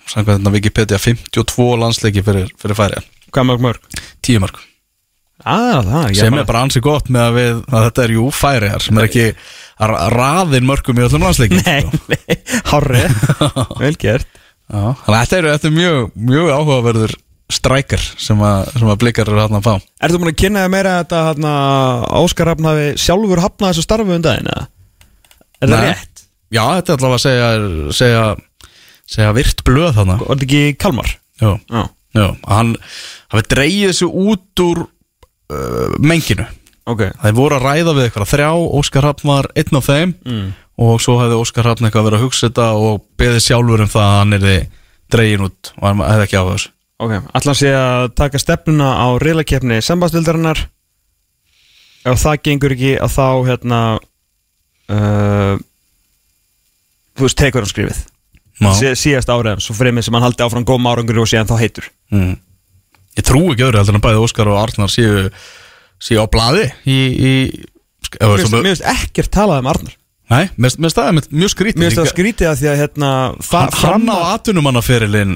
samkvæmt Wikipedia 52 landsleiki fyrir, fyrir færi. Hvað mörg mörg? 10 mark Ah, það, sem er bara ansi gott með að, við, að þetta er jú færi sem er ekki að raðin mörgum í öllum landsleiki Nei, nei, hárri Vel gert Já, þannig að þetta er, þetta er mjög, mjög áhugaverður strækjar sem að, sem að blikar eru hann að fá Ertu múin að kynna þér meira að þetta Óskar Rafn hafi sjálfur hafnað þessu starfu um daginn eða? Er það Nei. rétt? Já, þetta er allavega að segja, segja, segja virt blöð þannig Var þetta ekki Kalmar? Já, Já já, hann hafi dreigið sig út úr uh, menginu. Ok. Það voru að ræða við eitthvað þrjá, Óskar Hafn var einn af þeim mm. og svo hefði Óskar Hafn eitthvað verið að hugsa þetta og beðið sjálfur um það að hann er dreigin út. Og hann hefði ekki á þessu. Ok, allan sé að taka stefnuna á reylakefni sambandstildarinnar Ef það gengur ekki að þá hérna uh, Þú veist, tekur hann skrifið Síðast árið hans, svo fremið sem hann haldi áfram góðum árangur og síðan þá heitur. Mm. Ég trú ekki öðru heldur en að bæði Óskar og Arnar séu, séu á blaði í, í Mér það finnst- finnst ekkert talað um Arnar. Nei, mér staðið með mjög skrítið Mér finnst það skrítið að því að hérna það, Hann, á atvinnumannaferilinn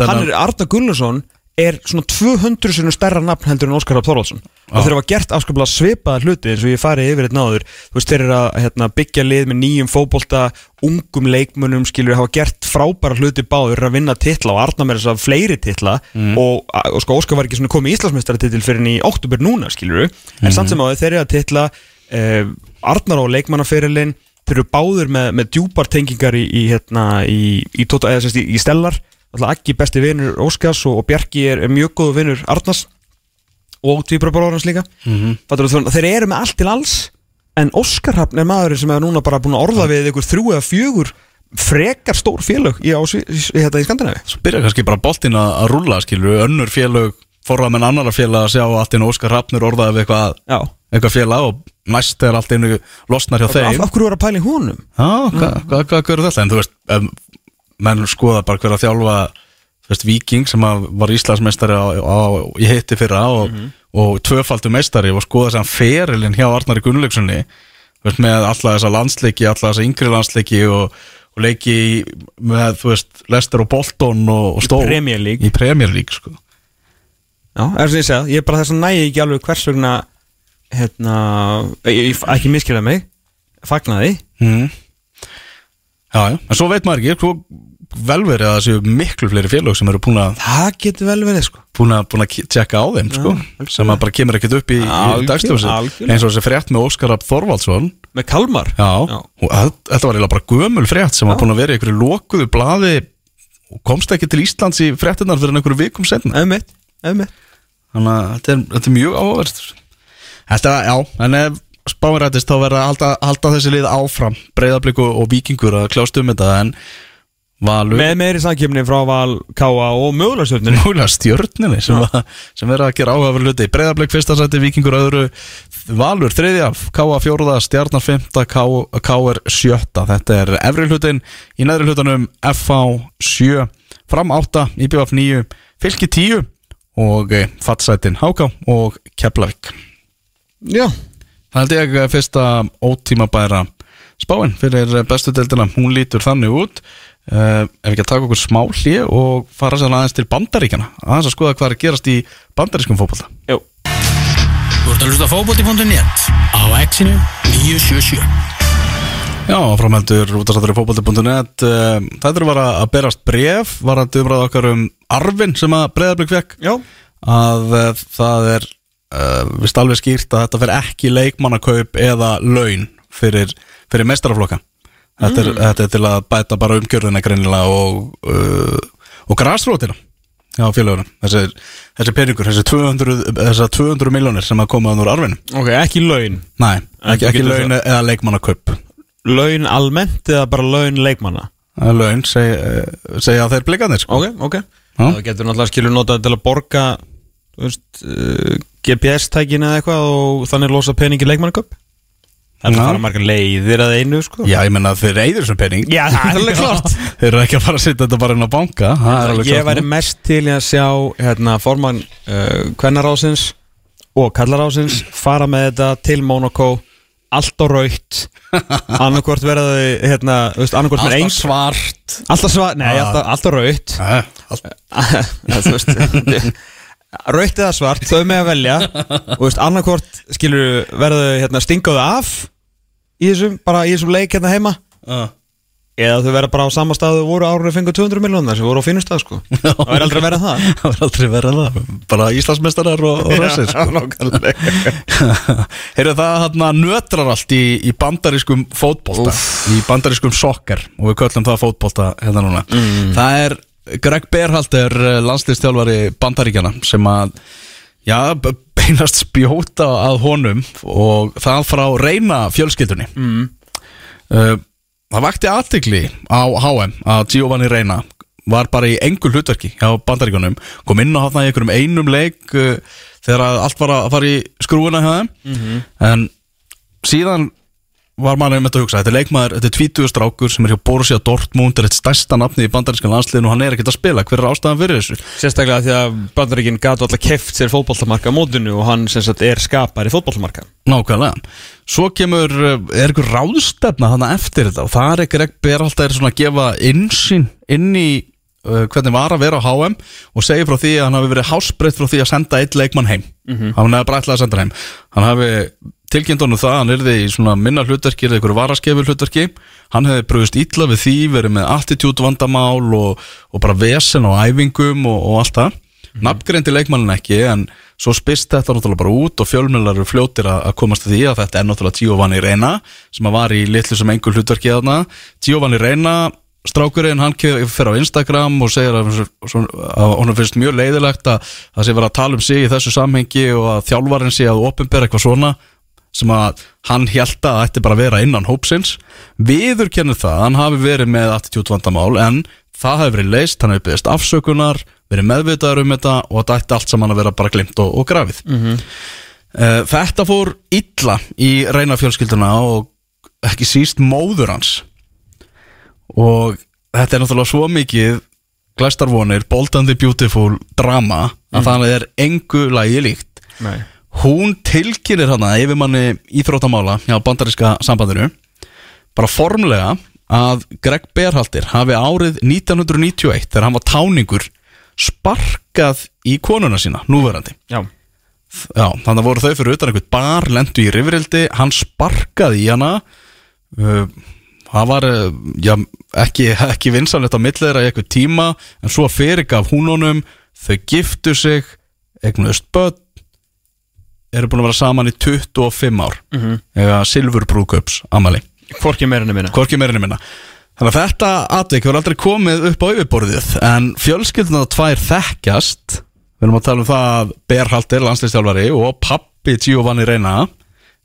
hann er Arnar Gunnarsson er svona 200 sinni stærra nafn heldur en Óskar Rapp Þorvaldsson og þeir hafa gert afskaplega svipaða hluti eins og ég farið yfir þetta náður þú veist þeir eru að hérna, byggja lið með nýjum fótbolta ungum leikmunum skilur hafa gert frábæra hluti báður að vinna titla og Arnar með þess að fleiri titla. Og, og sko Óskar var ekki svona komið í Íslandsmeistaratitil fyrir í oktober núna skilur en samt sem áður þeir eru að titla eh, Arnar á leikmannaferilinn þeir eru báður með, með djúpar tengingar í, í, hérna, í, í, tota, í, í stellar Aggi besti vinur Óskars og, og Bjarki er, er mjög góðu vinur Arnars og tvíbrabróður hans líka mm -hmm. þeir eru með allt til alls en Óskar Hafn er maðurinn sem er núna bara búin að orða við ykkur þrjú eða fjögur frekar stór félög í, í, í, hérna, í Skandinavi Svo byrja kannski bara boltinn að rúlla skilur önnur félög forrað með annara félag að sjá allt einu Óskar Hrafnur orðaði við eitthvað, eitthvað félag og næst er allt einu losnar hjá af, þeim af hverju var að pæla í honum? Já, hvað hva, hva, hva er þetta? En þú veist, menn skoða bara hver að þjálfa þú veist, Viking sem að var Íslandsmeistari á, á, í hitti fyrra og, og tvöfaldur meistari og skoða að ferilinn hjá Arnari veist, með alla þessa landsleiki alla þessa yngri landsleiki og, og leiki með, þú veist, Lester og Bolton og, og Í Stól Premier League. í Premier League, sko Já, er sem ég segja, ég er bara þess að nægi ekki alveg hvers vegna hérna, ég, ég, ekki miskilja mig fagnaði mm. Já, já, en svo veit maður ekki svo vel verið að það séu miklu fleiri félög sem eru búin að Það getur vel verið sko. búin að, búin að tjekka á þeim sko, sem að bara kemur ekkert upp í, í algjörlega. eins og þessi frétt með Óskar Rapp Þorvaldsson. Með Kalmar? Já, Já. Þetta var bara gömul frétt sem var búin að vera í einhverju lokuðu blaði og komst ekki til Íslands í fréttunar fyrir einhverju vikum senna Ömmitt, ömmitt þannig að þetta er, þetta er mjög áhverst Þetta, já, en ef spáin rættist þá verða að halda, halda þessi lið áfram. Breyðablík og, vikingur að kljást um þetta en Valur Með meiri samkjöfni frá Val, Káa og Múlega stjörninni sem, að, sem er að gera áhugaverð hluti. Breiðarblik fyrsta sæti, Víkingur öðru. Valur þriðja, Káa fjóruða Stjarnar fymta, Káar sjötta. Þetta er efri hlutin Í neðri hlutanum FH 7 Fram 8, IBF 9 Fylki 10 og eh, fattsætin Háká og Keflavík. Já Það held ég að fyrsta ótímabæra spáin fyrir bestu deildina. Hún lítur þannig út. Uh, ef ekki að taka okkur smá hlið og fara sér aðeins til bandaríkjana aðeins að skoða hvað er að gerast í bandarískum fókbalta Jú. Þú ert að hlusta á fótbolti.net á exinu 977 Já, framheldur útastættur í fókbalti.net Það er bara að berast bref var að umræða okkar um arfin sem að breyðarblik fekk Já. Að uh, það er vist alveg skýrt að þetta fer ekki leikmannakaup eða laun fyrir, fyrir mestaraflokka Þetta er, þetta er til að bæta bara umgjörðina greinilega og, uh, og græsrótina Já, félagunum þessi, þessi peningur, þessi 200, þessi 200 miljónir sem að koma úr arfinu Ok, ekki laun. Nei, ekki, ekki laun eða leikmannakaup. Laun almennt eða bara laun leikmanna? Er Laun, seg, eh, segja þeir blikanir sko. Ok, ok. Það getur náttúrulega skilur notað til að borga þú veist, uh, GPS-tækin eða eitthvað og þannig losa peningi leikmannaköp Það er að fara margar leiðir að einu sko. Já, ég menna að þeir eyður þessum pening. Já, það er alveg klart Þeir eru ekki að fara að setja þetta bara inn á banka. Ég væri nú. mest til að sjá hérna, formann uh, kvennaráðsins og kallaráðsins fara með þetta til Monaco allt á raut annarkvort verða þau hérna, Alltaf svart. Alltaf svar, nei, Ah. alltaf, alltaf raut Eh, raut eða svart, þau með að velja. Og veist, annarkvort skilur verða þau hérna, stingaðu af í þessum, bara í þessum leik hérna heima. Ah. eða þau verða bara á sama stað og voru árið fengu 200 miljónar sem voru á fínu stað sko. Það er aldrei verið það. Það er aldrei verið það. Bara Íslandsmeistarar og, og rössir. Heyrðu það hann nötrar allt í, í bandarískum fótbolta. Í bandarískum sokkar Og við köllum það fótbolta hérna núna. Það er Greg Berhalter landslistjálfari bandaríkjana Sem að Já, beinast spjóta að honum Og það frá reyna fjölskyldunni. Mm. Það vakti aðtikli á HM Að Giovanni Reyna var bara í engul hlutverki hjá bandaríkunum kom inn á hátna í einhverjum einum leik uh, þegar allt var að fara í skrúuna hjá þeim. En síðan var maður einmitt að hugsa þetta er leikmaður, þetta er 20 strákur sem er hjá Borussia Dortmund, er eitt stærsta nafni í bandarískan landsliðin og hann er ekkert að spila. Hver er ástæðan fyrir þessu? sérstaklega því að bandaríkinn gætu alltaf keft sér fótballtamarka á mótinu og hann sem sagt er skapari fótballtamarka Nákvæmlega. Svo kemur, uh, er einhver ráðstefna þannig eftir þetta? Og það er ekki ekki ber alltaf er svona að gefa innsýn inn í uh, hvernig var að vera á HM og segja frá því að hann hafi verið hásbreytt frá því að senda eitt leikmann heim. Hann hefði bara ætlað að senda heim. Hann hafi tilkynnt honum það, hann yrði í svona minna hlutverki eða einhverju varaskefur hlutverki. Hann hefði brugðist illa við því verið með attitút vandamál og, og bara vesen og æfingum og, og allt það mm nafngreindi leikmannin ekki en svo spist þetta náttúrulega bara út og fjölmjölar eru fljótir að komast að því að þetta er náttúrulega Giovanni Reina sem að var í litlu sem engur hlutverki þarna. Giovanni Reina strákurinn, hann fer á Instagram og segir að, að honum finnst mjög leiðilegt að það sé verið að tala um sig í þessu samhengi og að þjálfarinn sé að opinbera eitthvað svona sem að hann held að ætti bara að vera innan hópsins viður kennir það, hann hafi verið með attitút vandamál en það hefur verið leist, hann hefur byggðist afsökunar verið meðvitaður um þetta og þetta ætti allt saman að vera bara glimt og, og grafið. Mm þetta fór illa í reyna fjölskylduna og ekki síst móður hans. Og þetta er náttúrulega svo mikið glæstarvonir, boltandi beautiful drama að það er engu lagi líkt. Nei. Hún tilkynir hana yfirmanni íþróttamála hjá bandaríska sambandinu bara formlega að Greg Berhaldir hafi árið 1991 þegar hann var táningur sparkað í konuna sína, núverandi. Já, Já, þannig að voru þau fyrir utan einhvern bar, lendu í rifrildi, hann sparkaði í hana uh, það var uh, já, ekki, ekki vinsanlegt á millera í eitthvað tíma en svo fyrirgaf hún honum þau giftu sig eignuðust börn eru búin að vera saman í 25 ár. Mm -hmm. eða silfurbrúköps amali hvorki meira enn minna. Hvorki meirinni minna. Þannig að þetta atvik hefur aldrei komið upp á yfirborðið en fjölskylduna tvær þekkjast. Við erum að tala um það að Berhaldir, landslýstjálfari og pappi Giovanni Reina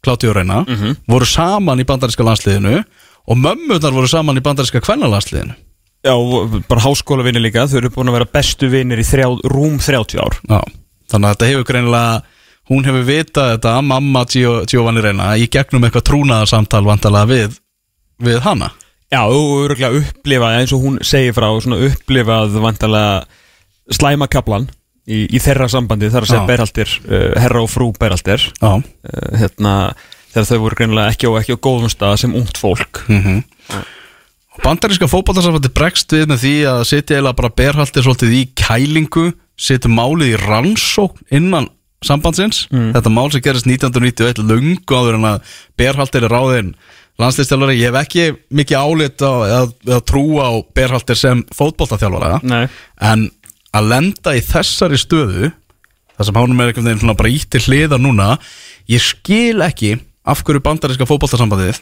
Claudio Reina voru saman í bandaríska landsliðinu og mömmunar voru saman í bandaríska kvennalandsliðinu. Já, bara háskólavinni líka Þau eru búin að vera bestu vinnir í þrjá, rúm 30 ár. Já, þannig að þetta hefur greinilega hún hefur vitað þetta mamma Gio, Giovanni Reina í gegnum eitthvað trúnaðarsamtal vantalega við, við hana. Já, og örgulega upplifað eins og hún segir frá svona upplifað vantarlega slæma kaplan í, í þeirra sambandi þar að segja. Berhaldir, uh, herra og frú Berhaldir. Uh, hérna, þegar þau voru greinilega ekki á, ekki á góðum stað sem ungt fólk. Og bandaríska fótballtarsafandi bregst við með því að setja eiginlega bara berhaldir svolítið í kælingu setja málið í rannsókn innan sambandsins. Þetta mál sem gerist 1991 lungu áður en að berhaldir er ráðinn landslýstjálfari, ég hef ekki mikið álit á, eða, eða trú á berhaldir sem fótballtaþjálfara Nei. en að lenda í þessari stöðu þar sem hánum er einhvern veginn svona bara ítti hliðar núna ég skil ekki af hverju bandaríska fótballtarsambandið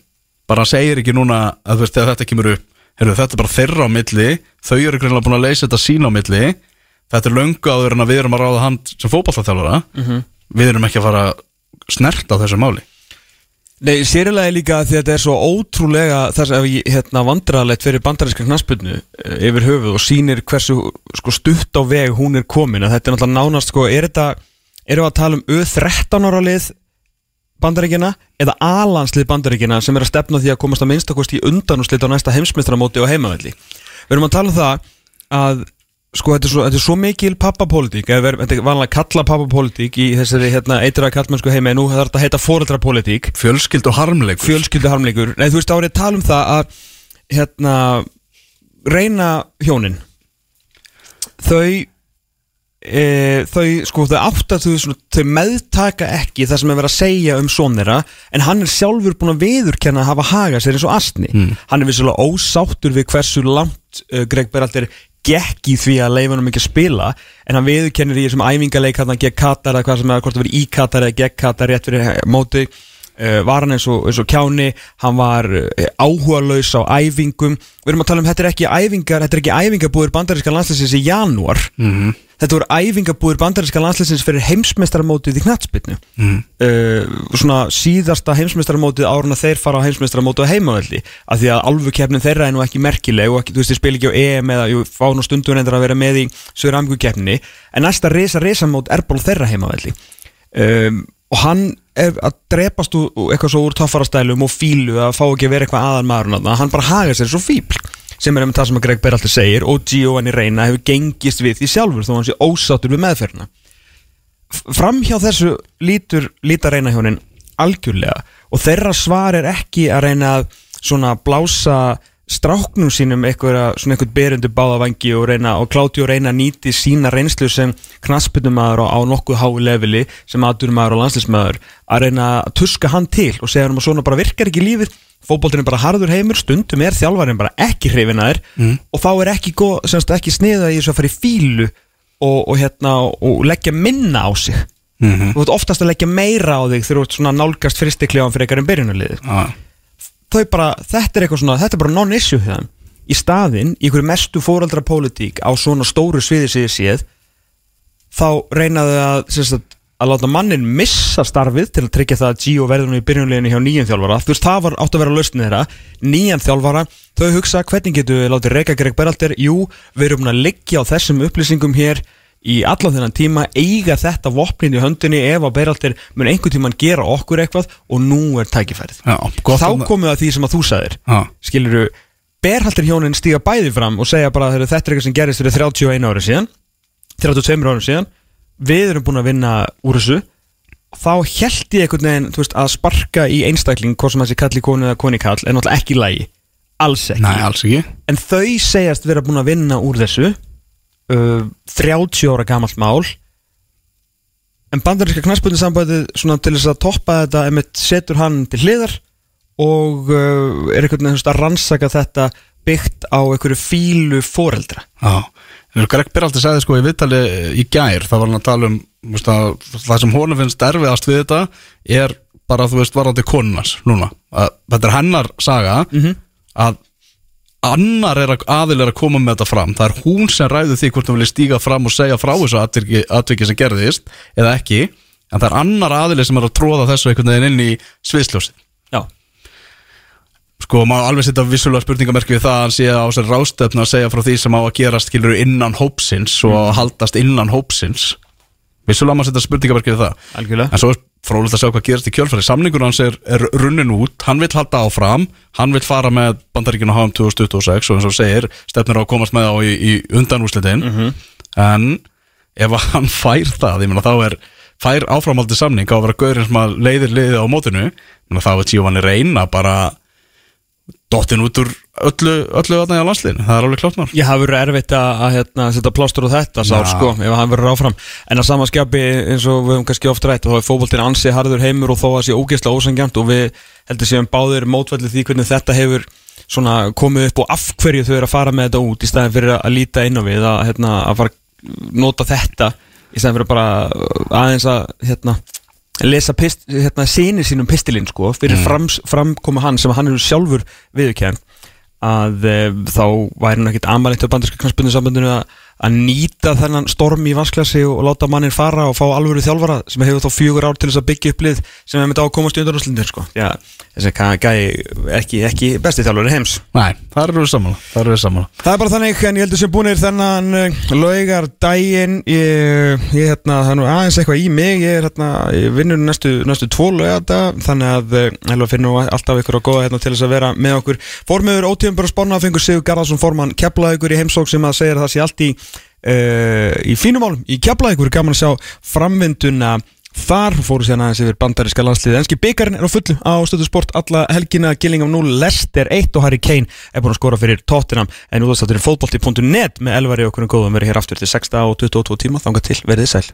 bara segir ekki núna að veist þegar þetta kemur upp heyrðu, þetta er bara þeirra á milli þau eru greinlega búin að leysa þetta sín á milli þetta er löngu áður en að við erum að ráða hann sem fótballtaþjálfara við erum ekki að fara að snerta á þessu máli. Nei, sérilega líka því að þetta er svo ótrúlega þess að hérna, vandrarlegt fyrir bandaríska knaspinu yfir höfuð og sýnir hversu sko, stutt á veg hún er komin. Að þetta er náttúrulega nánast sko, er þetta, erum við að tala um U13 ára lið bandaríkina eða A-landslið bandaríkina sem er að stefna því að komast að minnstakost í undanúslit á næsta heimsmyndstramóti og heimavelli? Við erum að tala um það að sko þetta er svo, þetta er svo mikil pappapólitík eða þetta er vanlega kalla pappapólitík í þessari hérna, eitthvað kallmennsku heima en nú þarf þetta að heita foreldrapólitík. Fjölskyld og harmleik fjölskyldu harmleikur. Nei, þú veist, árið tala um það að hérna, reyna hjónin. Þau e, þau, sko, þau átt að þau, þau meðtaka ekki það sem er verið að segja um son þeirra en hann er sjálfur búin að viðurkenna að hafa haga sér eins og astni hann er vissulega ósáttur við hversu langt uh, Greg Berhalter gekk í því að hann ekki að spila en hann viðurkennir í þessum æfingaleik hann gegn Katar eða hvað sem er, hvort það verið í Katar eða gegn Katar rétt fyrir móti var hann eins og, eins og kjáni hann var uh, áhuga laus á æfingum. Við erum að tala um þetta er ekki æfingar þetta er ekki æfingabúður bandaríska landslæsins í janúar. -hmm. þetta voru æfingabúður bandaríska landslæsins fyrir heimsmeistaramótið í knatsbytnu mm. svona síðasta heimsmeistaramótið árun að þeir fara á heimsmeistaramótið á heimavelli af því að alvukefnin þeirra er nú ekki merkileg og ekki, þú veist, þeir spila ekki á EM eða jú, fá nú stundun endur að vera með í Söður Amgukefninni en næsta resa resamót og hann er að drepast úr, eitthvað svo úr toffarastælum og fílu að fá ekki að vera eitthvað aðal maður hann bara haga sér svo fíbl sem er um það sem að Greg Berhalter segir og Giovanni Reina hefur gengist við því sjálfur þó hann sé ósáttur við meðferðina. Fram hjá þessu lítur lítar reyna hjónin algjörlega og þeirra svar er ekki að reyna að svona blása stráknum sínum eitthvað svona eitthvað berundu báðavangi og reyna og kláti og reyna að nýti sína reynslu sem knaspundumæður á, nokkuð hái leveli sem aðdurumæður og landslýsmæður að reyna að tuska hann til og segja hann að svona bara virkar ekki lífið fótboltinn er bara harður heimur, stundum er þjálfarinn bara ekki hrifinaður mm. og þá er ekki, góð, semst, ekki sniða í þess að fara í fílu og, og, hérna, og leggja minna á sig Mhm. þú veit oftast að leggja meira á þig þegar þú ert svona nálgast fristiklegan fyrir en byrjunarliðið ah. Þau bara, þetta er eitthvað svona, þetta er bara non-issue þeim. Í staðinn, í einhverju mestu fóraldrapólitík á svona stóru sviði séð séð þá reynaðu að, sagt, að láta mannin missa starfið til að tryggja það að Gio verður nú í byrjunarliðinu hjá nýjan þjálfara. Þú veist, það var átt að vera lausnið þeirra. Nýjan þjálfara, þau hugsa hvernig getur við látið reyka Greg Berhalter, jú, við erum að liggja á þessum upplýsingum hér í allan þennan tíma eiga þetta vopnin í höndinni ef að Berhalter mun einhvern tíman gera okkur eitthvað og nú er tækifærið. Já, þá við að því sem að þú sagðir skiluru, Berhalter hjónin stíga bæði fram og segja bara þetta er eitthvað sem gerist fyrir 31 ári síðan 32 ári síðan. Við erum búin að vinna úr þessu. Þá held ég einhvern veginn veist, að sparka í einstakling hvort sem þessi kalli konu eða koni kall er náttúrulega ekki í lagi. Alls ekki. Nei, alls ekki. En þau segjast vera búin að vinna úr þessu uh, 30 ára gamalt mál. En bandaríska svona til þess að toppa þetta emitt setur hann til hliðar og uh, er einhvern veginn að rannsaka þetta byggt á einhverju fílu foreldra. Já, en Greg Berhalter sagði sko í viðtali í gær, það var hann að tala um veist, að, það sem honum finnst erfiðast við þetta er bara, þú veist, varandi konunars núna, að þetta er hennar saga að annar er að, aðil er að koma með þetta fram. Það er hún sem ræður því hvort hún vilja stíga fram og segja frá þessu atviki, atviki sem gerðist eða ekki, en það er annar aðili sem er að tróða þessu einhvern veginn inn í sviðsljósið. Já, sko, maður alveg setja vissulega spurningamerki við það að hann sé á sér rástefna að segja frá því sem á að gerast skilur innan hópsins og haldast innan hópsins. Vissulega maður setja spurningamerki við það. Algjörlega. En svo er frólægt að sjá hvað gerast í kjölfæri samningur hans er, er runnin út, hann vill halda áfram. Hann vill fara með bandaríkinu HM 2026 og eins og segir, stefnir á að komast með á í, í undanúslitin en ef hann fær það, ég meina þá er fær áframhaldi samning á að vera gaurinn sem að leiðir liðið á mótinu, ég meina þá er Giovanni reyna bara dottin út úr öllu, öllu þarna í landsliðinu, það er alveg klátt mál. Ég hafi verið erfitt að, að hérna, setja plástur á þetta sár, Já. sko, ef hann verður áfram. En að samanskapi eins og við höfum kannski oft rætt þá er fótboltinn ansi harður heimur og þó að sé ógeðslega ósangjant og við heldur séum báðir mótvælið því hvernig þetta hefur svona komið upp og af hverju þau eru að fara með þetta út í staðin fyrir að líta inn á við að, hérna, að fara að nota þetta í staðin fyrir bara aðeins að hérna, lesa pist, hérna, sinni sínum pistilinn sko, fyrir frams, framkoma hann sem hann eru sjálfur viðurkenn að e, þá væri hann ekkit amalegt á bandarska knastbundu sambundinu að, að nýta þennan storm í vasklasi og láta mannin fara og fá alvöru þjálfara sem hefur þá fjögur ár til þess að byggja upp lið sem hefur myndið á að komast í undanúslindir sko. Já, þessi gæi ekki, ekki besti þjálfari heims Nei, það eru við sammála, það eru við sammála Það er bara þannig, en ég heldur sem búinir þennan uh, laugar daginn ég, ég hérna, það er nú aðeins eitthvað í mig ég er hérna, ég vinnur næstu, næstu tvo laugarda, þannig að heldur finnum við alltaf ykkur að góða hérna til þess að vera með okkur. Formiður ótíðum bara spána í í uh, í fínum málum, í keflaði ykkur gaman að sjá framvinduna Þar. Fóru síðan aðeins yfir bandaríska landsliðið. Enski byggarinn er á fullu á stöðu sport alla helgina. Gillingham 0, Leicester 1 og Harry Kane er búin að skora fyrir Tottenham. En útastátturinn fótbolti.net með elvari okkur um góðum verið hér aftur til 6 og 22 tíma. Þanga til verið sæl